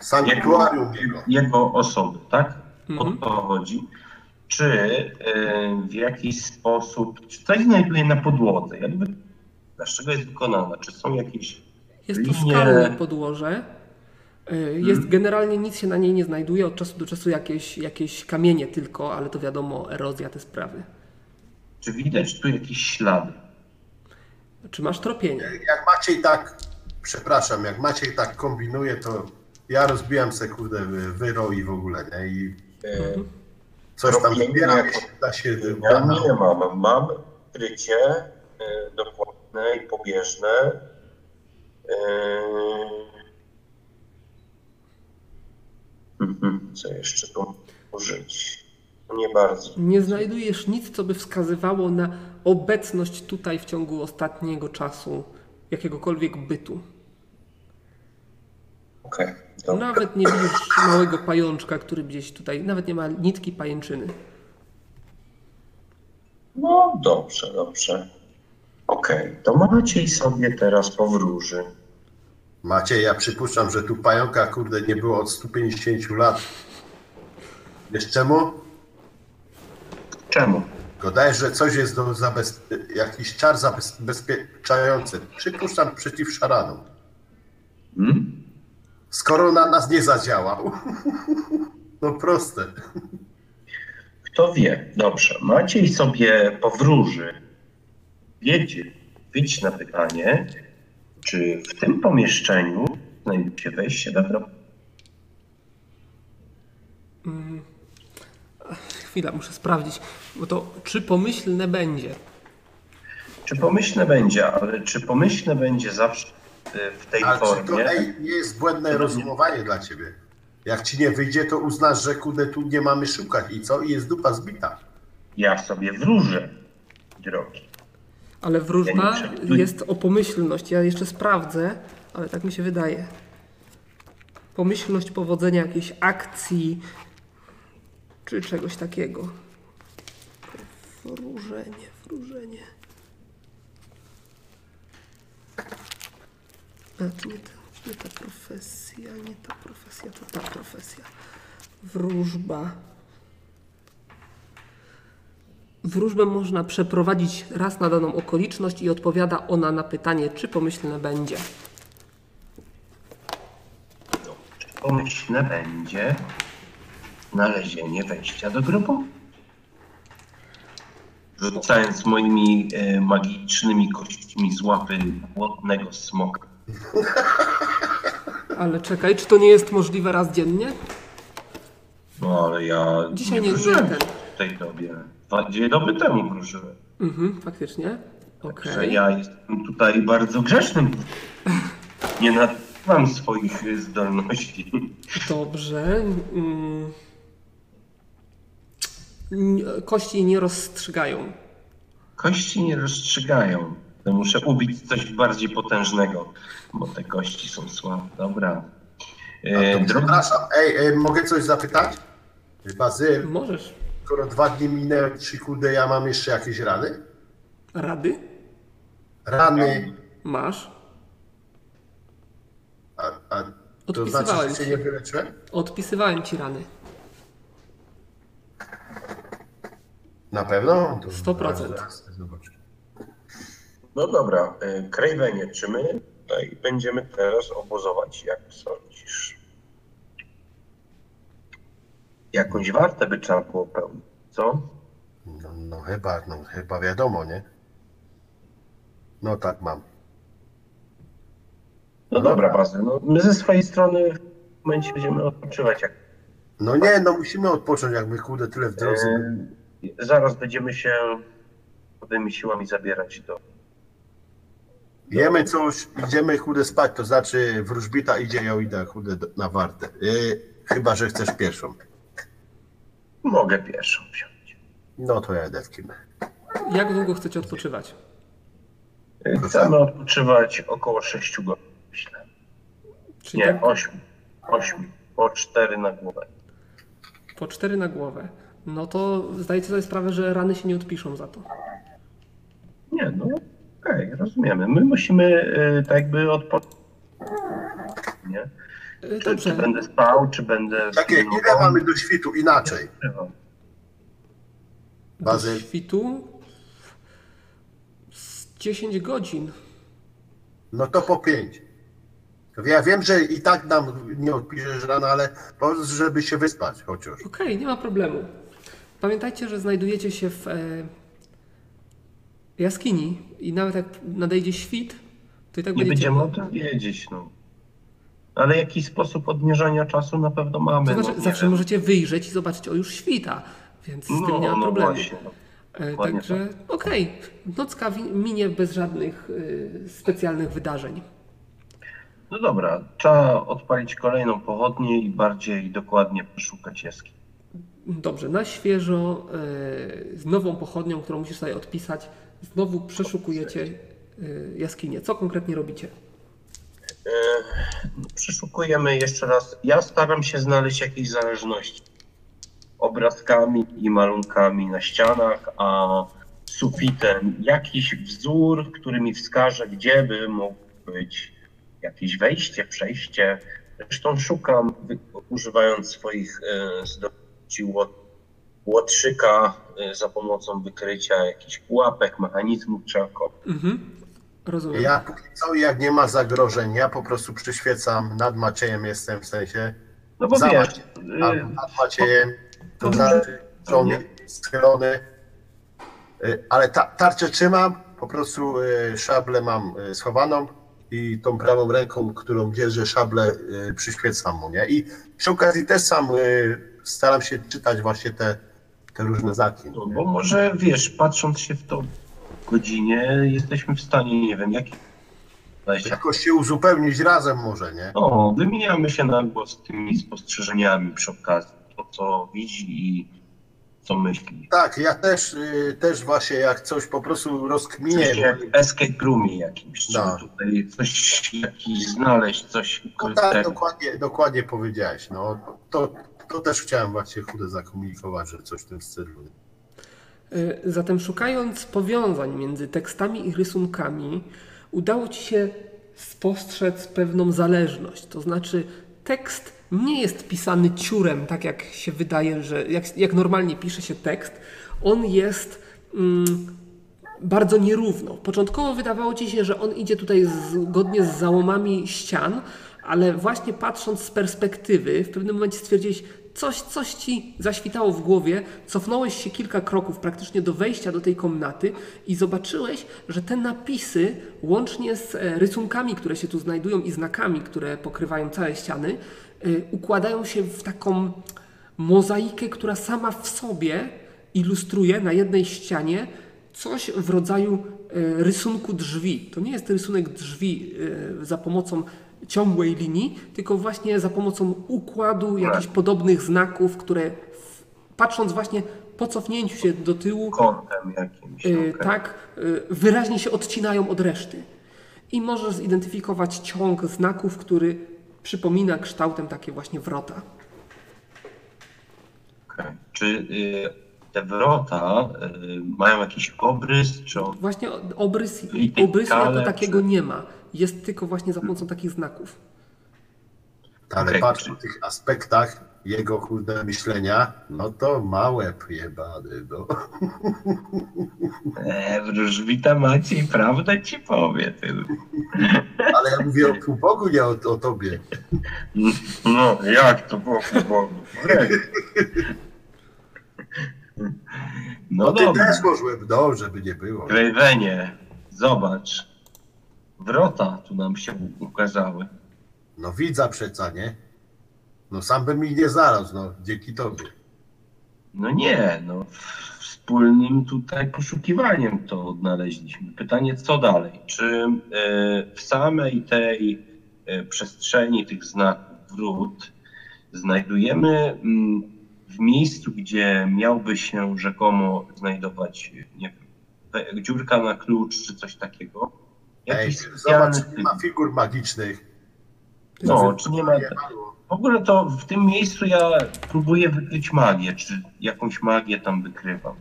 Sanktuarium jego. jego osoby, tak? Mhm. O to chodzi. Czy y, w jakiś sposób, czy coś znajduje na podłodze? Jakby, z czego jest wykonana? Czy są jakieś Jest to linie? skalne podłoże. Y, Jest generalnie nic się na niej nie znajduje, od czasu do czasu jakieś, jakieś kamienie tylko, ale to wiadomo, erozja te sprawy. Czy widać tu jakieś ślady? Czy masz tropienie? Jak Maciej tak, przepraszam, jak Maciej tak kombinuje, to ja rozbijam se kurde wy- wyro i w ogóle, nie? I Y, coś tam zbieram, jeśli da się Ja nie mam. Mam krycie y, dokładne i pobieżne. Y, mhm, Co jeszcze tu użyć? Nie bardzo. Nie znajdujesz nic, co by wskazywało na obecność tutaj w ciągu ostatniego czasu jakiegokolwiek bytu. Okej, dobra. Nawet nie widzisz małego pajączka, który gdzieś tutaj, nawet nie ma nitki pajęczyny. No dobrze, dobrze. Okej, to Maciej sobie teraz powróży. Maciej, ja przypuszczam, że tu pająka kurde nie było od 150 lat. Wiesz czemu? Czemu? Godaj, że coś jest do zabezpie... jakiś czar zabezpieczający. Przypuszczam przeciw szaranom. Hmm? Skoro na nas nie zadziałał. No proste. Kto wie? Dobrze, Maciej sobie powróży. Wiedzie, wiedź na pytanie, czy w tym pomieszczeniu znajduje się wejście do grobu. Chwila, muszę sprawdzić, bo to czy pomyślne będzie? Czy pomyślne będzie, ale czy pomyślne będzie zawsze w tej Ale czy to formie? ej, nie jest błędne rozumowanie dla ciebie? Jak ci nie wyjdzie, to uznasz, że kurde tu nie mamy szukać i co? I jest dupa zbita. Ja sobie wróżę drogi. Ale wróżba Ja nie jest o pomyślność. Ja jeszcze sprawdzę, ale tak mi się wydaje. Pomyślność powodzenia jakiejś akcji czy czegoś takiego. Wróżenie, wróżenie. A, to nie ta, nie ta profesja, nie ta profesja, to ta profesja. Wróżba. Wróżbę można przeprowadzić raz na daną okoliczność i odpowiada ona na pytanie, czy pomyślne będzie. Pomyślne będzie znalezienie wejścia do grobu. Rzucając moimi e, magicznymi kośćmi z łapy błotnego smoka. Ale czekaj, czy to nie jest możliwe raz dziennie? No ale ja Dzisiaj nie- nie wróżyłem ten. w tej dobie. Dwa dwie doby temu wróżyłem. Mhm, faktycznie. Okej. Że ja jestem tutaj bardzo grzecznym. Nie nadużywam swoich zdolności. Dobrze. Mm. N- Kości nie rozstrzygają. Kości nie rozstrzygają. To muszę ubić coś bardziej potężnego, bo te kości są słabe. Dobra. E, drogi, przepraszam, ej, ej, mogę coś zapytać? Bazyl, Możesz. skoro dwa dni minęły, czy kurde, ja mam jeszcze jakieś rany? Rady? Rany, Masz. a, a to Odpisywałem znaczy, że się ci. nie wyleczyłem? Odpisywałem ci rany. Na pewno? To 100%. zaraz zobaczę. No dobra, Krajwenie, czy my tutaj będziemy teraz obozować, jak sądzisz? Jakąś wartę by trzeba było pełnić, co? No, no chyba, no chyba wiadomo, nie? No tak mam. No dobra, Bazy, no my ze swojej strony w momencie będziemy odpoczywać. Jak, No nie, no musimy odpocząć, jakby kurde tyle w drodze. e, zaraz będziemy się potem siłami zabierać do Jemy coś, idziemy chude spać, to znaczy wróżbita idzie, ja idę chude na wartę. Yy, chyba, że chcesz pierwszą. Mogę pierwszą wziąć. No to ja idę w kimę. Jak długo chcecie odpoczywać? Chcemy odpoczywać około 6 godzin, myślę. Czyli Nie, tak 8. 8. Po 4 na głowę. po cztery na głowę. No to zdajecie sobie sprawę, że rany się nie odpiszą za to. Nie, no okej, rozumiemy. My musimy y, tak jakby odpocząć. Nie? E, Czy, czy będę spał, czy będę... Takie, pilnował? ile mamy do świtu inaczej? Do Bazy? świtu z 10 godzin. No to po pięć. Ja wiem, że i tak nam nie odpiszesz rano, ale po prostu, żeby się wyspać chociaż. Okej, nie ma problemu. Pamiętajcie, że znajdujecie się w e, jaskini i nawet jak nadejdzie świt, to i tak Nie będziemy o tym wiedzieć, no. Ale jakiś sposób odmierzania czasu na pewno mamy. To no, znaczy, nie zawsze wiem. możecie wyjrzeć i zobaczyć, o już świta, więc z tym No, nie ma no problemu. właśnie. No. E, Także okej, nocka wi- minie bez żadnych y, specjalnych wydarzeń. no dobra, trzeba odpalić kolejną pochodnię i bardziej dokładnie poszukać jaskini. Dobrze, na świeżo, y, z nową pochodnią, którą musisz sobie odpisać, znowu przeszukujecie y, jaskinię. Co konkretnie robicie? Przeszukujemy jeszcze raz. Ja staram się znaleźć jakieś zależności. Obrazkami i malunkami na ścianach, a sufitem jakiś wzór, który mi wskaże, gdzie by mógł być jakieś wejście, przejście. Zresztą szukam, używając swoich e, zdolności łotrzyka e, za pomocą wykrycia jakichś pułapek, mechanizmów czy około. Mhm. Rozumiem. Ja póki co, jak nie ma zagrożeń, ja po prostu przyświecam, nad Maciejem jestem w sensie, No bo Za wiesz, e, nad, nad Maciejem, to to znaczy, jest schylony, Y, ale ta, tarczę trzymam, po prostu y, szablę mam y, schowaną i tą prawą ręką, którą dzierżę szablę, y, przyświecam mu, nie? I przy okazji też sam y, staram się czytać właśnie te, te różne znaki. No, bo może wiesz, patrząc się w tą godzinie, jesteśmy w stanie, nie wiem, jaki. Jakoś się uzupełnić razem może, nie? O, wymieniamy się na głos tymi spostrzeżeniami przy okazji. To, co widzi i co myśli. Tak, ja też, y, też właśnie jak coś po prostu rozkminię. Coś jak escape roomie jakimś, No. tutaj coś jakiś znaleźć, coś No tak, dokładnie, dokładnie powiedziałeś. No, to, to też chciałem właśnie chude zakomunikować, że coś w tym stylu. Y, Zatem szukając powiązań między tekstami i rysunkami, udało Ci się spostrzec pewną zależność. To znaczy, tekst nie jest pisany ciurem, tak jak się wydaje, że jak, jak normalnie pisze się tekst. On jest mm, bardzo nierówno. Początkowo wydawało Ci się, że on idzie tutaj zgodnie z załomami ścian, ale właśnie patrząc z perspektywy, w pewnym momencie stwierdziłeś, coś, coś Ci zaświtało w głowie, cofnąłeś się kilka kroków praktycznie do wejścia do tej komnaty i zobaczyłeś, że te napisy, łącznie z e, rysunkami, które się tu znajdują i znakami, które pokrywają całe ściany, y, układają się w taką mozaikę, która sama w sobie ilustruje na jednej ścianie coś w rodzaju e, rysunku drzwi. To nie jest rysunek drzwi e, za pomocą ciągłej linii, tylko właśnie za pomocą układu jakichś podobnych znaków, które w, patrząc właśnie po cofnięciu się do tyłu, Kątem jakimś. e, okej. tak e, wyraźnie się odcinają od reszty. I możesz zidentyfikować ciąg znaków, który przypomina kształtem takie właśnie wrota. Okej. Czy y, te wrota y, mają jakiś obrys, czy. Właśnie obrys, obrysu jako takiego czy- nie ma. Jest tylko właśnie za pomocą takich znaków. Ale Okej, patrz po tych aspektach jego kurde myślenia, no to małe jebany, no. E, wróżbita Maciej, prawdę ci powie. Ty. Ale ja mówię o półbogu, nie o, o tobie. No, jak to było Bogu? No No ty dobra. też możłem, no, żeby nie było. Gravenie, zobacz. Wrota tu nam się ukazały. No widza przeca, nie? No sam bym ich nie znalazł, no, dzięki tobie. No nie, no wspólnym tutaj poszukiwaniem to odnaleźliśmy. Pytanie, co dalej? Czy e, w samej tej e, przestrzeni tych znaków wrót znajdujemy mm, w miejscu, gdzie miałby się rzekomo znajdować, nie wiem, dziurka na klucz czy coś takiego? Ej, Jakiś zobacz, nie ma figur magicznych. No, czy nie ma... W ogóle to w tym miejscu ja próbuję wykryć magię, czy jakąś magię tam wykrywam.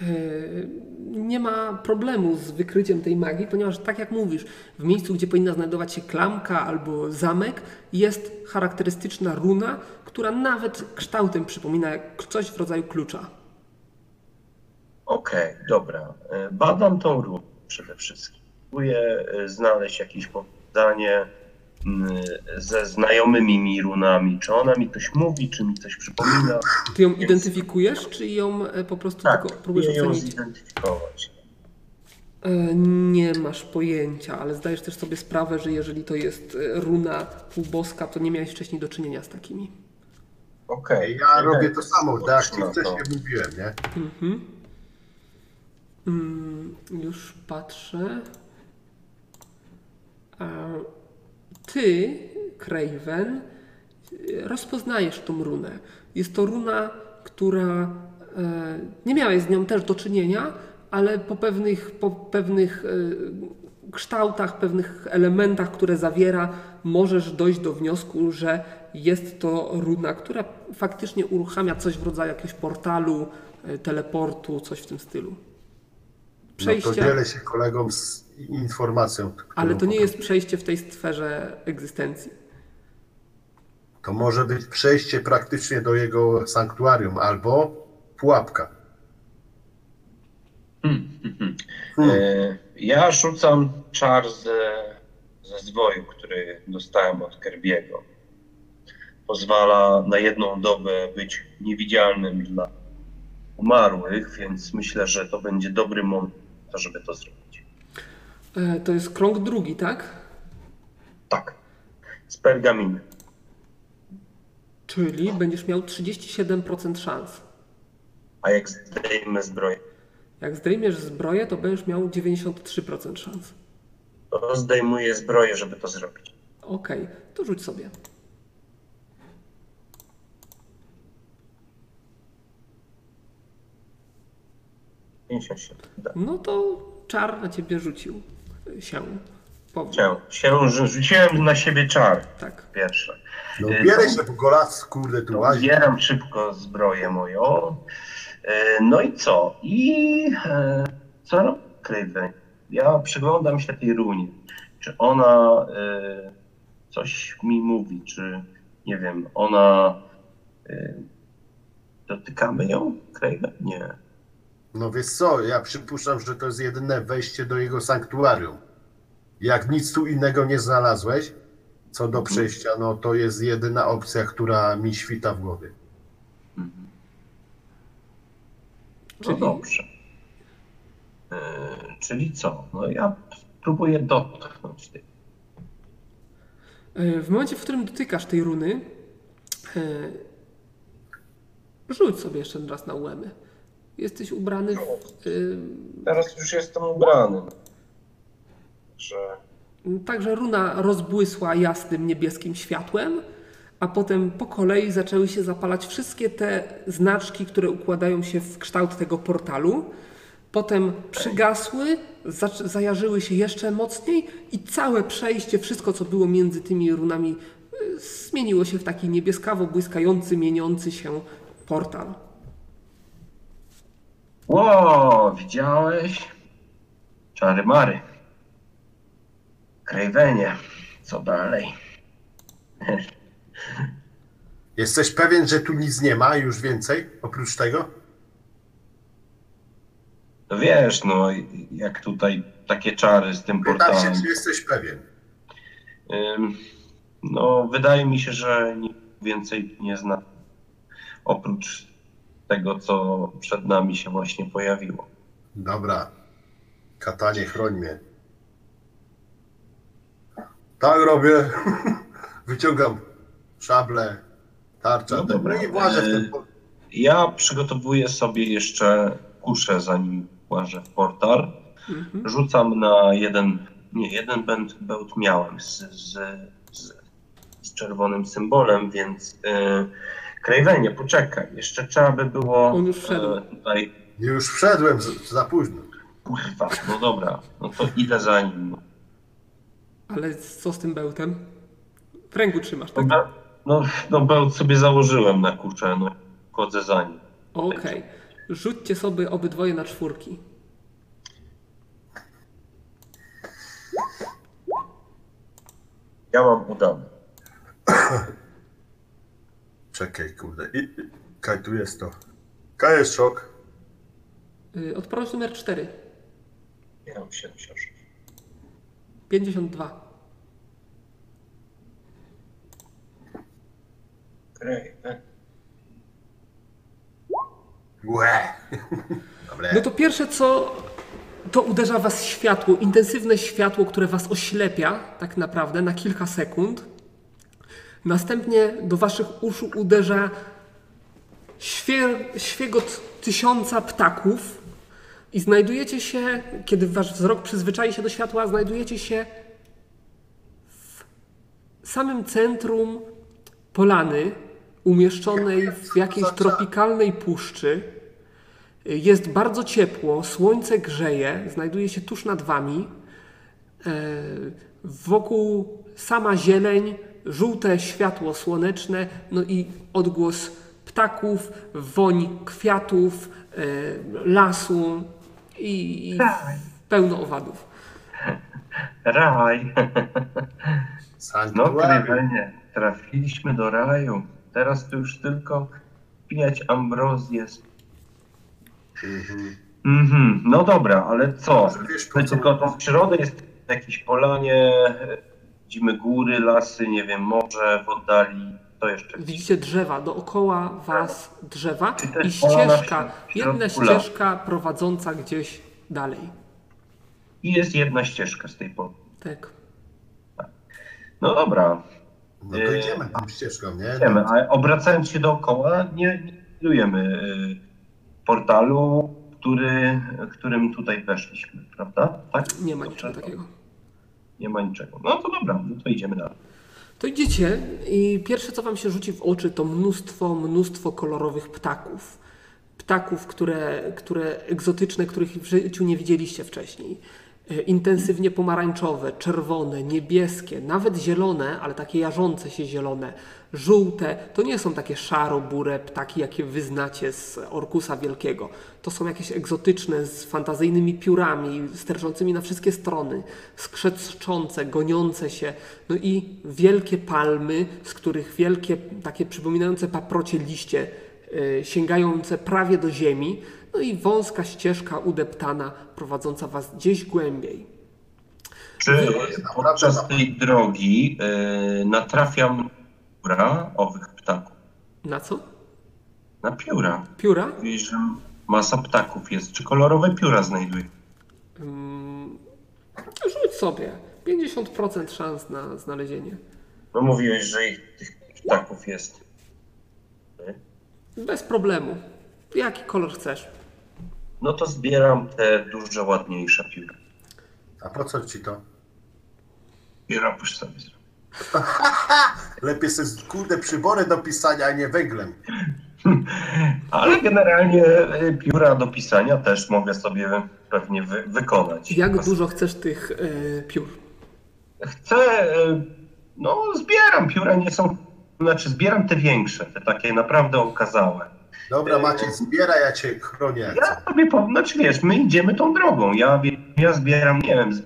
Yy, Nie ma problemu z wykryciem tej magii, ponieważ tak jak mówisz, w miejscu, gdzie powinna znajdować się klamka albo zamek, jest charakterystyczna runa, która nawet kształtem przypomina jak coś w rodzaju klucza. Okej, dobra. E, Badam tą runę przede wszystkim. Próbuję e, znaleźć jakieś powiązanie mm, ze znajomymi mi runami. Czy ona mi coś mówi, czy mi coś przypomina? Ty ją identyfikujesz, czy ją e, po prostu Tak, tylko próbujesz ją ocenić? zidentyfikować. E, Nie masz pojęcia, ale zdajesz też sobie sprawę, że jeżeli to jest runa półboska, to nie miałeś wcześniej do czynienia z takimi. Okej. Ja robię to samo, tak ci No to- wcześniej mówiłem, nie? Mhm. Mm, już patrzę. Ty, Craven, rozpoznajesz tą runę. Jest to runa, która e, nie miałeś z nią też do czynienia, ale po pewnych, po pewnych e, kształtach, pewnych elementach, które zawiera, możesz dojść do wniosku, że jest to runa, która faktycznie uruchamia coś w rodzaju jakiegoś portalu, e, teleportu, coś w tym stylu. No to Przejście, dzielę się kolegom z informacją. ale to nie jest przejście w tej sferze egzystencji. To może być przejście praktycznie do jego sanktuarium albo pułapka. Hmm, hmm, hmm. Hmm. E, Ja rzucam czar ze, ze zwoju, który dostałem od Kerbiego. Pozwala na jedną dobę być niewidzialnym dla umarłych, więc myślę, że to będzie dobry moment, żeby to zrobić. E, To jest krąg drugi, tak? Tak. Z pergaminy. Czyli będziesz miał 37% szans. A jak zdejmę zbroję, Jak zdejmiesz zbroję, to będziesz miał 93% szans. to zdejmuję zbroję, żeby to zrobić. Okej, to rzuć sobie. 57. Da. No to czar na ciebie rzucił się. Powrót. Się, się rzuciłem na siebie czar Tak. pierwsze. No bierę to- się, bo golas, kurde, tu łazi. Zbieram szybko zbroję moją. E, No i co? I e, co robi Craven? Ja przyglądam się tej runie. Czy ona e, coś mi mówi, czy nie wiem, ona. Dotykamy ją, Craven? Nie. No wiesz co, ja przypuszczam, że to jest jedyne wejście do jego sanktuarium. Jak nic tu innego nie znalazłeś, co do przejścia, no to jest jedyna opcja, która mi świta w głowie. No Czyli- dobrze. E, czyli co? No ja próbuję dotknąć tej. E, W momencie, w którym dotykasz tej runy, e, rzuć sobie jeszcze raz na ułemy. Jesteś ubrany w, e, Teraz już jestem ubrany. Że. Także runa rozbłysła jasnym niebieskim światłem, a potem po kolei zaczęły się zapalać wszystkie te znaczki, które układają się w kształt tego portalu. Potem przygasły, zajarzyły się jeszcze mocniej i całe przejście, wszystko co było między tymi runami, y, zmieniło się w taki niebieskawo błyskający, mieniący się portal. Ło, widziałeś? Czary mary. Krajwenie. Co dalej? Jesteś pewien, że tu nic nie ma już więcej, oprócz tego? No wiesz, no jak tutaj takie czary z tym Pytam portalem. się, czy jesteś pewien. Ym, No, wydaje mi się, że nikt więcej nie zna. Oprócz tego, co przed nami się właśnie pojawiło. Dobra. Katanie, chroń mnie. Tak robię. Wyciągam szablę, tarcza. No No, dobra. i włażę w ten... po- Ja przygotowuję sobie jeszcze kuszę, zanim łażę w portal. Mhm. Rzucam na jeden, nie, jeden bełt, bełt miałem z, z, z, z czerwonym symbolem, więc yy, Krajwenie, poczekaj, jeszcze trzeba by było On już wszedł. e, tutaj, Już wszedłem za późno. kurwa, no dobra, no to idę za nim. Ale co z tym bełtem? W ręku trzymasz, tak? No, no, no bełt sobie założyłem na kuszę, no chodzę za nim. Okej. Rzućcie sobie obydwoje na czwórki. Ja mam udany. Czekaj, kurde. I, i, kaj tu jest to. Kaj jest szok. Yy, Odporność numer 4. Ja mam 76. 52. Krajwen. Łe. Dobre. No to pierwsze co, to uderza was światło, intensywne światło, które was oślepia tak naprawdę na kilka sekund. Następnie do waszych uszu uderza świe, świegot tysiąca ptaków i znajdujecie się, kiedy wasz wzrok przyzwyczai się do światła, znajdujecie się w samym centrum polany, umieszczonej w jakiejś tropikalnej puszczy. Jest bardzo ciepło, słońce grzeje, znajduje się tuż nad wami. E, Wokół sama zieleń, żółte światło słoneczne, no i odgłos ptaków, woń kwiatów, e, lasu i, i pełno owadów. Raj. No. Krajwenie, trafiliśmy do raju. Teraz to już tylko pijać ambrozję. Mhm. Mhm, no dobra, ale co? Wiesz, po co- tylko tą przyrodę jest na jakiejś polanie, widzimy góry, lasy, nie wiem, morze w oddali, to jeszcze. Widzicie drzewa, dookoła was drzewa i ścieżka, jedna ścieżka prowadząca gdzieś dalej. I jest jedna ścieżka z tej pory. Tak. No dobra, No to idziemy tą ścieżką, nie? idziemy, a obracając się dookoła, nie, nie widujemy y, portalu, który, którym tutaj weszliśmy, prawda? Tak? Nie ma niczego takiego. Nie ma niczego. No to dobra, no to idziemy dalej. To idziecie i pierwsze co wam się rzuci w oczy to mnóstwo, mnóstwo kolorowych ptaków. ptaków, które, które egzotyczne, których w życiu nie widzieliście wcześniej. E, Intensywnie pomarańczowe, czerwone, niebieskie, nawet zielone, ale takie jarzące się zielone, żółte. To nie są takie szaro-bure ptaki, jakie wy znacie z Orkusa Wielkiego. To są jakieś egzotyczne, z fantazyjnymi piórami, sterczącymi na wszystkie strony, skrzeczczące, goniące się. No i wielkie palmy, z których wielkie, takie przypominające paprocie liście, e, sięgające prawie do ziemi. No i wąska ścieżka udeptana, prowadząca was gdzieś głębiej. Czy podczas tej drogi y, natrafiam pióra owych ptaków? Na co? Na pióra. Pióra? Mówisz, że masa ptaków jest. Czy kolorowe pióra znajduję? Mm, rzuć sobie. 50% szans na znalezienie. No mówiłeś, że ich, tych ptaków jest. Bez problemu. Jaki kolor chcesz? No to zbieram te duże, ładniejsze pióra. A po co ci to? Pióra puść sobie zrobię. Lepiej sobie kurde przybory do pisania, a nie węglem. Ale generalnie y, pióra do pisania też mogę sobie pewnie wy, wykonać. Jak dużo chcesz tych e, piór? Chcę, y, no zbieram pióra, nie są, znaczy zbieram te większe, te takie naprawdę okazałe. Dobra, Maciej, zbieraj, ja cię chronię. Ja sobie powiem, znaczy wiesz, my idziemy tą drogą, ja, ja zbieram, nie wiem, z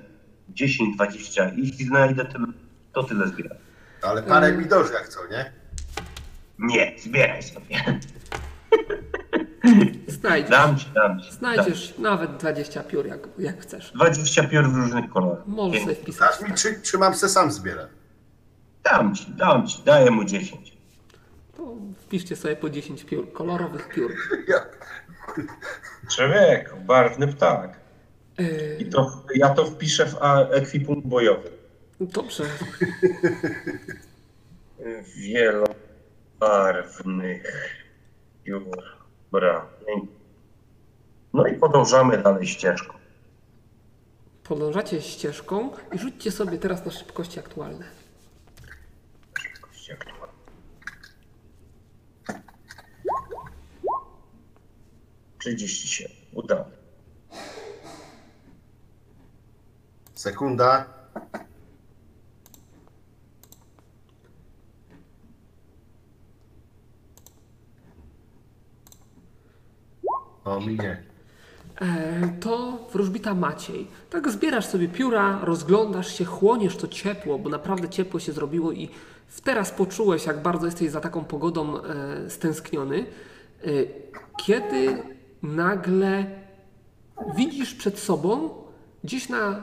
10, 20 i znajdę tyle, to tyle zbieram. Ale parę Mm. mi jak co, nie? Nie, zbieraj sobie. Znajdziesz. Dam ci, dam ci. Znajdziesz nawet 20 piór, jak, jak chcesz. 20 piór w różnych kolorach. Możesz sobie wpisać. Dasz mi, czy, czy mam se sam zbierać? Dam ci, dam ci, daję mu 10. To wpiszcie sobie po 10 piór, kolorowych piór. Ja. Człowiek, barwny ptak. E, I to, ja to wpiszę w a, ekwipunkt bojowy. Dobrze. Wielobarwnych. Bra. No i podążamy dalej ścieżką. Podążacie ścieżką i rzućcie sobie teraz na szybkości aktualne. Trzydzieści się. Udało. Sekunda. O mnie. E, to wróżbita Maciej. Tak zbierasz sobie pióra, rozglądasz się, chłoniesz to ciepło, bo naprawdę ciepło się zrobiło i teraz poczułeś, jak bardzo jesteś za taką pogodą e, stęskniony, e, kiedy nagle widzisz przed sobą, gdzieś na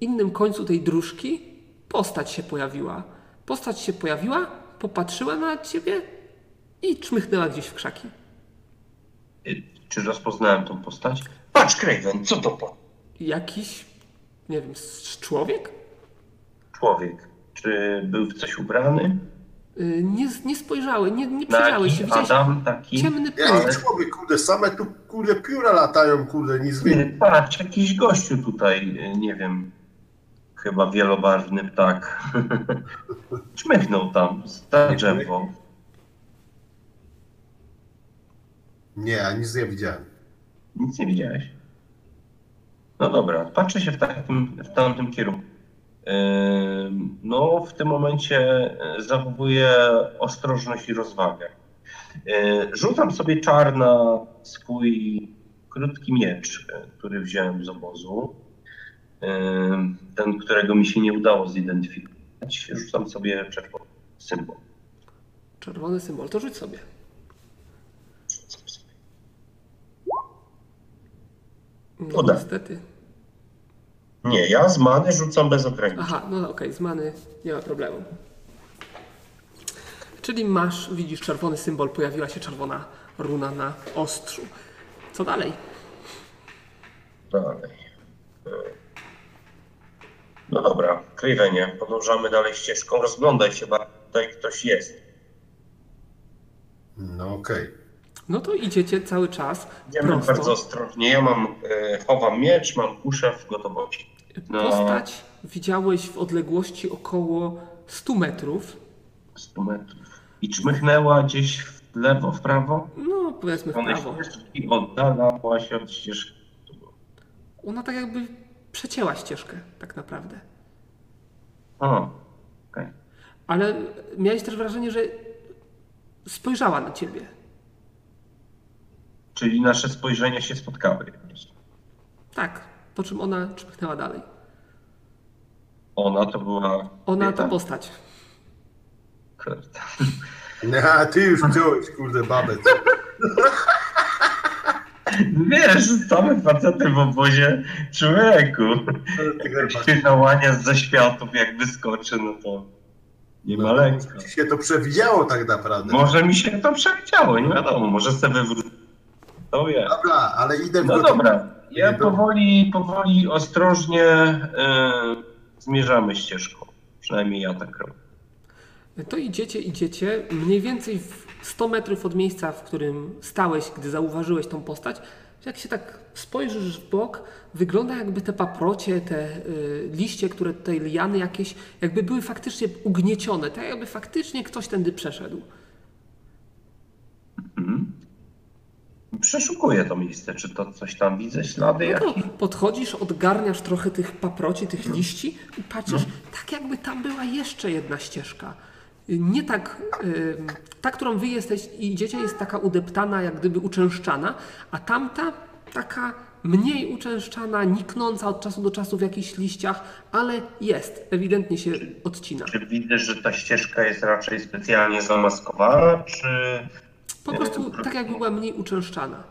innym końcu tej dróżki, postać się pojawiła. Postać się pojawiła, popatrzyła na ciebie i czmychnęła gdzieś w krzaki. Y, Czy rozpoznałem tą postać? Patrz, Craven, co to po Jakiś, nie wiem, człowiek? człowiek? Czy był w coś ubrany? Y, Nie, nie spojrzałeś, nie, nie przyjrzałeś się. Widziałeś Adam, taki? ciemny Ja człowiek, kurde, same tu kurde pióra latają, kurde, nic Nie, więcej. patrz, jakiś gościu tutaj, y, nie wiem, chyba wielobarwny ptak. Czmychnął tam, za drzewo. Nie, ja nic nie widziałem. Nic nie widziałeś. No dobra, patrzę się w, takim, w tamtym kierunku. No, w tym momencie e, zachowuję ostrożność i rozwagę. Yy, Rzucam sobie czar na swój krótki miecz, e, który wziąłem z obozu. Ten, którego mi się nie udało zidentyfikować. Rzucam sobie czerwony symbol. Czerwony symbol, to rzuć sobie. Rzucam sobie. No, Uda. niestety. Nie, ja z many rzucam bez ograniczeń. Aha, no okej, z many nie ma problemu. Czyli masz, widzisz czerwony symbol, pojawiła się czerwona runa na ostrzu. Co dalej? Dalej. No dobra, Krywenie, podążamy dalej ścieżką. Rozglądaj się, bo tutaj ktoś jest. No okej. No to idziecie cały czas Idziemy prosto. bardzo ostrożnie. Ja mam, e, chowam miecz, mam kuszę w gotowości. No. Postać widziałeś w odległości około 100 metrów. 100 metrów. I czmychnęła gdzieś w lewo, w prawo? No, powiedzmy w prawo. ścieżki oddalała się od ścieżki. Ona tak jakby przecięła ścieżkę, tak naprawdę. O, okej. Ale miałeś też wrażenie, że spojrzała na ciebie. Czyli nasze spojrzenia się spotkały. Tak, po czym ona czpchnęła dalej. Ona to była. Ona to postać. Kurde. Nie, a ty już wziąłeś, kurde, babę. co? Wiesz, same facety w obozie człowieku. Ty Jak się nałania z zaświatów, jak wyskoczy, no to nie ma No, lekko. się to przewidziało tak naprawdę. Może mi się to przewidziało, nie wiadomo, może sobie wywrócić. To wie. Dobra, ale idę w No dobra, ja powoli, powoli, ostrożnie e, zmierzamy ścieżką. Przynajmniej ja tak robię. To idziecie, idziecie, mniej więcej w 100 metrów od miejsca, w którym stałeś, gdy zauważyłeś tą postać. Jak się tak spojrzysz w bok, wygląda jakby te paprocie, te y, liście, które tutaj liany jakieś, jakby były faktycznie ugniecione, tak jakby faktycznie ktoś tędy przeszedł. Przeszukuję to miejsce, czy to coś tam widzę, ślady No jakieś? podchodzisz, odgarniasz trochę tych paproci, tych liści i patrzysz, tak jakby tam była jeszcze jedna ścieżka. Nie tak, y, ta, którą wy jesteś i idziecie, jest taka udeptana, jak gdyby uczęszczana, a tamta taka mniej uczęszczana, niknąca od czasu do czasu w jakichś liściach, ale jest, ewidentnie się odcina. Czy widzę, że ta ścieżka jest raczej specjalnie zamaskowana, czy... Po prostu tak jakby była mniej uczęszczana.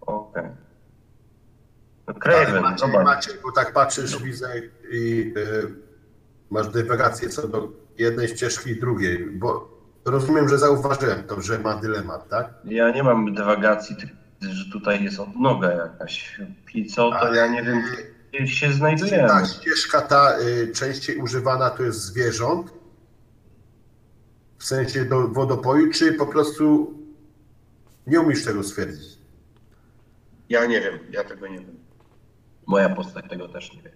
Okej. No Ale Craven, Maciej, zobacz. Maciej, bo tak patrzysz, widzę i y, masz dywagację co do jednej ścieżki i drugiej, bo rozumiem, że zauważyłem to, że ma dylemat, tak? Ja nie mam dywagacji, że tutaj jest odnoga jakaś. I co, to Ale, ja nie wiem, gdzie się znajdujemy. Ta ścieżka ta y, częściej używana to jest zwierząt, w sensie do wodopoju, czy po prostu nie umiesz tego stwierdzić? Ja nie wiem, ja tego nie wiem. Moja postać tego też nie wie.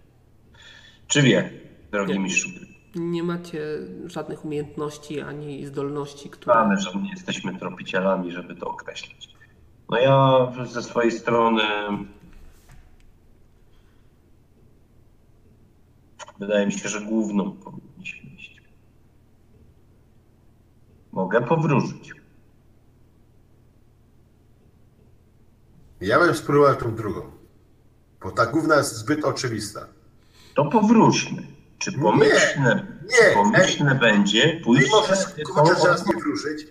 Czy wie, drogi Nie. mistrzu? Nie macie żadnych umiejętności ani zdolności, które... Mamy, że nie jesteśmy tropicielami, żeby to określić. No ja ze swojej strony wydaje mi się, że główną powinniśmy iść. Mogę powróżyć. Ja bym spróbował tą drugą, bo ta główna jest zbyt oczywista. To powróćmy. Czy pomyślne, nie, pomyślne będzie pójść... możesz chociaż raz nie wróżyć,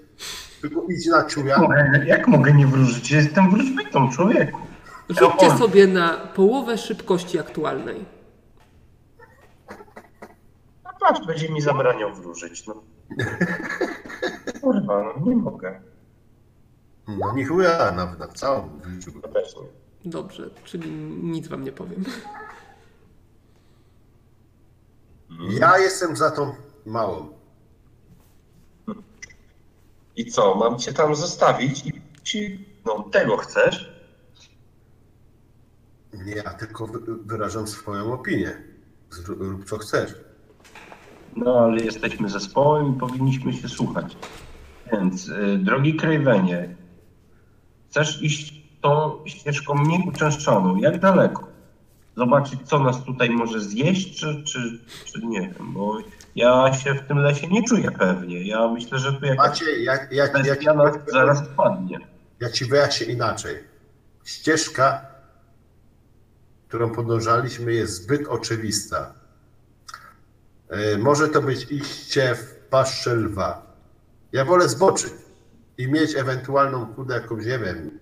tylko idź na czuja. Mogę- Jak mogę nie wróżyć? Jestem wróżbitą człowieku. Rzućcie Ja- sobie na połowę szybkości aktualnej. No patrz, będzie mi zabraniał wróżyć. No. Kurwa, no nie mogę. No nie chuja nawet na całą życiu. No nie. Dobrze, czyli nic wam nie powiem. Ja jestem za tą małą. I co, mam cię tam zostawić i ci... No tego chcesz? Nie, ja tylko wy- wyrażam swoją opinię. Rób co chcesz. No ale jesteśmy zespołem i powinniśmy się słuchać. Więc, y, drogi Krajwenie, chcesz iść tą ścieżką mniej uczęszczaną? Jak daleko? Zobaczyć, co nas tutaj może zjeść, czy, czy, czy nie wiem, bo ja się w tym lesie nie czuję pewnie. Ja myślę, że tu jakaś Macie, ja, ja, ja, ja, bestia nas zaraz wpadnie. ja ci wyjaśnię inaczej. Ścieżka, którą podążaliśmy, jest zbyt oczywista. E, Może to być iście w paszczę lwa. Ja wolę zboczyć i mieć ewentualną kudę jakąś, nie wiem,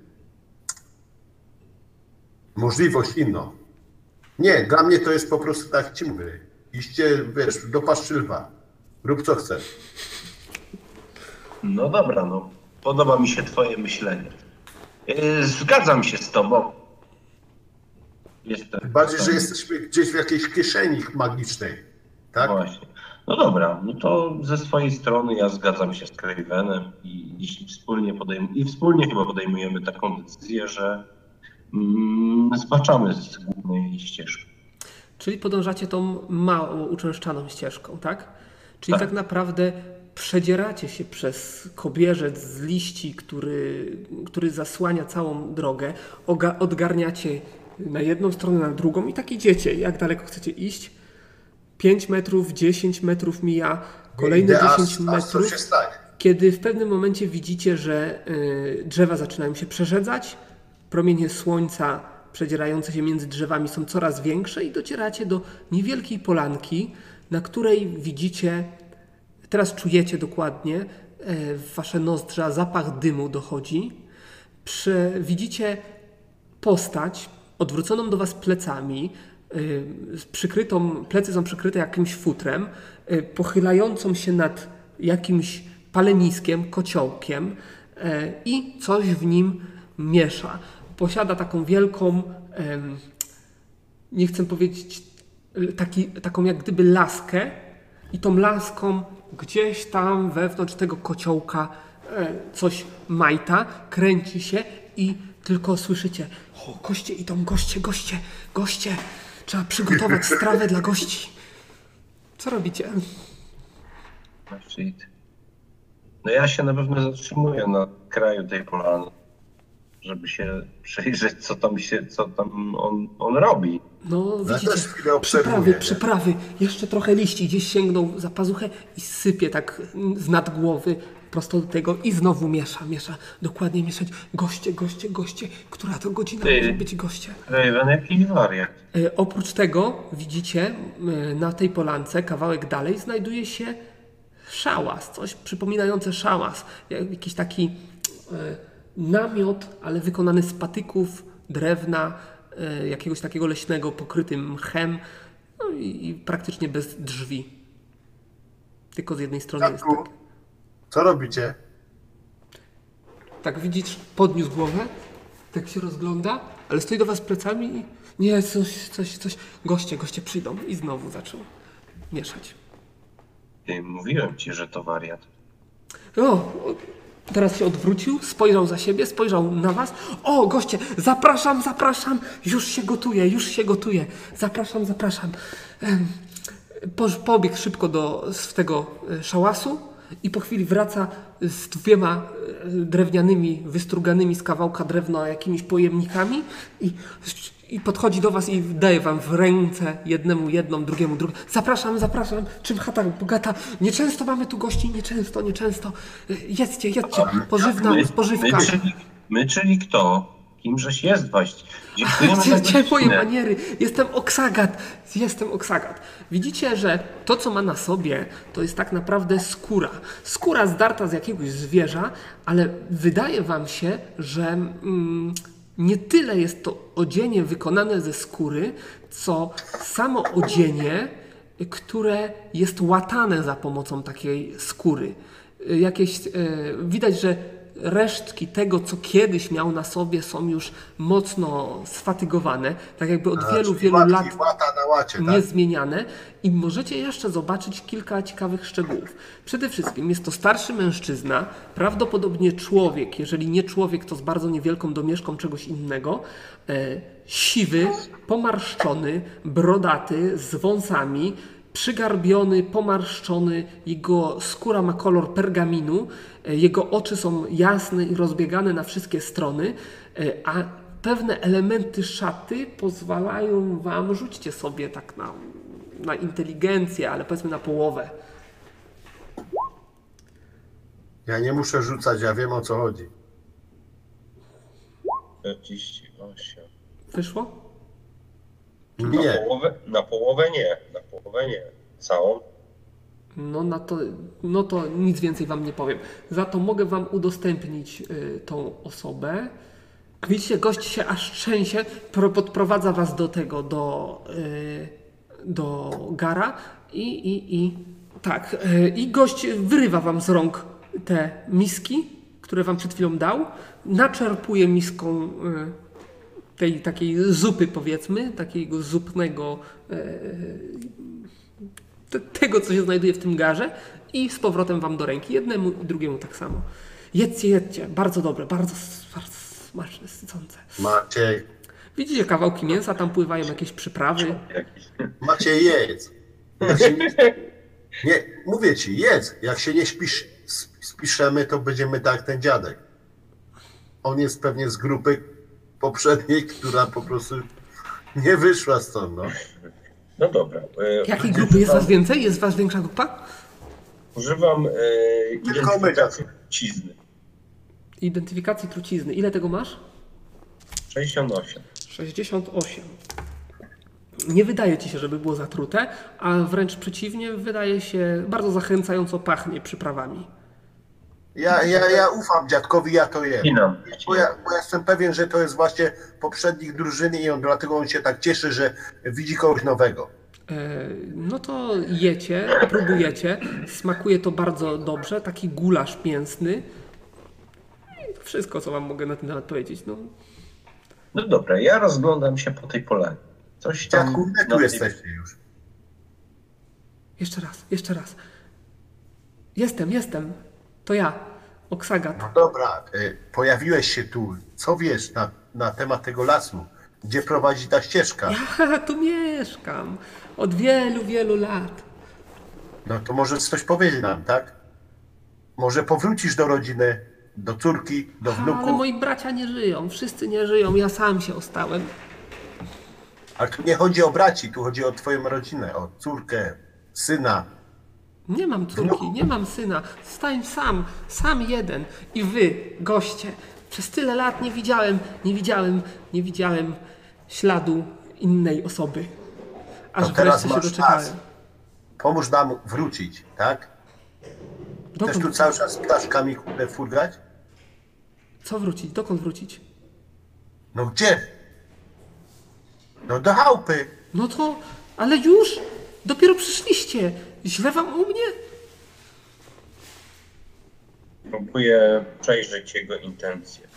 możliwość inną. Nie, dla mnie to jest po prostu tak ci mówię. Iście, wiesz, do paszczy lwa. Rób co chcesz. No dobra, no. Podoba mi się twoje myślenie. Yy, Zgadzam się z tobą. Jestem. Bardziej, że jesteśmy gdzieś w jakiejś kieszeni magicznej. Tak? Właśnie. No dobra, no to ze swojej strony ja zgadzam się z Cravenem i jeśli wspólnie podejm- i wspólnie chyba podejmujemy taką decyzję, że mm, zbaczamy z głównej ścieżki. Czyli podążacie tą mało uczęszczaną ścieżką, tak? Czyli tak, Tak. naprawdę przedzieracie się przez kobierzec z liści, który, który zasłania całą drogę, oga- odgarniacie na jedną stronę, na drugą i tak idziecie. Jak daleko chcecie iść? 5 metrów, 10 metrów mija, kolejne Idę, aż- 10 aż coś metrów kiedy w pewnym momencie widzicie, że y, drzewa zaczynają się przerzedzać, promienie słońca przedzierające się między drzewami są coraz większe i docieracie do niewielkiej polanki, na której widzicie, teraz czujecie dokładnie, e, w wasze nozdrza zapach dymu dochodzi. Prze, widzicie postać odwróconą do was plecami, przykrytą, plecy są przykryte jakimś futrem, y, pochylającą się nad jakimś paleniskiem, kociołkiem y, i coś w nim miesza. Posiada taką wielką, nie chcę powiedzieć, y, taki, taką jak gdyby laskę i tą laską gdzieś tam wewnątrz tego kociołka e, coś majta, kręci się i tylko słyszycie o, goście idą, goście, goście, goście. Trzeba przygotować strawę dla gości. Co robicie? No, shit. No ja się na pewno zatrzymuję na kraju tej polany, żeby się przyjrzeć, co tam się, co tam on, on robi. No, Ja widzicie, też chwilę obserwuję, przyprawy, nie? przyprawy, jeszcze trochę liści, gdzieś sięgnął za pazuchę i sypie tak mm, z nad głowy prosto do tego i znowu miesza, miesza, dokładnie mieszać. Goście, goście, goście, która to godzina Ty. może być goście? Raven jakiś wariat. E, oprócz tego widzicie na tej polance, kawałek dalej, znajduje się szałas, coś przypominające szałas. Jak- Jakiś taki e, namiot, ale wykonany z patyków, drewna, e, jakiegoś takiego leśnego, pokrytym mchem no i, praktycznie bez drzwi. Tylko z jednej strony jest tak. Co robicie? Tak widzisz, podniósł głowę, tak się rozgląda, ale stoi do was plecami i nie, coś, coś, coś, goście, goście przyjdą i znowu zaczął mieszać. Ty, mówiłem ci, że to wariat. O, teraz się odwrócił, spojrzał za siebie, spojrzał na was. O, goście, zapraszam, zapraszam, już się gotuje, już się gotuje. Zapraszam, zapraszam. Em, poż- Pobiegł szybko do z tego e, szałasu i po chwili wraca z dwiema e, drewnianymi, wystruganymi z kawałka drewna jakimiś pojemnikami i, i podchodzi do was i daje wam w ręce jednemu jedną, drugiemu drugą. Zapraszam, zapraszam, czym chata bogata. Nieczęsto mamy tu gości, nieczęsto, nieczęsto. E, Jedzcie, jedzcie, pożywna My, spożywka. my, czyli, my, czyli kto? Kimżeś jest właściwie? Dziękujemy za Gdzie, gdzie moje maniery? Jestem oksagat. Jestem oksagat. Widzicie, że to, co ma na sobie, to jest tak naprawdę skóra. Skóra zdarta z jakiegoś zwierza, ale wydaje wam się, że mm, nie tyle jest to odzienie wykonane ze skóry, co samo odzienie, które jest łatane za pomocą takiej skóry. Jakieś, e, widać, że resztki tego, co kiedyś miał na sobie, są już mocno sfatygowane, tak jakby od A, wielu, wielu łatki, lat łacie, tak? niezmieniane i możecie jeszcze zobaczyć kilka ciekawych szczegółów. Przede wszystkim jest to starszy mężczyzna, prawdopodobnie człowiek, jeżeli nie człowiek, to z bardzo niewielką domieszką czegoś innego, e, siwy, pomarszczony, brodaty, z wąsami, przygarbiony, pomarszczony, jego skóra ma kolor pergaminu, e, jego oczy są jasne i rozbiegane na wszystkie strony, e, a pewne elementy szaty pozwalają wam, rzućcie sobie tak na, na inteligencję, ale powiedzmy na połowę. Ja nie muszę rzucać, ja wiem o co chodzi. 48. Wyszło? Na Nie, połowę, na połowę nie. Na połowę nie. Całą? No, na to, no to nic więcej wam nie powiem. Za to mogę wam udostępnić y, tą osobę. Widzicie, gość się aż trzęsie, pro- podprowadza was do tego, do, y, do gara i, i, i tak. Y, I gość wyrywa wam z rąk te miski, które wam przed chwilą dał, naczerpuje miską y, tej takiej zupy, powiedzmy, takiego zupnego te- tego, co się znajduje w tym garze i z powrotem wam do ręki. Jednemu i drugiemu tak samo. Jedzcie, jedzcie. Bardzo dobre, bardzo, bardzo smaczne, sycące. Maciej, Widzicie kawałki mięsa, tam pływają jakieś przyprawy. Maciej jedz. Nie, mówię ci, jedz. Jak się nie śpisz, sp- spiszemy, to będziemy tak ten dziadek. On jest pewnie z grupy poprzedniej, która po prostu nie wyszła stąd, no. No dobra. e, Jakiej grupy jest was więcej? Jest was większa grupa? Używam e, identyfikacji trucizny. Identyfikacji trucizny. Ile tego masz? 68. 68. Nie wydaje ci się, żeby było zatrute, a wręcz przeciwnie, wydaje się bardzo zachęcająco pachnie przyprawami. Ja, ja, ja ufam dziadkowi, ja to jem. Pinam. Bo ja, bo ja jestem pewien, że to jest właśnie poprzednik drużyny i on dlatego on się tak cieszy, że widzi kogoś nowego. E, No to jecie, próbujecie. Smakuje to bardzo dobrze. Taki gulasz mięsny. Wszystko, co wam mogę na ten temat powiedzieć. No, No dobra, ja rozglądam się po tej polanie. Coś tam... Dziadku, my na tu tej- jesteście już. jeszcze raz, jeszcze raz. Jestem, jestem. To ja, Oksagat. No dobra, y, pojawiłeś się tu. Co wiesz na, na temat tego lasu? Gdzie prowadzi ta ścieżka? Ja tu mieszkam od wielu, wielu lat. No to może coś powiedzieć nam, tak? Może powrócisz do rodziny, do córki, do Ale wnuków. moi bracia nie żyją, wszyscy nie żyją, ja sam się ostałem. Ale tu nie chodzi o braci, tu chodzi o twoją rodzinę, o córkę, syna. Nie mam córki, nie mam syna. Zostałem sam, sam jeden. I wy, goście, przez tyle lat nie widziałem, nie widziałem, nie widziałem śladu innej osoby. Aż To teraz wreszcie się doczekałem. Pomóż nam wrócić, tak? Chcesz Dokąd, tu cały czas z ptaszkami furgać? co wrócić? Dokąd wrócić? No gdzie? No do chałupy. No to, ale już, dopiero przyszliście. Źle wam u mnie? Próbuję przejrzeć jego intencje.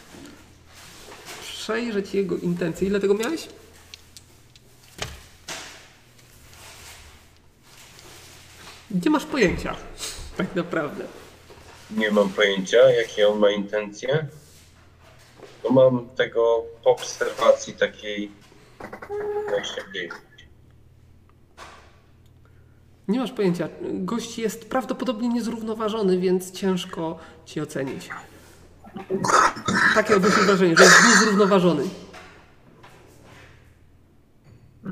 Przejrzeć jego intencje. Ile tego miałeś? Nie masz pojęcia, tak naprawdę. Nie mam pojęcia, jakie on ma intencje. No mam tego po obserwacji takiej 29. Nie masz pojęcia. Gość jest prawdopodobnie niezrównoważony, więc ciężko ci ocenić. Takie odnoszę wrażenie, że jest niezrównoważony.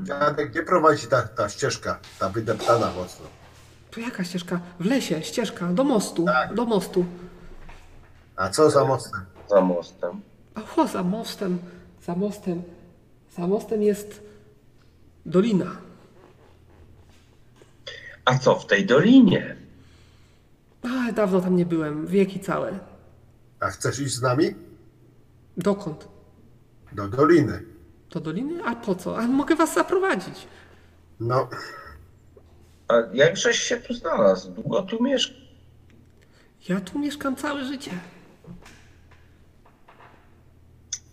Dziadek, gdzie prowadzi ta, ta ścieżka, ta wydeptana mocno? To jaka ścieżka? W lesie, ścieżka, do mostu, do mostu. A co za mocne? Za mostem. O, za mostem, za mostem, za mostem jest dolina. A co w tej dolinie? A, dawno tam nie byłem, wieki całe. A chcesz iść z nami? Dokąd? Do doliny. Do doliny? A po co? A mogę was zaprowadzić. No, A jakżeś się tu znalazł? Długo tu mieszkasz? Ja tu mieszkam całe życie.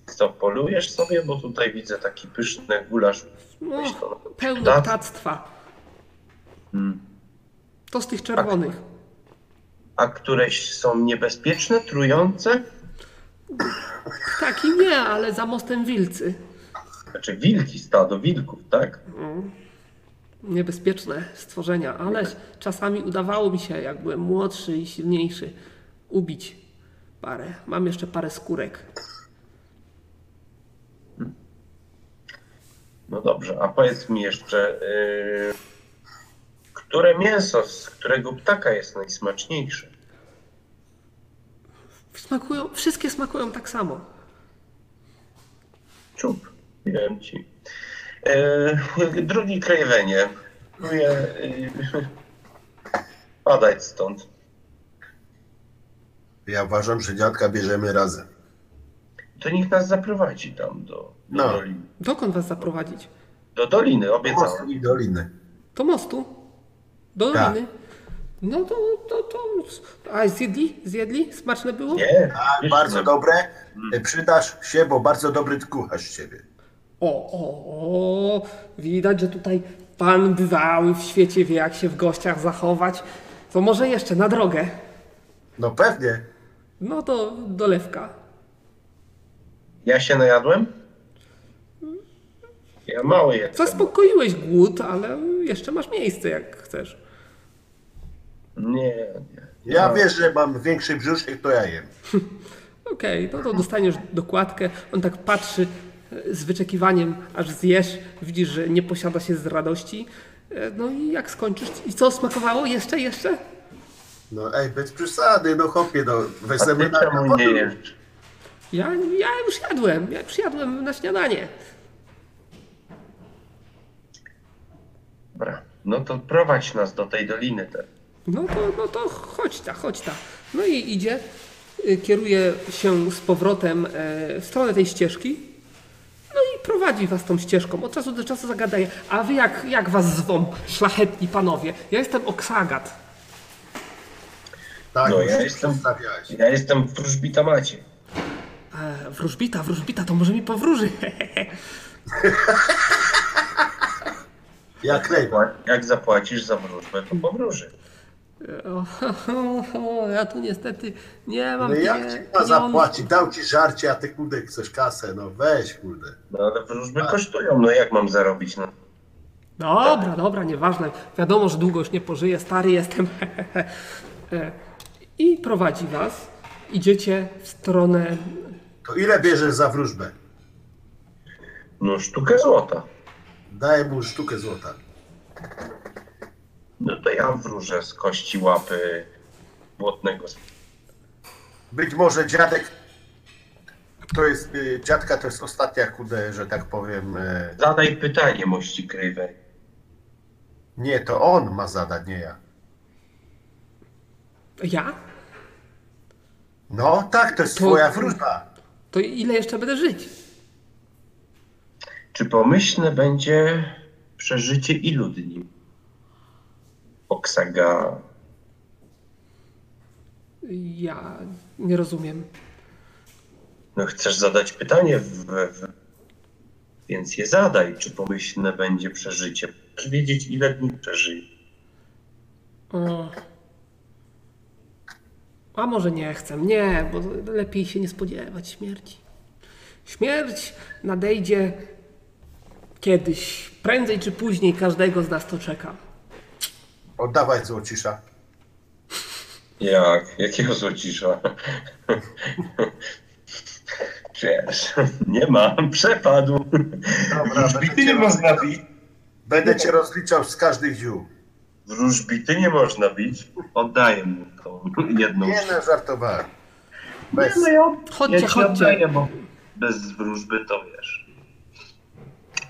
Co, polujesz sobie? Bo tutaj widzę taki pyszny gulasz. No, Tak? ptactwa. Hmm. To z tych czerwonych. A któreś są niebezpieczne, trujące? Tak i nie, ale za mostem wilcy. Znaczy wilki, stado wilków, tak? Niebezpieczne stworzenia, ale czasami udawało mi się, jak byłem młodszy i silniejszy, ubić parę. Mam jeszcze parę skórek. No dobrze, a powiedz mi jeszcze, yy, które mięso z którego ptaka jest najsmaczniejsze? Smakują, wszystkie smakują tak samo. Czub, wiem ci. Yy, drugi krajwenie. Próbuję yy, padać stąd. ja uważam, że dziadka bierzemy razem. To niech nas zaprowadzi tam do, do No. doliny. Dokąd was zaprowadzić? Do doliny, Mostu obiecałem. i doliny. Do mostu? Do Tak. doliny? No to, to, to... A zjedli? Zjedli? Smaczne było? Nie, A, bardzo dobre. Przydasz się, bo bardzo dobry kucharz z ciebie. O, o, o, widać, że tutaj pan bywały w świecie wie, jak się w gościach zachować. To może jeszcze na drogę. No pewnie. No to dolewka. Ja się najadłem? Ja mały jestem. Zaspokoiłeś głód, ale jeszcze masz miejsce, jak chcesz. Nie, nie. Ja wiesz, że mam większy brzuszek, to ja jem. Okej, no to dostaniesz dokładkę. On tak patrzy e, z wyczekiwaniem, aż zjesz. Widzisz, że nie posiada się z radości. E, No i jak skończysz? I co smakowało? Jeszcze, jeszcze? No ej, bez przesady, no chłopie, no A ty na czemu nie jesz? Ja, ja już jadłem. Ja już jadłem na śniadanie. Dobra, no to prowadź nas do tej doliny teraz. No to, no to chodź ta, chodź ta. No i idzie, y, kieruje się z powrotem e, w stronę tej ścieżki. No i prowadzi was tą ścieżką. Od czasu do czasu zagadaje. A wy jak, jak was zwą, szlachetni panowie? Ja jestem Oksagat. Tak, No, już ja jestem-. Ja jestem wróżbita Macie. E, wróżbita, wróżbita, to może mi powróży. Jak najbardziej. Jak zapłacisz za wróżbę, to powróży. O, ja tu niestety nie mam No jak ci ma zapłacić? Dał ci żarcie, a ty kurde chcesz kasę, no weź kurde. No ale wróżby kosztują, no jak mam zarobić? No, Dobra, dobra, nieważne. Wiadomo, że długo już nie pożyję, stary jestem. I prowadzi was. Idziecie w stronę. To ile bierzesz za wróżbę? no sztukę złota. Daj mu sztukę złota. No to ja wróżę z kości łapy błotnego. Być może dziadek, to jest, y, dziadka to jest ostatnia kurde, że tak powiem, e, Zadaj pytanie, mości krywej. nie, to on ma zadać, nie ja. Ja? No tak, to jest To- twoja wróżba. To ile jeszcze będę żyć? Czy pomyślne będzie przeżycie ilu dni? Oksaga. Ja nie rozumiem. No chcesz zadać pytanie, w, w, więc je zadaj. Czy pomyślne będzie przeżycie? Chcesz wiedzieć, ile dni przeżyje. O. A może nie chcę. Nie, bo lepiej się nie spodziewać śmierci. Śmierć nadejdzie kiedyś, prędzej czy później, każdego z nas to czeka. Oddawaj złocisza. Jak? Jakiego złocisza? Wiesz, nie mam, przepadł. Dobra, Wróżbity nie można bić. Będę cię rozliczał z każdych ziół. Wróżbity nie można bić. Oddaję mu tą jedną. Nie no, żartowałem. Bez. Nie, no ja, Chodźcie, ja chodźcie. oddaję, bo bez wróżby to wiesz.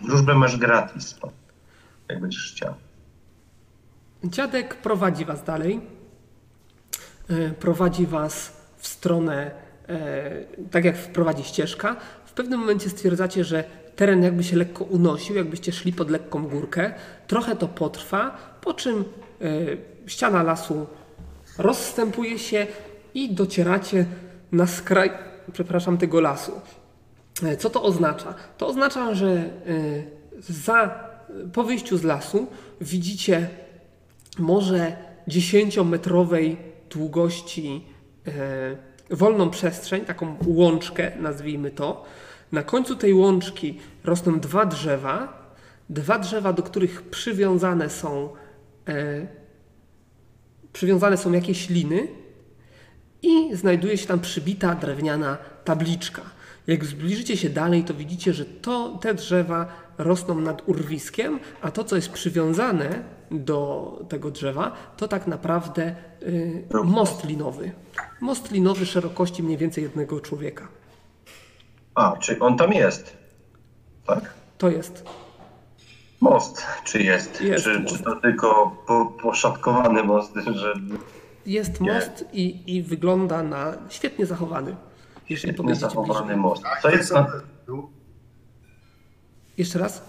Wróżbę masz gratis, jak będziesz chciał. Dziadek prowadzi was dalej. E, Prowadzi was w stronę, e, tak jak prowadzi ścieżka. W pewnym momencie stwierdzacie, że teren jakby się lekko unosił, jakbyście szli pod lekką górkę. Trochę to potrwa, po czym e, ściana lasu rozstępuje się i docieracie na skraj, przepraszam, tego lasu. Co to oznacza? To oznacza, że za, po wyjściu z lasu widzicie może 10-metrowej długości e, wolną przestrzeń, taką łączkę, nazwijmy to. Na końcu tej łączki rosną dwa drzewa, dwa drzewa, do których przywiązane są, e, przywiązane są jakieś liny i znajduje się tam przybita drewniana tabliczka. Jak zbliżycie się dalej, to widzicie, że to, te drzewa rosną nad urwiskiem, a to, co jest przywiązane do tego drzewa, to tak naprawdę y, most linowy. Most linowy szerokości mniej więcej jednego człowieka. A, czy on tam jest? Tak? To jest. Most, czy jest? Jest czy, most. czy to tylko po, poszatkowany most, że Jest Nie. most i, i wygląda na świetnie zachowany. Jeśli nie podejdziecie zachowany bliżej. most? Co jest na... Jeszcze raz.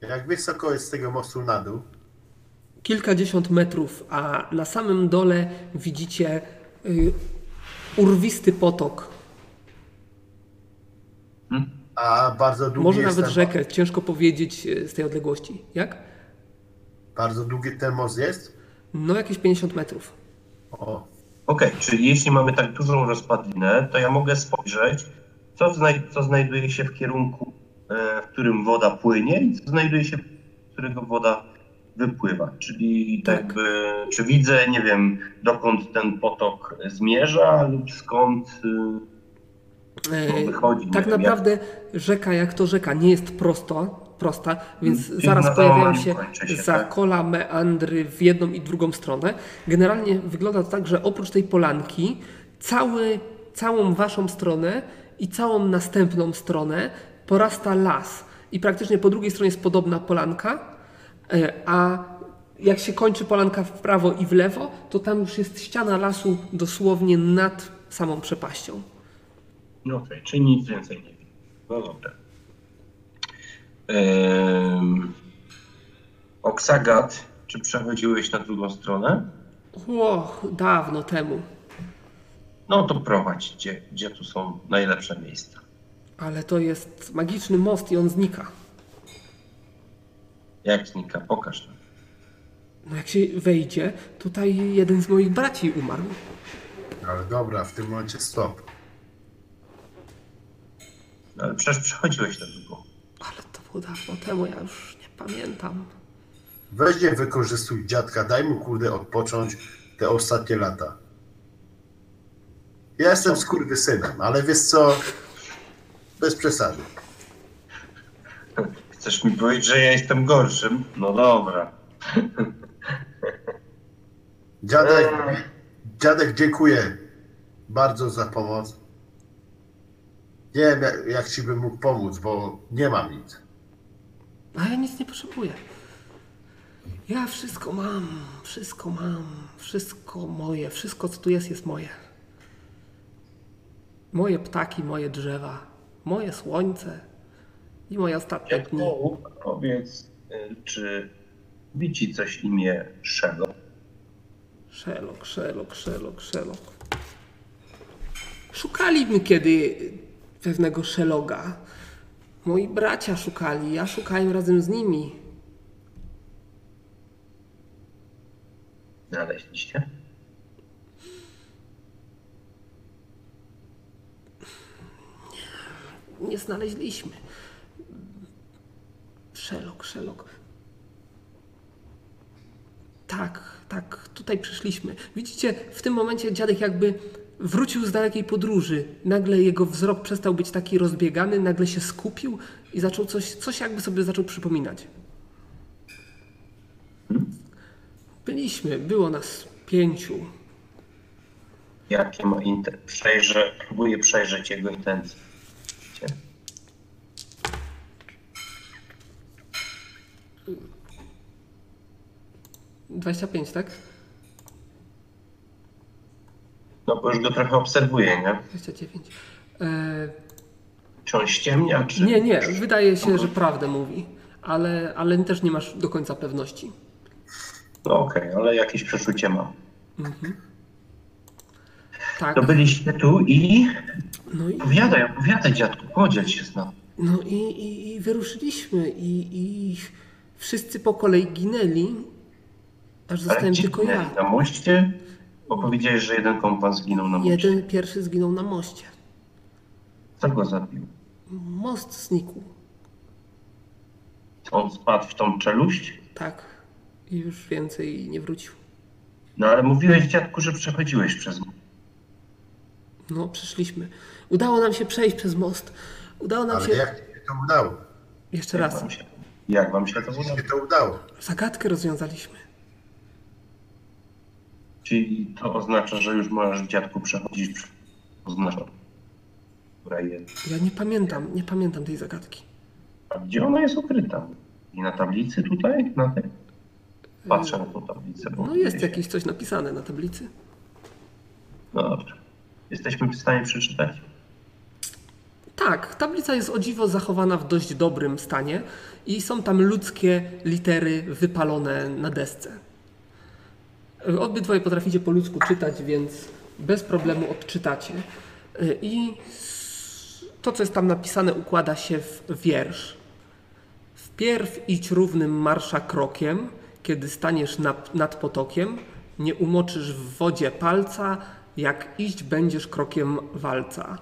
jak wysoko jest z tego mostu na dół? Kilkadziesiąt metrów, a na samym dole widzicie y, urwisty potok. A bardzo długi Może jest nawet ten, rzekę, ciężko powiedzieć y, z tej odległości. Jak? Bardzo długi ten most jest? No jakieś 50 metrów. O, Okej, czyli jeśli mamy tak dużą rozpadlinę, to ja mogę spojrzeć, co, znaj- co znajduje się w kierunku, e, w którym woda płynie i co znajduje się, w którego woda wypływa, czyli Tak. jakby, czy widzę, nie wiem, dokąd ten potok zmierza lub skąd y, E, wychodzi. Tak wiem, naprawdę rzeka jak to rzeka nie jest prosto, prosta, więc Czyli zaraz pojawiają się się, tak? zakola, meandry w jedną i drugą stronę. Generalnie wygląda to tak, że oprócz tej polanki cały, całą waszą stronę i całą następną stronę porasta las. I praktycznie po drugiej stronie jest podobna polanka, a jak się kończy polanka w prawo i w lewo, to tam już jest ściana lasu dosłownie nad samą przepaścią. No okej, czyli nic więcej nie wiem. No dobra. Ehm, Oksagat, czy przechodziłeś na drugą stronę? Och, dawno temu. No to prowadź, gdzie, gdzie tu są najlepsze miejsca. Ale to jest magiczny most i on znika. Jak znika? Pokaż nam. No jak się wejdzie, tutaj jeden z moich braci umarł. Ale dobra, w tym momencie stop. No, ale przecież przechodziłeś na drugą. Ale to było dawno temu, ja już nie pamiętam. Weź nie wykorzystuj dziadka, daj mu kurde odpocząć te ostatnie lata. Ja jestem skurwysynem, ale wiesz co? Bez przesady. Chcesz mi powiedzieć, że ja jestem gorszym? No dobra. Dziadek, dziadek dziękuję bardzo za pomoc. Nie wiem, jak, jak ci bym mógł pomóc, bo nie mam nic. A ja nic nie potrzebuję. Ja wszystko mam, wszystko mam, wszystko moje, wszystko co tu jest, jest moje. Moje ptaki, moje drzewa, moje słońce i moje ostatnie dni. Dziadku, powiedz, y, czy mówi ci coś imię Szelo? Sherlock, Sherlock, Sherlock, Sherlock. Szukaliśmy kiedy pewnego Sherlocka. Moi bracia szukali, ja szukałem razem z nimi. Znaleźliście? Nie znaleźliśmy. Sherlock, Sherlock. Tak, tak, tutaj przyszliśmy. Widzicie, w tym momencie dziadek jakby wrócił z dalekiej podróży. Nagle jego wzrok przestał być taki rozbiegany, nagle się skupił i zaczął coś, coś jakby sobie zaczął przypominać. Byliśmy, było nas pięciu. Jakie ma inter... Przejrzę, próbuję przejrzeć jego intencje. 25, tak? No bo już go trochę obserwuję, nie? 29. E... Czy on ściemnia, czy... Nie, nie, wydaje się, że prawdę mówi, ale, ale też nie masz do końca pewności. No okej, okay, ale jakieś przeczucie ma. Mhm. Tak. To byliście tu i... No i... Opowiadaj, opowiadaj dziadku, podziel się z nami. No i, i, i wyruszyliśmy i, i wszyscy po kolei ginęli aż zostałem tylko ja. Na moście? Bo powiedziałeś, że jeden kompan zginął na moście. Jeden pierwszy zginął na moście. Kto go zabił? Most znikł. On spadł w tą czeluść? Tak. I już więcej nie wrócił. No ale mówiłeś dziadku, że przechodziłeś przez most. No, przyszliśmy. Udało nam się przejść przez most. Udało nam Ale się. jak ci się to udało? Jeszcze Jak raz. wam się, jak wam się to Jak ci udało? się to udało? Zagadkę rozwiązaliśmy. Czyli to oznacza, że już możesz dziadku przechodzić przez oznacza. Która jest. Ja nie pamiętam, nie pamiętam tej zagadki. A gdzie ona jest ukryta? I na tablicy tutaj? Na tej? Patrzę na tą tablicę. No jest jakieś coś napisane na tablicy. No dobrze. Jesteśmy w stanie przeczytać? Tak, tablica jest o dziwo zachowana w dość dobrym stanie i są tam ludzkie litery wypalone na desce. Obydwoje potraficie po ludzku czytać, więc bez problemu odczytacie. I s- to, co jest tam napisane, układa się w wiersz. Wpierw idź równym marsza krokiem, kiedy staniesz nad, nad potokiem, nie umoczysz w wodzie palca, jak iść będziesz krokiem walca.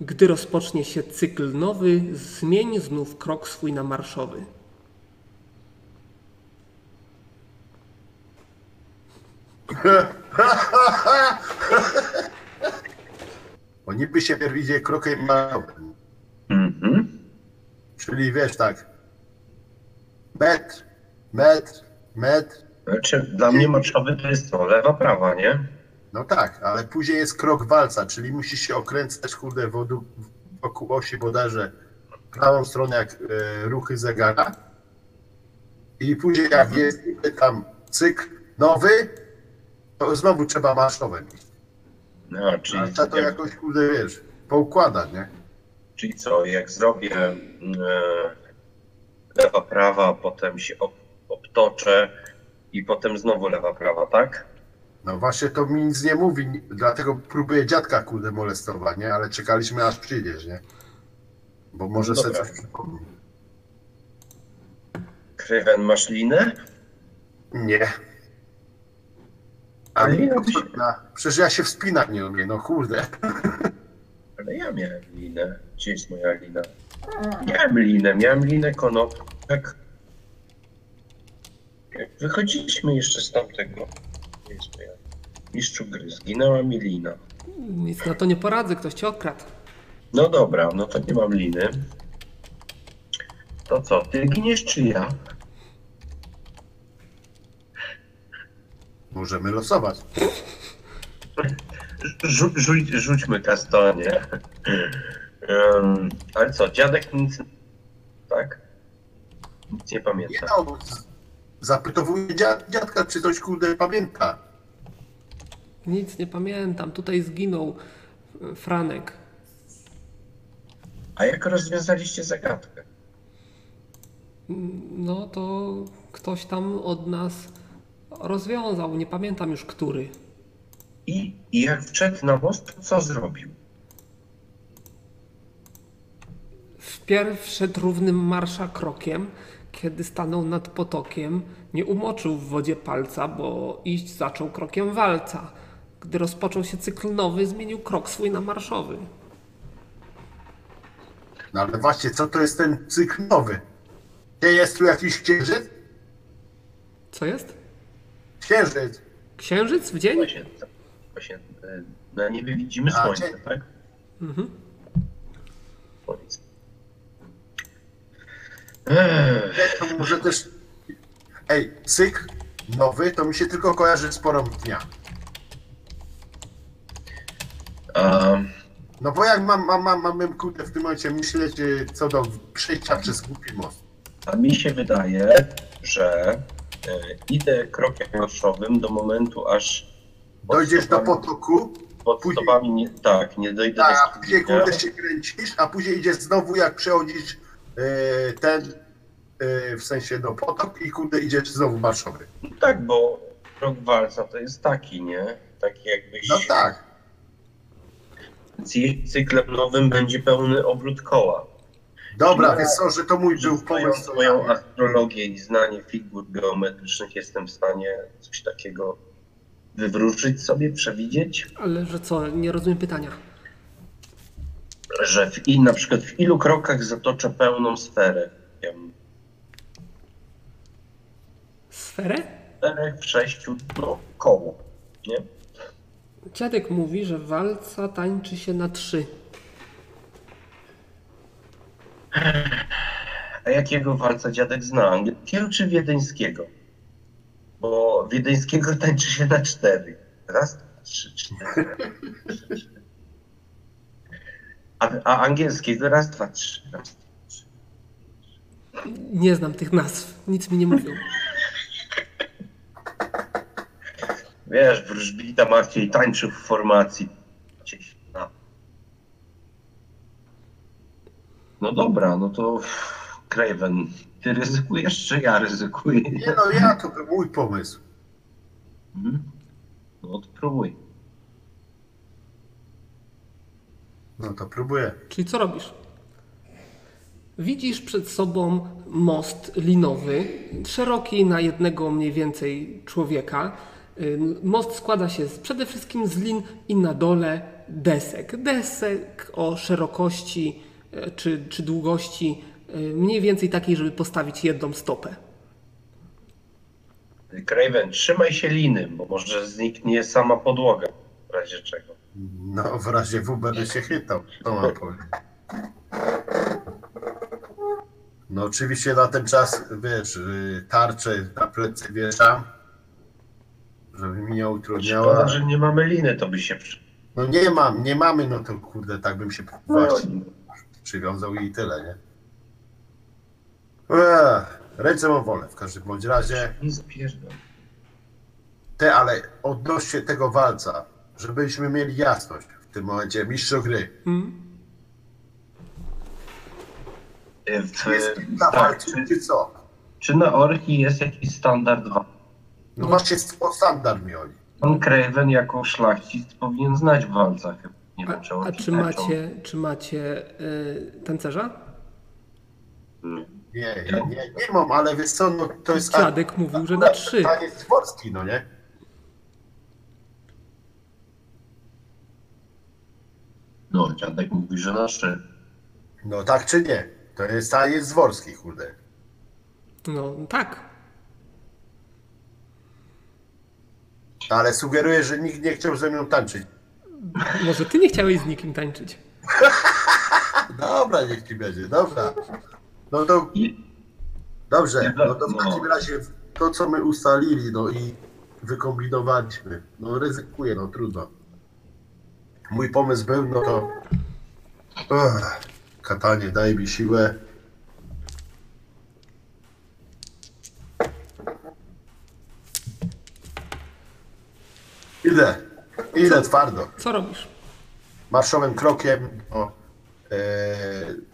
Gdy rozpocznie się cykl nowy, zmień znów krok swój na marszowy. Bo niby się idzie krokiem małym. Mhm. Czyli wiesz tak. Metr, metr, metr. Znaczy, dla mnie maczowy to jest to, lewa, prawa, nie? No tak, ale później jest krok walca, czyli musisz się okręcać kurde wokół, wokół osi bodajże prawą stronę jak e, ruchy zegara. I później jak jest niby tam cykl nowy, to znowu trzeba marszowe mieć. No, czyli, A to jakoś kurde wiesz, poukładać, nie? czyli co, jak zrobię e, lewa, prawa, potem się ob, obtoczę i potem znowu lewa, prawa, tak? No właśnie to mi nic nie mówi, dlatego próbuję dziadka kurde molestować, nie? Ale czekaliśmy aż przyjdziesz, nie? Bo może No sobie coś przypomni. Krywen, masz linę? Nie. A Ale ja wspina. Przecież ja się wspinać nie umiem, no kurde. Ale ja miałem linę. Gdzie jest moja lina? Miałem linę, miałem linę konopek. Jak wychodziliśmy jeszcze z tamtego, gdzie jest moja mistrzu gry, zginęła mi lina. Nic na to nie poradzę, ktoś cię okradł. No dobra, no to nie mam liny. To co, ty giniesz czy ja? Możemy losować. Rzu, rzuć, rzućmy kastonie. Um, ale co, dziadek nic... Tak? Nic nie Nie pamięta. no, z- zapytowuję dziad, dziadka, czy coś kurde pamięta. Nic nie pamiętam. Tutaj zginął e, Franek. A jak rozwiązaliście zagadkę? No to ktoś tam od nas rozwiązał. Nie pamiętam już który. I, I jak wszedł na most, to co zrobił? Wpierw szedł równym marsza krokiem, kiedy stanął nad potokiem, nie umoczył w wodzie palca, bo iść zaczął krokiem walca. Gdy rozpoczął się cykl nowy, zmienił krok swój na marszowy. No ale właśnie, co to jest ten cykl nowy? Gdzie jest tu jakiś księżyc? Co jest? Księżyc. Księżyc w dzień? Właśnie, właśnie e, na niebie widzimy A, słońce, dzień. tak? Mhm. Słońce. Ech, To może też... Ej, cykl nowy to mi się tylko kojarzy z porą dnia. a, No bo jak mam, mam, mam, mamy kurde w tym momencie myśleć co do przejścia przez głupi most. a mi się wydaje, że idę krokiem marszowym do momentu, aż Dojdziesz do potoku, pod później- stopami nie, tak, nie dojdę a do później studnia. kurde się kręcisz, a później idziesz znowu jak przechodzisz e, ten, e, w sensie do potok i kurde idziesz znowu marszowy. No tak, bo krok walca to jest taki, nie? Taki jakbyś... No tak. Cy- Cyklem nowym będzie pełny obrót koła. Dobra, Ja- wiesz co, że to mój był pomysł. co ja- astrologię i znanie figur geometrycznych jestem w stanie coś takiego wywrócić sobie, przewidzieć, Ale że co? Nie rozumiem pytania. że w, i na przykład w ilu krokach zatoczę pełną sferę. Wiem, Sferę? Czterech, w sześciu, no koło, nie? Dziadek mówi, że walca tańczy się na trzy. A jakiego walca dziadek zna? Angielskiego czy wiedeńskiego? Bo wiedeńskiego tańczy się na cztery. Raz, dwa, trzy, cztery. A, a angielskiego raz, dwa, trzy. Raz, dwa, trzy. Nie znam tych nazw. Nic mi nie mówią. Wiesz, wróżbita Maciej tańczył w formacji. Gdzieś na- No dobra, no to Craven, ty ryzykujesz, czy ja ryzykuję? Nie no, ja to był mój pomysł. Mhm. No to próbuj. No to próbuję. Czyli co robisz? Widzisz przed sobą most linowy, szeroki na jednego mniej więcej człowieka. Most składa się z, przede wszystkim z lin i na dole desek. Desek o szerokości czy, czy długości y, mniej więcej takiej, żeby postawić jedną stopę. Craven, trzymaj się liny, bo może zniknie sama podłoga, w razie czego. No, w razie W będę się chytał. To mam powiedzieć. No oczywiście na ten czas, wiesz, y, tarczę na plecy wieszam, żeby mi nie Szkoda, utrudniała. że nie mamy liny, to by się. No nie mam, nie mamy, no to kurde, tak bym się właśnie przywiązał i tyle, nie? Ech, ręce mam wolne w każdym bądź razie. Nie zapierzam. Te, ale odnośnie tego walca, żebyśmy mieli jasność w tym momencie, mistrzu gry. Mm? W, Jest na tak, walcu, czy, czy co? czy na Orki jest jakiś standard walki? No właśnie standard mi chodzi. Pan Craven jako szlachcic powinien znać w walcach. Nie wiem, czy A, a czy macie, czy macie y, tancerza? Nie. Nie, nie, nie, nie mam, ale wiesz co, no to jest... Dziadek mówił, że na trzy. Taniec dworski, no nie? No, dziadek mówi, że na trzy. No tak czy nie? To jest taniec dworski, kurde. No tak. Ale sugeruję, że nikt nie chciał ze mną tańczyć. Może ty nie chciałeś z nikim tańczyć. Dobra, niech ci będzie, dobra. No to dobrze, no to w no. takim razie to, co my ustalili, no i wykombinowaliśmy, no ryzykuję, no trudno. Mój pomysł był, no to... Ech, katanie, daj mi siłę. Idę, idę twardo. Co robisz? marszowym krokiem do e,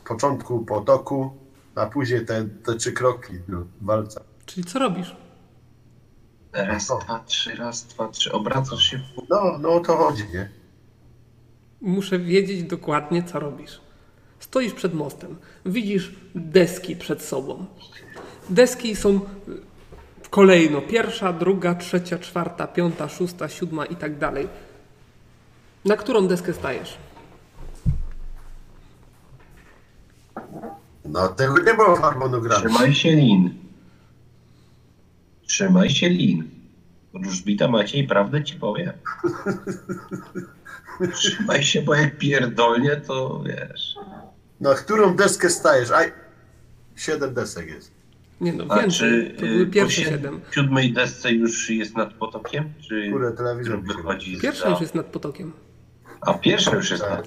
początku potoku, a później te, te trzy kroki do walca. Czyli co robisz? raz, No. dwa, trzy, raz, dwa, trzy. Obracasz się w No, no o to chodzi, nie? Muszę wiedzieć dokładnie, co robisz. Stoisz przed mostem, widzisz deski przed sobą. Deski są kolejno pierwsza, druga, trzecia, czwarta, piąta, szósta, siódma i tak dalej. Na którą deskę stajesz? No tego nie było w harmonogramie. Trzymaj się lin. Trzymaj się lin. Wróżbita Maciej prawdę ci powie. Trzymaj się, bo jak pierdolnie, to wiesz. Na którą deskę stajesz? Aj, siedem desek jest. Nie no, A więcej. czy To y, były po pierwsze sie- siedem. siódmej desce już jest nad potokiem? Czy Kurde, telewizor mi się wychodzi Pierwsza za... już jest nad potokiem. A pierwsza już jest Tak.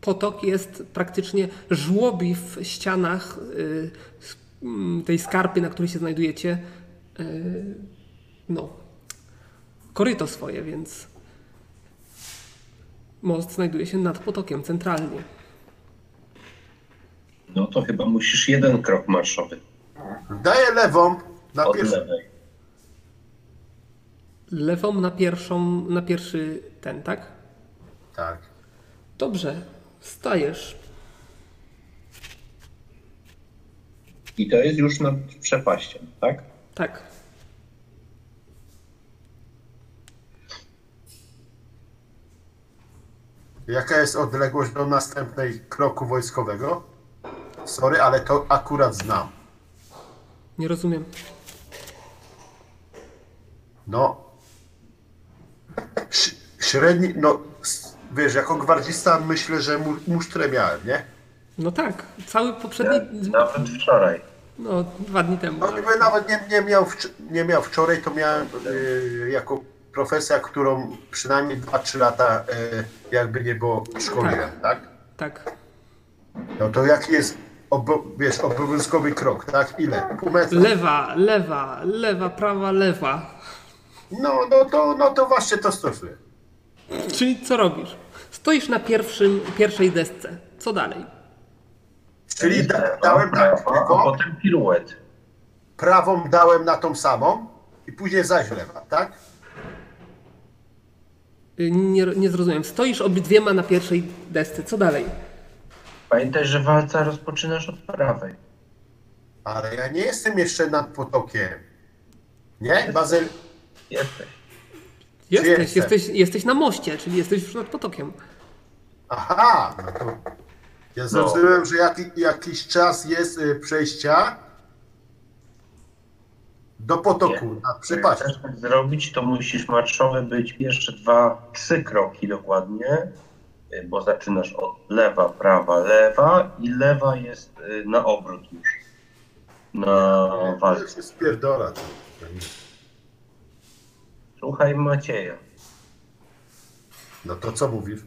Potok jest praktycznie żłobi w ścianach y, mm, tej skarpy, na której się znajdujecie. y, no, koryto swoje, więc most znajduje się nad potokiem centralnie. No to chyba musisz jeden krok marszowy Daję lewą na od pierwszy. lewej. Lewą na pierwszą, na pierwszy ten, tak? Tak. Dobrze, stajesz. I to jest już nad przepaścią, tak? Tak. Jaka jest odległość do następnej kroku wojskowego? Sorry, ale to akurat znam. Nie rozumiem. No. Średni, no wiesz, jako gwardzista myślę, że mu, musztrę miałem, nie? No tak, cały poprzedni. Nawet wczoraj. No, dwa dni temu. No nawet nie, nie, miał, wcz- nie miał wczoraj, to miałem y, jako profesja, którą przynajmniej 2-3 lata y, jakby nie było szkoliłem, tak. Tak. No to jaki jest, obo, wiesz, obowiązkowy krok, tak? Ile? Pół metra? Lewa, lewa, lewa, prawa, lewa. No, no, to, no to właśnie to stosuję. Czyli co robisz? Stoisz na pierwszym, pierwszej desce. Co dalej? Czyli da, dałem tak, prawa, a potem piruet. prawą dałem na tą samą i później zaś lewa, tak? Y, Nie, nie zrozumiem. Stoisz obydwiema na pierwszej desce. Co dalej? Pamiętaj, że walca rozpoczynasz od prawej. Ale ja nie jestem jeszcze nad potokiem. Nie? Bazyl, Jesteś. Jesteś, jestem? jesteś, jesteś na moście, czyli jesteś już nad potokiem. Aha, no to ja zrozumiałem, że jaki, jakiś czas jest y, przejścia do potoku, na Jak przepaść. chcesz tak zrobić, to musisz marszowy być jeszcze dwa, trzy kroki dokładnie, y, bo zaczynasz od lewa, prawa, lewa i lewa jest y, na obrót już. Na To walce. się spierdora. Słuchaj Macieja. No to co mówisz?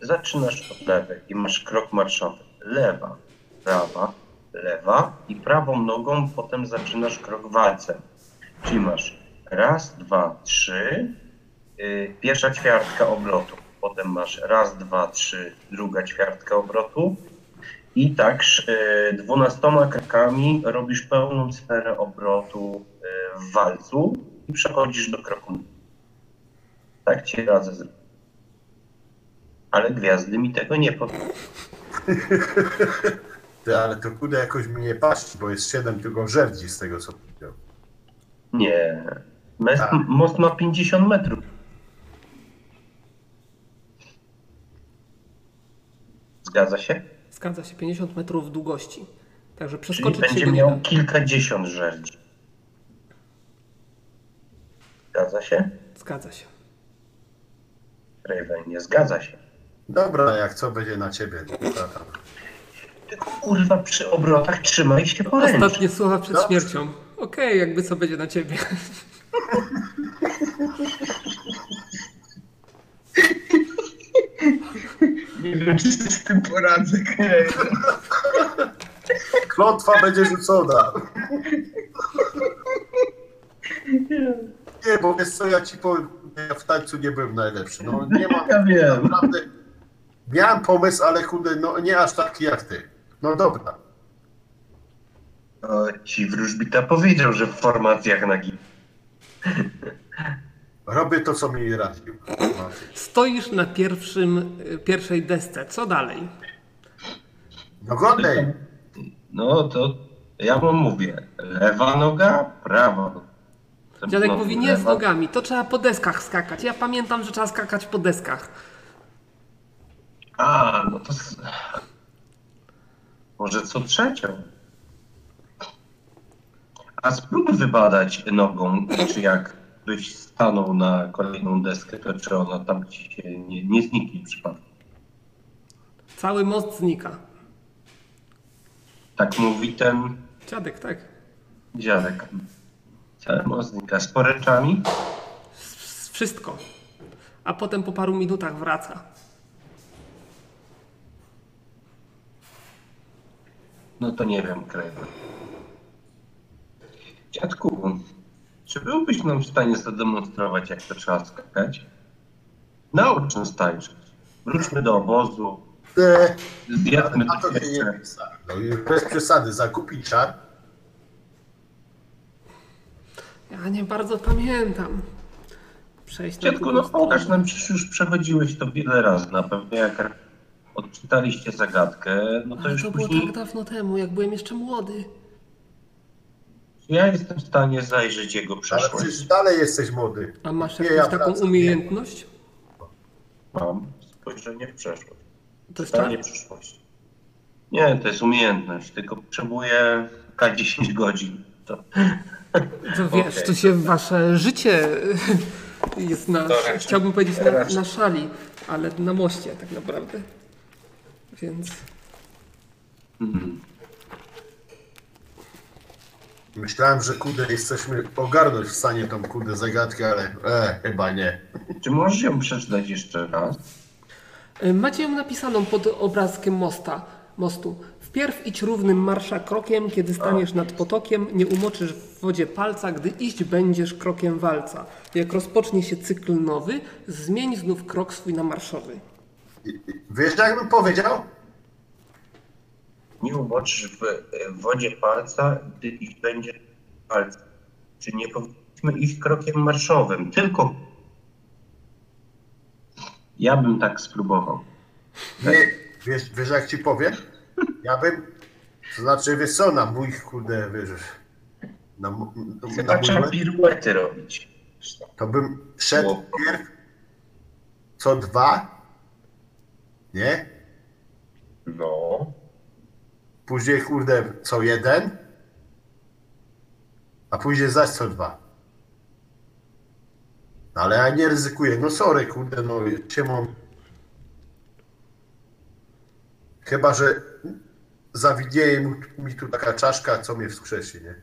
Zaczynasz od lewej i masz krok marszowy. Lewa, prawa, lewa i prawą nogą potem zaczynasz krok walcem. Czyli masz raz, dwa, trzy, yy, pierwsza ćwiartka obrotu. Potem masz raz, dwa, trzy, druga ćwiartka obrotu. I tak yy, dwunastoma krokami robisz pełną sferę obrotu yy, w walcu i przechodzisz do kroku. Tak ci radzę zrobić. Ale gwiazdy mi tego nie powiedzą. Ty, ale to kurde jakoś mi nie paści, bo jest 7 tylko żerdzi z tego co powiedział. Nie. Mes, Tak. Most ma 50 metrów. Zgadza się? Zgadza się, 50 metrów długości. Także Czyli przeskoczyć się będzie go nie miał da. kilkadziesiąt żerdzi. Zgadza się? Zgadza się. Raven, nie zgadza się. Dobra, jak co będzie na ciebie. Dobra. Tylko kurwa przy obrotach trzymaj się poręcz. Ostatnie słowa przed Dobrze. śmiercią. Okej, jakby co będzie na ciebie. Nie wiem, czy sobie z tym poradzę. Klątwa będzie rzucona. Nie, bo wiesz co, ja ci powiem, ja w tańcu nie byłem najlepszy. No nie mam Ja wiem. naprawdę... Miałem pomysł, ale kurde, no nie aż taki jak ty. No dobra. O, ci wróżbita powiedział, że w formacjach na git. Robię to, co mi radził. Stoisz na pierwszym, pierwszej desce. Co dalej? No godnej. No to ja wam mówię. Lewa noga, prawa noga. Dziadek No, mówi nie z nogami, to trzeba po deskach skakać. Ja pamiętam, że trzeba skakać po deskach. A, no to... Może co trzecią? A spróbuj wybadać nogą, czy jak byś stanął na kolejną deskę, to czy ona tam ci się nie, nie zniknie przypadkiem. Cały most znika. Tak mówi ten Dziadek, tak? dziadek. Cały most znika z poręczami. S- Wszystko. A potem po paru minutach wraca. No to nie wiem, Kraven. Dziadku, czy byłbyś nam w stanie zademonstrować, jak to trzeba skakać? Naucz nas tańczyć. Wróćmy do obozu, zjedzmy na to się nie. No i bez przesady, zakupić czar. Ja nie bardzo pamiętam. Przejść na Dziadku, drugą no stronę. pokaż nam, przecież już przechodziłeś to wiele razy. Na pewno jak odczytaliście zagadkę, no to Ale już to było później... tak dawno temu, jak byłem jeszcze młody. Ja jestem w stanie zajrzeć jego Ale przeszłość. przecież dalej jesteś młody. A masz Nie, jakąś ja taką wracam, umiejętność? Mam spojrzenie w przeszłość. To jest czar? Czytanie przyszłości. Nie, to jest umiejętność, tylko potrzebuję K10 godzin. To... To wiesz, Okej. to się wasze życie jest na, raczej- chciałbym powiedzieć na, na szali, ale na moście tak naprawdę. Więc Mhm. Myślałem, że kurde jesteśmy ogarnąć w stanie tą kurde zagadkę, ale e, chyba nie. Czy możesz ją przeczytać jeszcze raz? macie ją napisaną pod obrazkiem mosta, mostu. Wpierw idź równym marsza krokiem, kiedy staniesz nad potokiem, nie umoczysz w wodzie palca, gdy iść będziesz krokiem walca. Jak rozpocznie się cykl nowy, zmień znów krok swój na marszowy. Wiesz, jak bym powiedział? Nie umoczysz w w wodzie palca, gdy iść będzie palca. Czy nie powinniśmy iść krokiem marszowym? Tylko. Ja bym tak spróbował. Nie, wiesz, wiesz jak ci powiem? Ja bym, to znaczy, wiesz co, na mój kurde, wiesz, na, na Chyba mój trzeba piruety robić. to bym szedł pierw co dwa, nie? No. Później kurde co jeden, a później zaś co dwa. No, ale ja nie ryzykuję. No sorry, kurde, no się mam... Chyba, że zawidnieje mi- mi tu taka czaszka, co mnie wskrzesi, nie?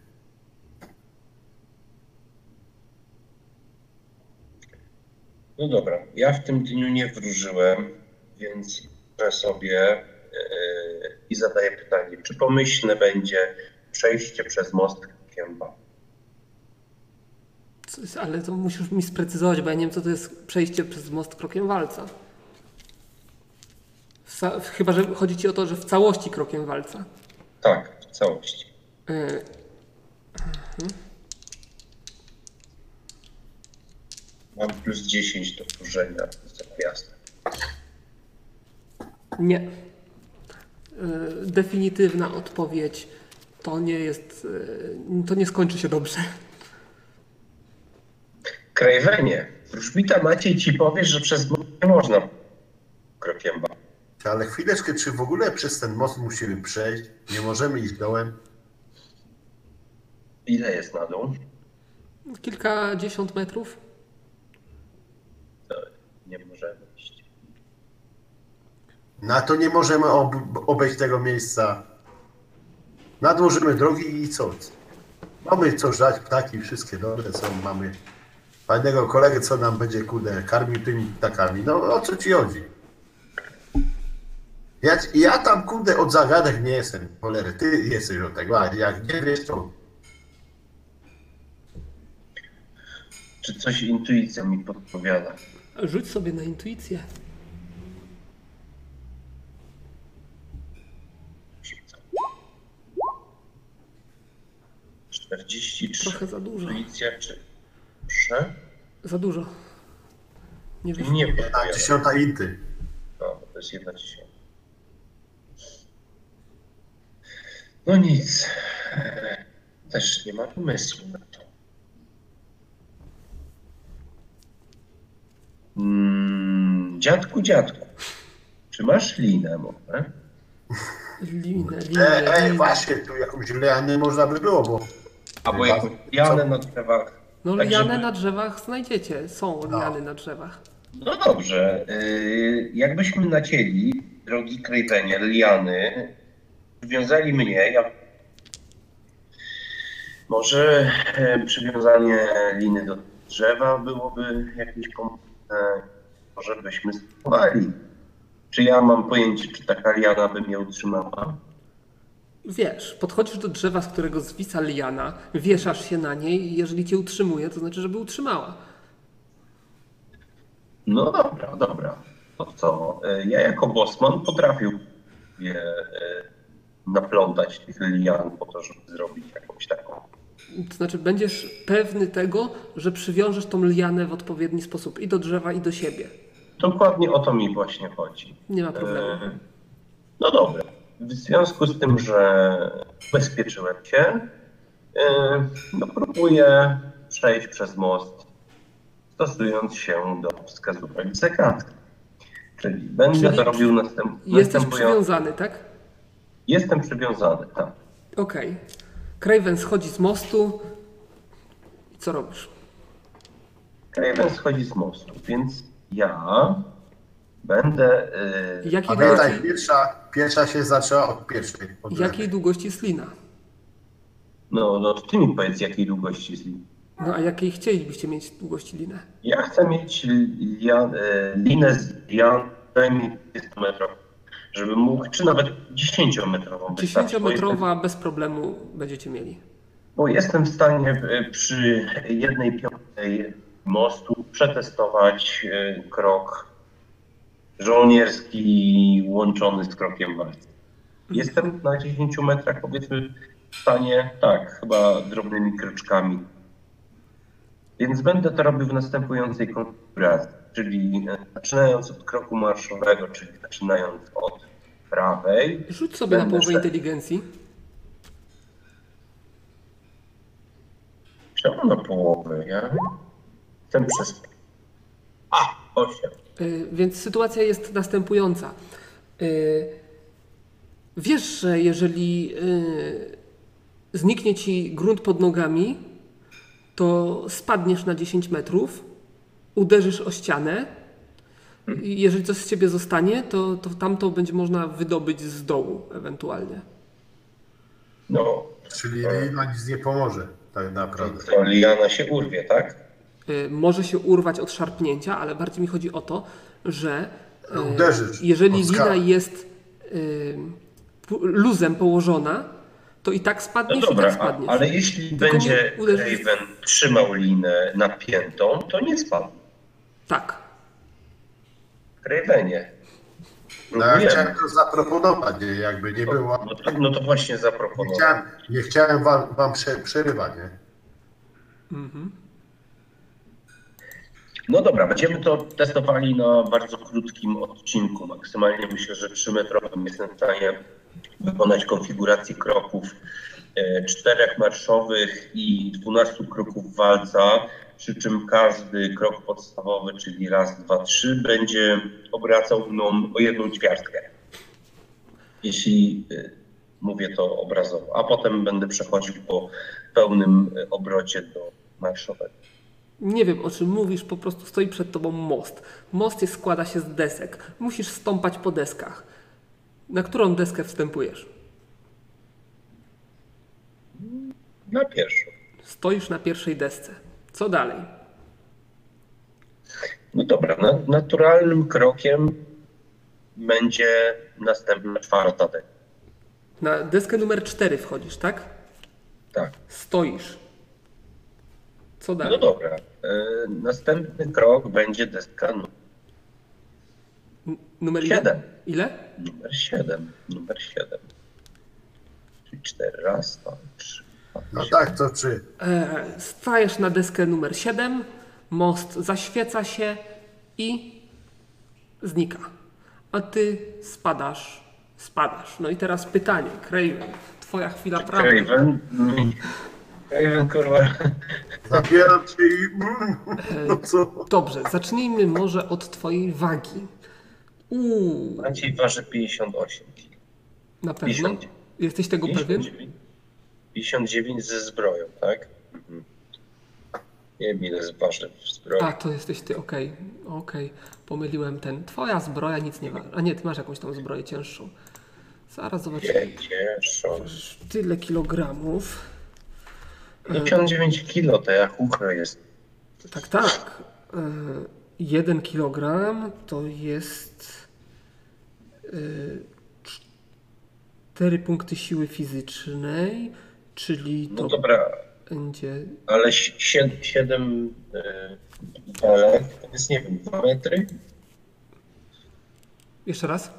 No dobra, ja w tym dniu nie wróżyłem, więc że sobie e, i zadaję pytanie, czy pomyślne będzie przejście przez most Kęba? Ale to musisz mi sprecyzować, bo ja nie wiem, co to jest przejście przez most krokiem walca. Chyba, że chodzi ci o to, że w całości krokiem walca. Tak, w całości. Yy, Mam plus 10 do wróżenia za gwiazdę. nie. Yy, definitywna odpowiedź to nie jest. Yy, to nie skończy się dobrze. Krajwenie, wróżbita Maciej ci powie, że przez nie można krokiem Ale chwileczkę, czy w ogóle przez ten most musimy przejść? Nie możemy iść dołem? Ile jest na dół? Kilkadziesiąt metrów. To nie możemy iść. Na to nie możemy ob- obejść tego miejsca. Nadłożymy drogi i co? Mamy co żać, ptaki wszystkie dobre są, mamy fajnego kolegę, co nam będzie, kurde, karmił tymi ptakami. No o co ci chodzi? Ja, ja tam, kurde, od zagadek nie jestem, cholery, ty jesteś od tego, a jak nie wiesz, to Czy coś intuicja mi podpowiada? Rzuć sobie na intuicję. Czterdzieści trzy. Trochę za dużo. Intuicja czy... Proszę? Za dużo. Nie wiem. nie inty. No, bo to jest jedna dziesiąta. No nic. Eee, Też nie ma pomysłu na to. Mm, dziadku, dziadku. Czy masz linę może? Linę, linę, E, e, linę. właśnie, tu jakąś leanę można by było, bo Albo jakąś lianę na drzewach. No tak, liany żeby- na drzewach znajdziecie. Są No. liany na drzewach. No dobrze. Yy, jakbyśmy nacięli, drogi Krejwenie, liany, przywiązali mnie, ja... Może e, przywiązanie liny do drzewa byłoby jakieś pomocne. Może byśmy spróbowali. Czy ja mam pojęcie, czy taka liana by mnie utrzymała? Wiesz, podchodzisz do drzewa, z którego zwisa liana, wieszasz się na niej i jeżeli cię utrzymuje, to znaczy, żeby utrzymała. No dobra, dobra. To co? E, Ja jako bosman potrafił je e, naplątać tych lian po to, żeby zrobić jakąś taką To znaczy, będziesz pewny tego, że przywiążesz tą lianę w odpowiedni sposób i do drzewa, i do siebie. Dokładnie o to mi właśnie chodzi. Nie ma problemu. E, No dobra. W związku z tym, że ubezpieczyłem się, e, no próbuję przejść przez most, stosując się do wskazówek zagadki. Czyli będę Czyli to robił następ, Jesteś następująco. przywiązany, tak? Jestem przywiązany, tak. Okej. Craven schodzi z mostu. I co robisz? Kraven schodzi z mostu, więc ja będę. e, Jakiej pamiętaj, długości, pierwsza, pierwsza się zaczęła od pierwszej. Od jakiej długości jest lina? No, no to ty mi powiedz, jakiej długości jest lin. No a jakiej chcielibyście mieć długości linę? Ja chcę mieć lian, e, linę z najmniej 20 metrów, żeby mógł, czy nawet 10-metrową wystarczy, bo 10-metrowa bez problemu będziecie mieli. Bo jestem w stanie e, przy jednej piątej mostu przetestować e, krok żołnierski łączony z krokiem walki. Jestem na 10 metrach, powiedzmy, w stanie, tak, chyba drobnymi kroczkami. Więc będę to robił w następującej konfiguracji, czyli e, zaczynając od kroku marszowego, czyli zaczynając od prawej. Rzuć sobie na połowę szedł. inteligencji. Czemu na połowę? Ja chcę przez... A, 8. Y, Więc sytuacja jest następująca. Y, Wiesz, że jeżeli y, zniknie ci grunt pod nogami, to spadniesz na 10 metrów, uderzysz o ścianę. I jeżeli coś z ciebie zostanie, to, to tamto będzie można wydobyć z dołu ewentualnie. No, Czyli Lina nic nie pomoże, tak naprawdę. to liana się urwie, tak? Y, może się urwać od szarpnięcia, ale bardziej mi chodzi o to, że y, Uderzysz jeżeli lina jest y, luzem położona, to i tak No spadniesz, i dobra, tak a, spadniesz. ale jeśli Tylko będzie Raven trzymał linę napiętą, to nie spadł. Tak. Ravenie. No, ja chciałem to zaproponować, nie? jakby nie było. No to, no to właśnie Nie zaproponowałem. chciałem, nie chciałem wam, wam prze, przerywać, nie? No dobra, będziemy to testowali na bardzo krótkim odcinku. Maksymalnie myślę, że 3-metrowym jestem w stanie wykonać konfigurację kroków e, czterech marszowych i 12 kroków walca, przy czym każdy krok podstawowy, czyli raz, dwa, trzy, będzie obracał mną o jedną ćwiartkę. Jeśli e, mówię to obrazowo, a potem będę przechodził po pełnym e, obrocie do marszowego. Nie wiem o czym mówisz, po prostu stoi przed tobą most. Most jest, składa się z desek. Musisz stąpać po deskach. Na którą deskę wstępujesz? Na pierwszą. Stoisz na pierwszej desce. Co dalej? No dobra, naturalnym krokiem będzie następna czwarta deska. Na deskę numer 4 wchodzisz, tak? Tak. Stoisz. Co no dalej? No dobra. E, następny krok będzie deska numer 7. Ile? Numer 7. Numer 7. Czyli 4 raz, 2, 3, no tak, to czy. E, stajesz na deskę numer 7, most zaświeca się i znika. A ty spadasz, spadasz. No i teraz pytanie, Craven, twoja chwila prawdy. Craven. mm, Craven, kurwa. Zabieram cię i. No co? Dobrze, zacznijmy może od twojej wagi. Uuu, Maciej waży 58 kg. na pewno? 59. Jesteś tego pewien? 59. 59 ze zbroją, tak? Mhm. Nie wiem ile waży w zbroi. A, to jesteś ty, okej, okej, pomyliłem ten. Twoja zbroja nic nie waży. A nie, ty masz jakąś tam zbroję cięższą. Zaraz zobaczymy. Nie, cięższą. Tyle kilogramów. 59 kilo to jak uchro jest. Tak, tak. E, Jeden kilogram to jest e, cztery punkty siły fizycznej, czyli No to dobra, będzie ale 7 belek to jest nie wiem, 2 metry? Jeszcze raz?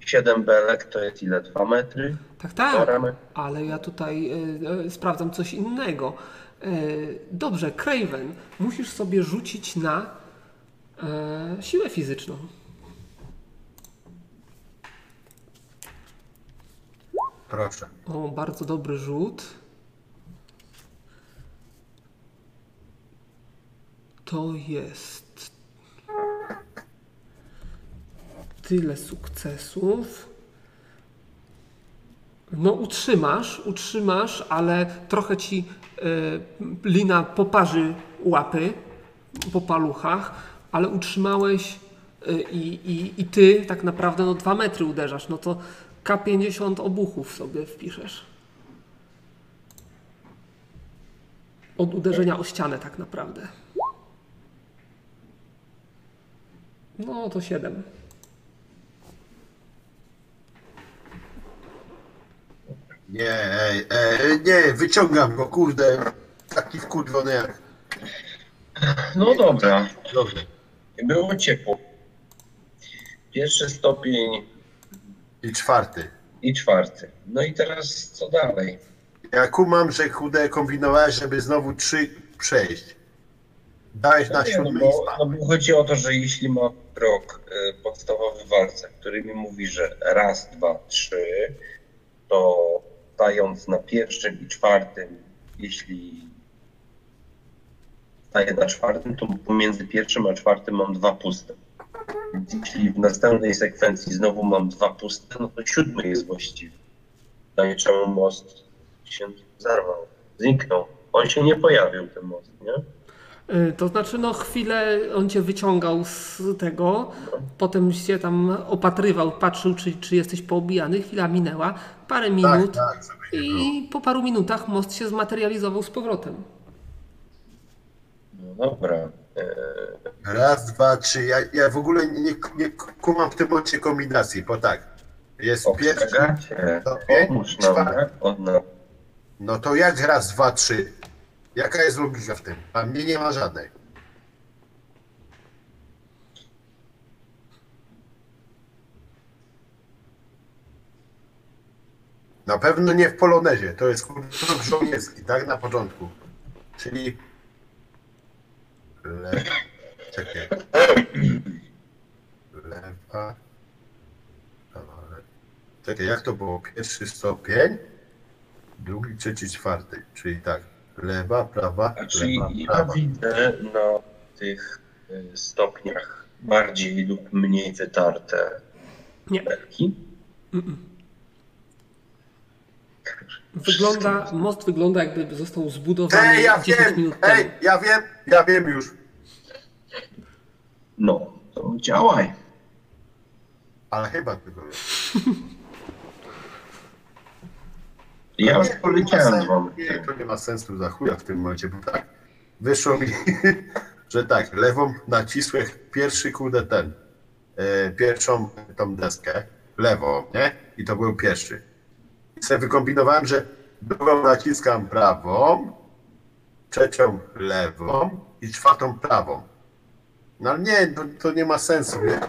7 belek to jest ile? 2 metry? Tak, tak. Ale ja tutaj e, e, sprawdzam coś innego. E, dobrze, Craven, musisz sobie rzucić na e, siłę fizyczną. Proszę. O, bardzo dobry rzut. To jest tyle sukcesów. No, utrzymasz, utrzymasz, ale trochę ci e, lina poparzy łapy po paluchach, ale utrzymałeś e, i, i, i ty tak naprawdę no, dwa metry uderzasz. No to K50 obuchów sobie wpiszesz. Od uderzenia o ścianę tak naprawdę. No to 7. Nie, ej, ej, nie, wyciągam go, kurde. Taki wkurwiony jak. No dobra, Dobrze. było ciepło. Pierwszy stopień I czwarty. i czwarty. No i teraz co dalej? Ja kumam, że chude kombinowałeś, żeby znowu trzy przejść. Dałeś na No, nie, no, siódmy i bo, no bo chodzi o to, że jeśli ma krok y, podstawowy w walce, który mi mówi, że raz, dwa, trzy, to stając na pierwszym i czwartym, jeśli staję na czwartym, to pomiędzy pierwszym a czwartym mam dwa puste. Jeśli w następnej sekwencji znowu mam dwa puste, no to siódmy jest właściwy. Pytanie, czemu most się zarwał, zniknął. On się nie pojawił, ten most, nie? Y, To znaczy, no chwilę on cię wyciągał z tego, potem się tam opatrywał, patrzył, czy, czy jesteś poobijany. Chwila minęła, parę Tak, minut tak, było. i po paru minutach most się zmaterializował z powrotem. No dobra. E, Raz, dwa, trzy. Ja, ja w ogóle nie, nie kumam w tym momencie kombinacji, bo tak. Jest pierwszy, czwarty. Od na... No to jak raz, dwa, trzy? Jaka jest logika w tym? A mnie nie ma żadnej. Na pewno nie w polonezie. To jest krok żołnierski, tak? Na początku. Czyli. Le... Czekaj. Lewa. Czekaj, jak to było? Pierwszy stopień, drugi, trzeci, czwarty. Czyli tak. Lewa, prawa, Znaczy, lewa, ja prawa. widzę na tych e, stopniach bardziej lub mniej wytarte Nie. belki. Wygląda, most wygląda jakby został zbudowany Ej, ja 10 wiem! minut Ej, temu. ja wiem, ja wiem już. No, to działaj. Ale chyba tego wiem. Ja już Nie, to nie ma poleciałem sensu. z wami. To nie ma sensu za chuja w tym momencie, bo tak. Wyszło mi, że tak, lewą nacisłem pierwszy kurde ten, e, pierwszą tą deskę, lewą, nie? I to był pierwszy. Sobie wykombinowałem, że drugą naciskam prawą, trzecią lewą i czwartą prawą. No ale nie, to, to nie ma sensu, nie?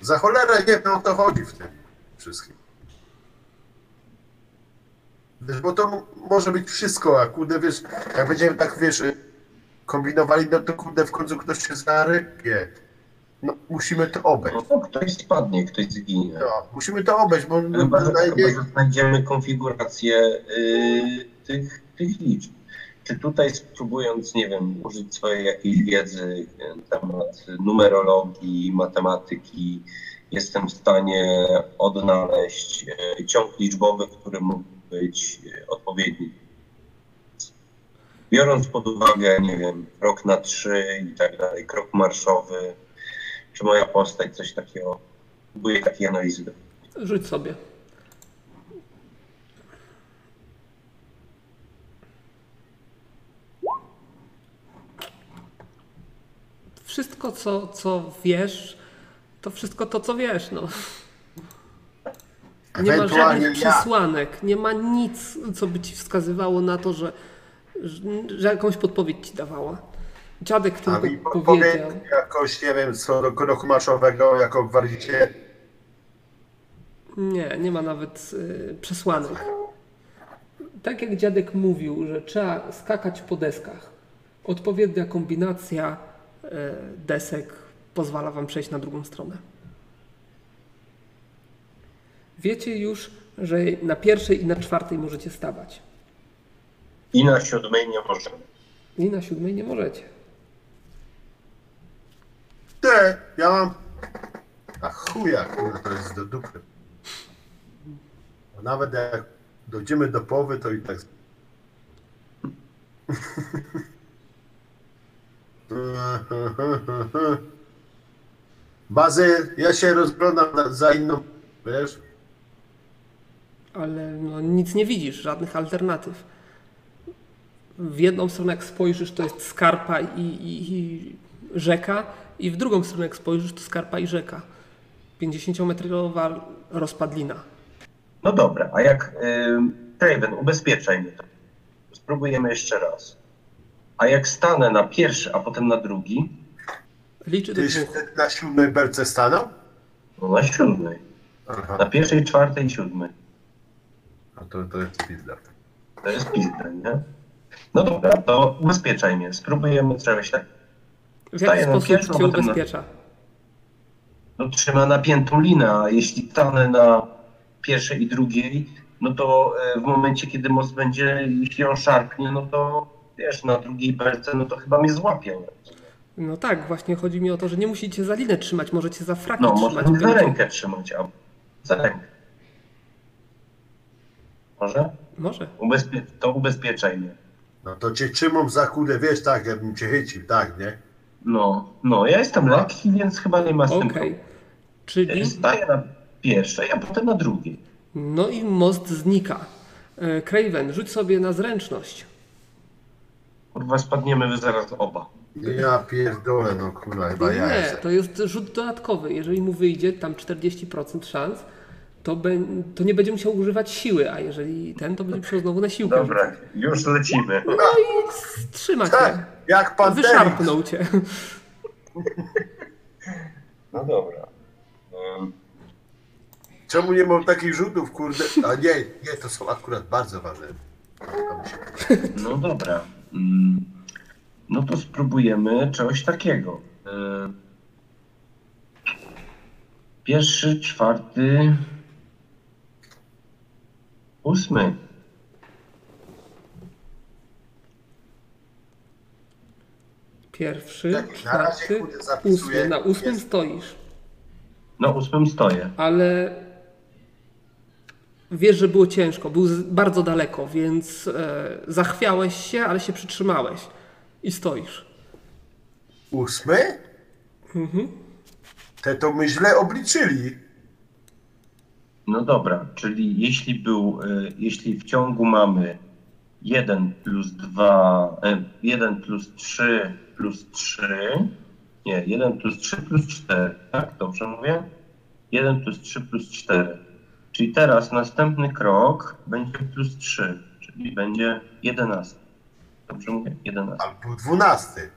Za cholerę nie wiem o to chodzi w tym wszystkim. Bo to może być wszystko, a kurde, wiesz, jak będziemy tak, wiesz, kombinowali, no to kurde, w końcu ktoś się zarypie. No, musimy to obejść. No to ktoś spadnie, ktoś zginie. No, musimy to obejść, bo Chyba, że, najmniej... chyba, znajdziemy konfigurację y, tych, tych liczb. Czy tutaj spróbując, nie wiem, użyć swojej jakiejś wiedzy na temat numerologii, matematyki, jestem w stanie odnaleźć y, ciąg liczbowy, który mógł być y, odpowiedni. Biorąc pod uwagę, nie wiem, krok na trzy i tak dalej, krok marszowy, czy moja postać coś takiego, próbuję takiej analizy Rzuć sobie. Wszystko, co, co wiesz, to wszystko to, co wiesz. No. Nie ma żadnych przesłanek, nie ma nic, co by ci wskazywało na to, że, że, że jakąś podpowiedź ci dawała. Dziadek A tylko mi powiedział. podpowiedź jakoś, nie wiem, co do kroku marszowego, jako gwardzicie. Nie, nie ma nawet y, przesłanek. Tak jak dziadek mówił, że trzeba skakać po deskach. Odpowiednia kombinacja y, desek pozwala wam przejść na drugą stronę. Wiecie już, że na pierwszej i na czwartej możecie stawać. I na siódmej nie możemy. I na siódmej nie możecie. Te, ja mam... A chuja, kurde, to jest do dupy. Nawet jak dojdziemy do połowy, to i tak... Bazy, ja się rozglądam za inną, wiesz? Ale no, nic nie widzisz, żadnych alternatyw. W jedną stronę jak spojrzysz, to jest skarpa i, i, i rzeka, i w drugą stronę jak spojrzysz, to skarpa i rzeka. 50-metrowa rozpadlina. No dobra, a jak y, ubezpieczaj mnie to. Spróbujemy jeszcze raz. A jak stanę na pierwszy, a potem na drugi, Liczy do Ty dwóch. na siódmej belce stanął? no na siódmej. Aha, Na pierwszej, czwartej i siódmej. a to, to jest pizda. To jest pizda, nie? No dobra, to ubezpieczaj mnie. Spróbujemy czegoś tak. W jaki na sposób pierwszą, cię ubezpiecza? No trzyma napiętą linę, a jeśli stanę na pierwszej i drugiej, no to e, w momencie, kiedy most będzie, jeśli on szarpnie, no to wiesz, na drugiej belce, no to chyba mnie złapie. No tak, właśnie chodzi mi o to, że nie musicie za linę trzymać, możecie za fraki No, trzymać. można za rękę trzymać, a za rękę. Może? Może. Ubezpie to ubezpieczaj mnie. No to cię trzymam za kurde, wiesz, tak, jakbym cię chycił, tak, nie? No, no, ja jestem lekki, więc chyba nie ma z tym Okej. problemu. Czyli. Staję na pierwszej, a potem na drugiej. No i most znika. E, Craven, rzuć sobie na zręczność. Kurwa, spadniemy zaraz oba. Ja pierdolę, no kurwa, chyba ja Nie, jestem. to jest rzut dodatkowy. Jeżeli mu wyjdzie tam 40% szans, to, be, to nie będzie musiał używać siły, a jeżeli ten, to będzie musiał znowu na siłkę. Dobra, już lecimy. No i trzyma cię. Tak, jak pan Wyszarpnął cię. No dobra. Um, Czemu nie mam takich rzutów, kurde? A nie, nie, to są akurat bardzo ważne. No dobra. Mm, No to spróbujemy czegoś takiego. E, Pierwszy, czwarty, ósmy. Pierwszy, Tak, na razie, czwarty, kurde, zapisuję. ósmy. Na ósmym Jest. stoisz. Na ósmym stoję. ale wiesz, że było ciężko, był z- bardzo daleko, więc e, zachwiałeś się, ale się przytrzymałeś i stoisz. Ósmy? Te to my źle obliczyli. No dobra, czyli jeśli był, e, jeśli w ciągu mamy 1 plus 2, 1 plus 3 plus 3, nie, 1 plus 3 plus 4, tak? Dobrze mówię? 1 plus 3 plus 4. Czyli teraz następny krok będzie plus 3, czyli będzie 11. Dobrze mówię? 11. Albo dwunasty.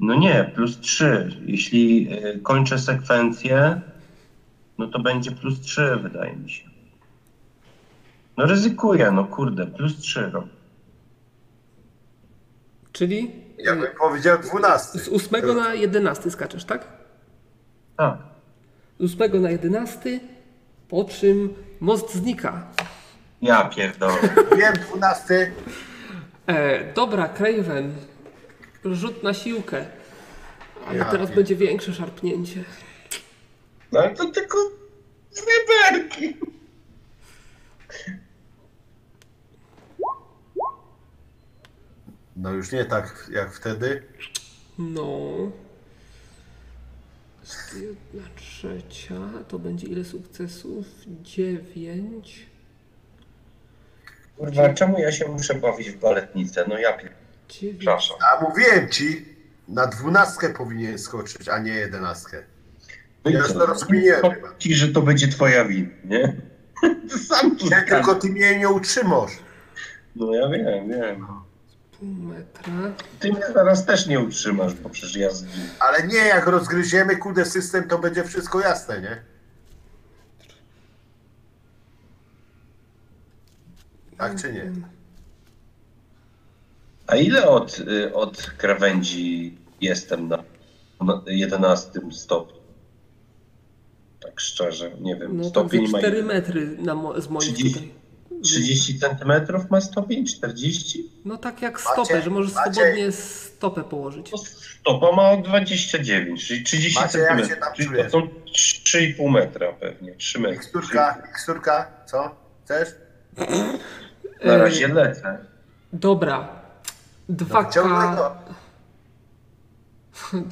No nie, plus 3. Jeśli y, kończę sekwencję, no to będzie plus 3, wydaje mi się. No ryzykuję, no kurde, plus 3 robię. Czyli Ja bym powiedział dwunasty. z 8 na 11 skaczesz, tak? Tak. Z 8 na 11, po czym most znika. Ja pierdolę. Wiem, dwunasty. E, dobra, Craven, rzut na siłkę. Ale Ja teraz pier- będzie większe szarpnięcie. No ale to tylko dwie berki. No już nie tak jak wtedy. No. Jedna trzecia, to będzie ile sukcesów? Dziewięć. Kurwa, czemu ja się muszę bawić w baletnicę? No ja pierdolę. Dziewięć. Przepraszam. A mówiłem ci, na dwunastkę powinien skoczyć, a nie jedenastkę. No i Ja to rozkminiłem Powiem. Ci, że to będzie twoja wina, nie? Ty sam tu zgadzasz. tylko ty mnie nie utrzymasz. No ja wiem, wiem. Pół metra. Ty mnie zaraz też nie utrzymasz, bo przecież ja zginę. Ale nie, jak rozgryziemy kudę system, to będzie wszystko jasne, nie? Tak czy nie? A ile od, y, od krawędzi jestem na, na 11 stopniu? Tak szczerze, nie wiem. No to stopień ma 4 ile? metry na mo- z moich 30. tutaj. 30 centymetrów ma stopień? 40? No tak jak Macie- stopę, że możesz macie- swobodnie stopę położyć. To stopa ma 29, czyli 30 Macie, jak się centymetrów. tam Czyli to są 3,5 metra pewnie, 3 metry. Miksturka, miksturka, co? Chcesz? Na razie lecę. Dobra. Dwa No, ciągle K. go.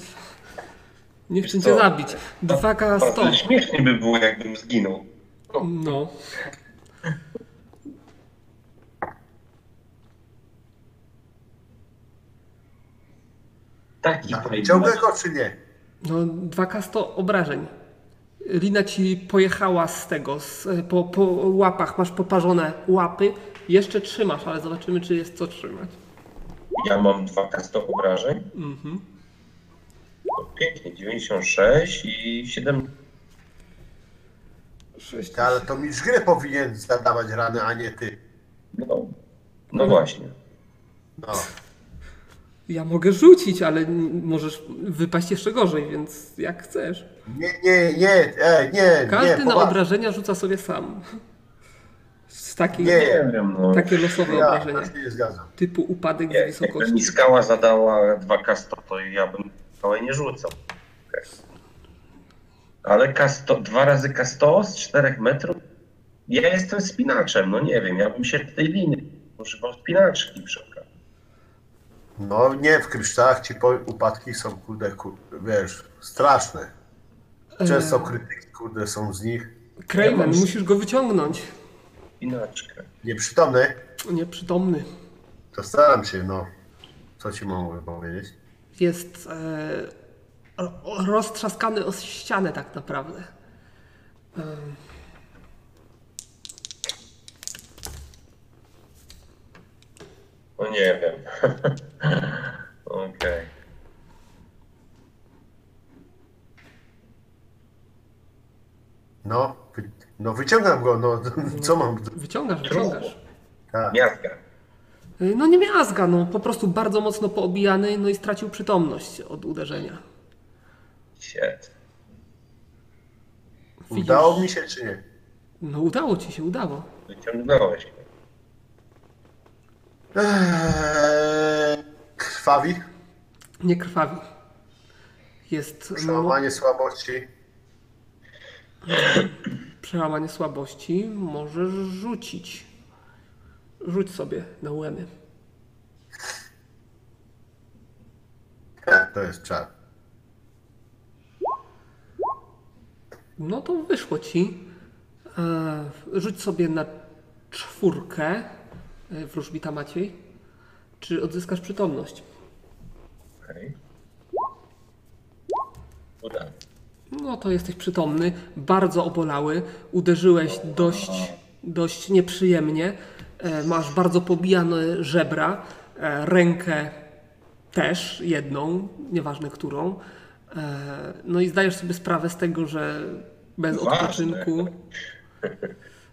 Nie chcę cię zabić. 2K 100. Bardzo śmiesznie by było, jakbym zginął. No. Taki. Ciągle go czy nie? No 2K 100 obrażeń. Lina ci pojechała z tego, z, po, po łapach, masz poparzone łapy. Jeszcze trzymasz, ale zobaczymy, czy jest co trzymać. Ja mam 2 100 obrażeń. Mhm. Pięknie, 96 i 7. Sześć. Ty, Ale to mistrz gry powinien zadawać rany, a nie ty. No, no właśnie. No. Ja mogę rzucić, ale możesz wypaść jeszcze gorzej, więc jak chcesz. Nie, nie, nie, e, nie, Każdy nie, na poważnie. obrażenia rzuca sobie sam. Z takiej, Nie. Nie wiem, no. takie losowe Ja obrażenia. też się nie zgadzam. Typu upadek Nie, z jakby wysokości. mi skała zadała 2 100 to ja bym skałę nie rzucał. Ale K100, dwa razy K100 z 4 metrów? Ja jestem spinaczem, no nie wiem, ja bym się tej liny używał spinaczki przy okazji. No nie, w kryształach ci po, upadki są, kurde, kur, wiesz, straszne. Często E. krytyki, kurde, są z nich Craven, Ja musisz go wyciągnąć. Spinaczkę. nieprzytomne. Nieprzytomny. To staram się, no. Co ci mogę powiedzieć? Jest e, ro- roztrzaskany o ścianę tak naprawdę. No nie wiem. Okej. No, wy, no wyciągam go, no co mam? Wyciągasz, wyciągasz. Tak. E, No nie miazga, no po prostu bardzo mocno poobijany, no i stracił przytomność od uderzenia. Shit. Widzisz? Udało mi się czy nie? No udało ci się, udało. Wyciągnąłeś. Eee, krwawi, Nie krwawi. Jest mo- przełamanie słabości. przełamanie słabości, możesz rzucić. Rzuć sobie na łemy. Tak, to jest czar. No to wyszło ci. E, rzuć sobie na czwórkę. E, wróżbita Maciej. Czy odzyskasz przytomność? Okej. Udało. No to jesteś przytomny, bardzo obolały, uderzyłeś dość, dość nieprzyjemnie, masz bardzo pobijane żebra, e, rękę też, jedną, nieważne którą. E, no i zdajesz sobie sprawę z tego, że bez Ważne. odpoczynku.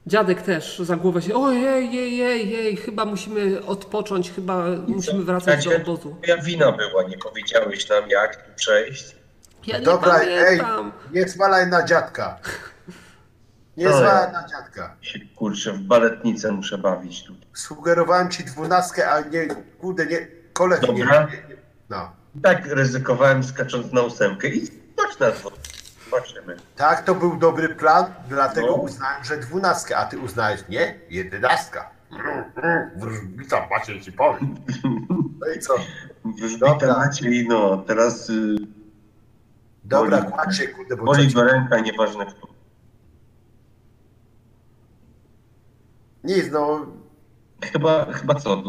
Dziadek też za głowę się, ojej, jej, jej, jej, chyba musimy odpocząć, chyba musimy wracać do obozu. Moja wina była, nie powiedziałeś nam jak tu przejść. Ja nie Dobra, ej, pamiętam. nie zwalaj na dziadka. Nie To zwalaj na dziadka. Się kurczę w baletnicę muszę bawić tu. Sugerowałem ci dwunastkę, a nie, kurde, nie, koleś nie, nie, Dobra. nie. No. Tak ryzykowałem skacząc na ósemkę i patrz na to. Zobaczymy. Tak, to był dobry plan, dlatego No. uznałem, że dwunastkę, a ty uznałeś nie, jedenastka. Wróżbica, patrzę ci powiem. No i co? Wróżbita. Maciej, no teraz y, Dobra, kładź się, kurde, bo boli go ręka, nieważne kto. Nic, no, Chyba, chyba co,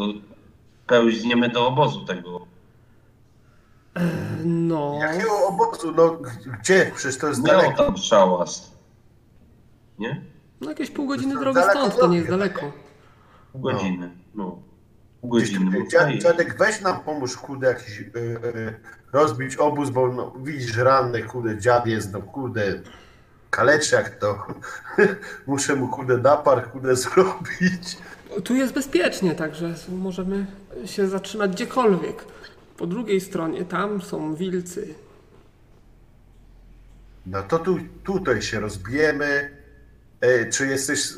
pełźniemy do obozu tego. No, jakiego obozu, no, gdzie? Przecież to jest Miał daleko. tam szałas. Nie? no jakieś pół godziny To drogi daleko stąd, to nie jest drogi, daleko. Pół godziny. No. Pół godziny. tutaj, bo dziad, fajnie. dziadek, weź nam pomóż, kurde, jakiś, y, y, rozbić obóz, bo no, widzisz, ranny, kurde, dziad jest, no, kurde, kaleczy jak to. Muszę mu, kurde, napar, kurde, zrobić. Tu jest bezpiecznie, także możemy się zatrzymać gdziekolwiek. Po drugiej stronie, tam są wilcy. No to tu, tutaj się rozbijemy. E, czy jesteś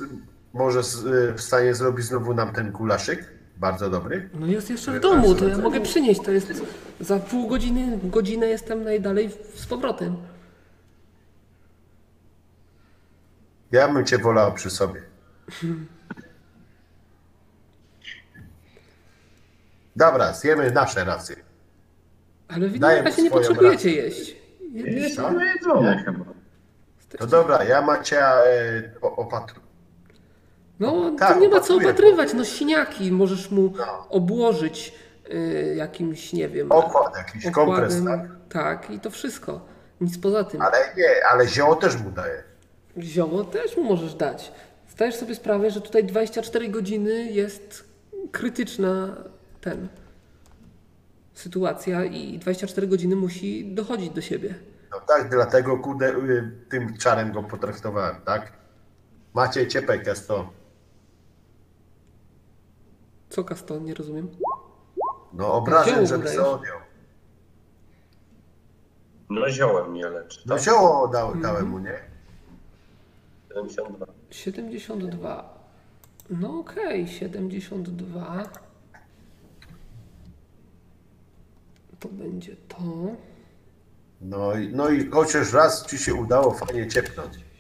może z, e, w stanie zrobić znowu nam ten gulaszyk? Bardzo dobry. No jest jeszcze w domu, to ja mogę przynieść. To jest za pół godziny, godzinę jestem najdalej z powrotem. Ja bym cię wolał przy sobie. Dobra, zjemy nasze racje. Ale razie nie potrzebujecie rację. jeść. Jest Co? jedzone chyba. To dobra, ja Macia e, o- opatru. No, Tak, to nie ma co opatruję. opatrywać, no siniaki możesz mu No. obłożyć y, jakimś, nie wiem, Okład, jakiś kompres, okładem. tak? Tak, i to wszystko. Nic poza tym. Ale nie, ale zioło też mu daję. Zioło też mu możesz dać. Zdajesz sobie sprawę, że tutaj 24 godziny jest krytyczna ten sytuacja i 24 godziny musi dochodzić do siebie. No tak, dlatego kurde y, tym czarem go potraktowałem, tak? Macie ciepek jest to. Co Kaston, nie rozumiem. No Zioło żeby mu se dajesz. odjął. No ziołem mnie leczy. No tak? zioło dał, dałem mu, nie? 72. 72. No okej, 72. To będzie to. No i, no i chociaż raz ci się udało fajnie ciepnąć.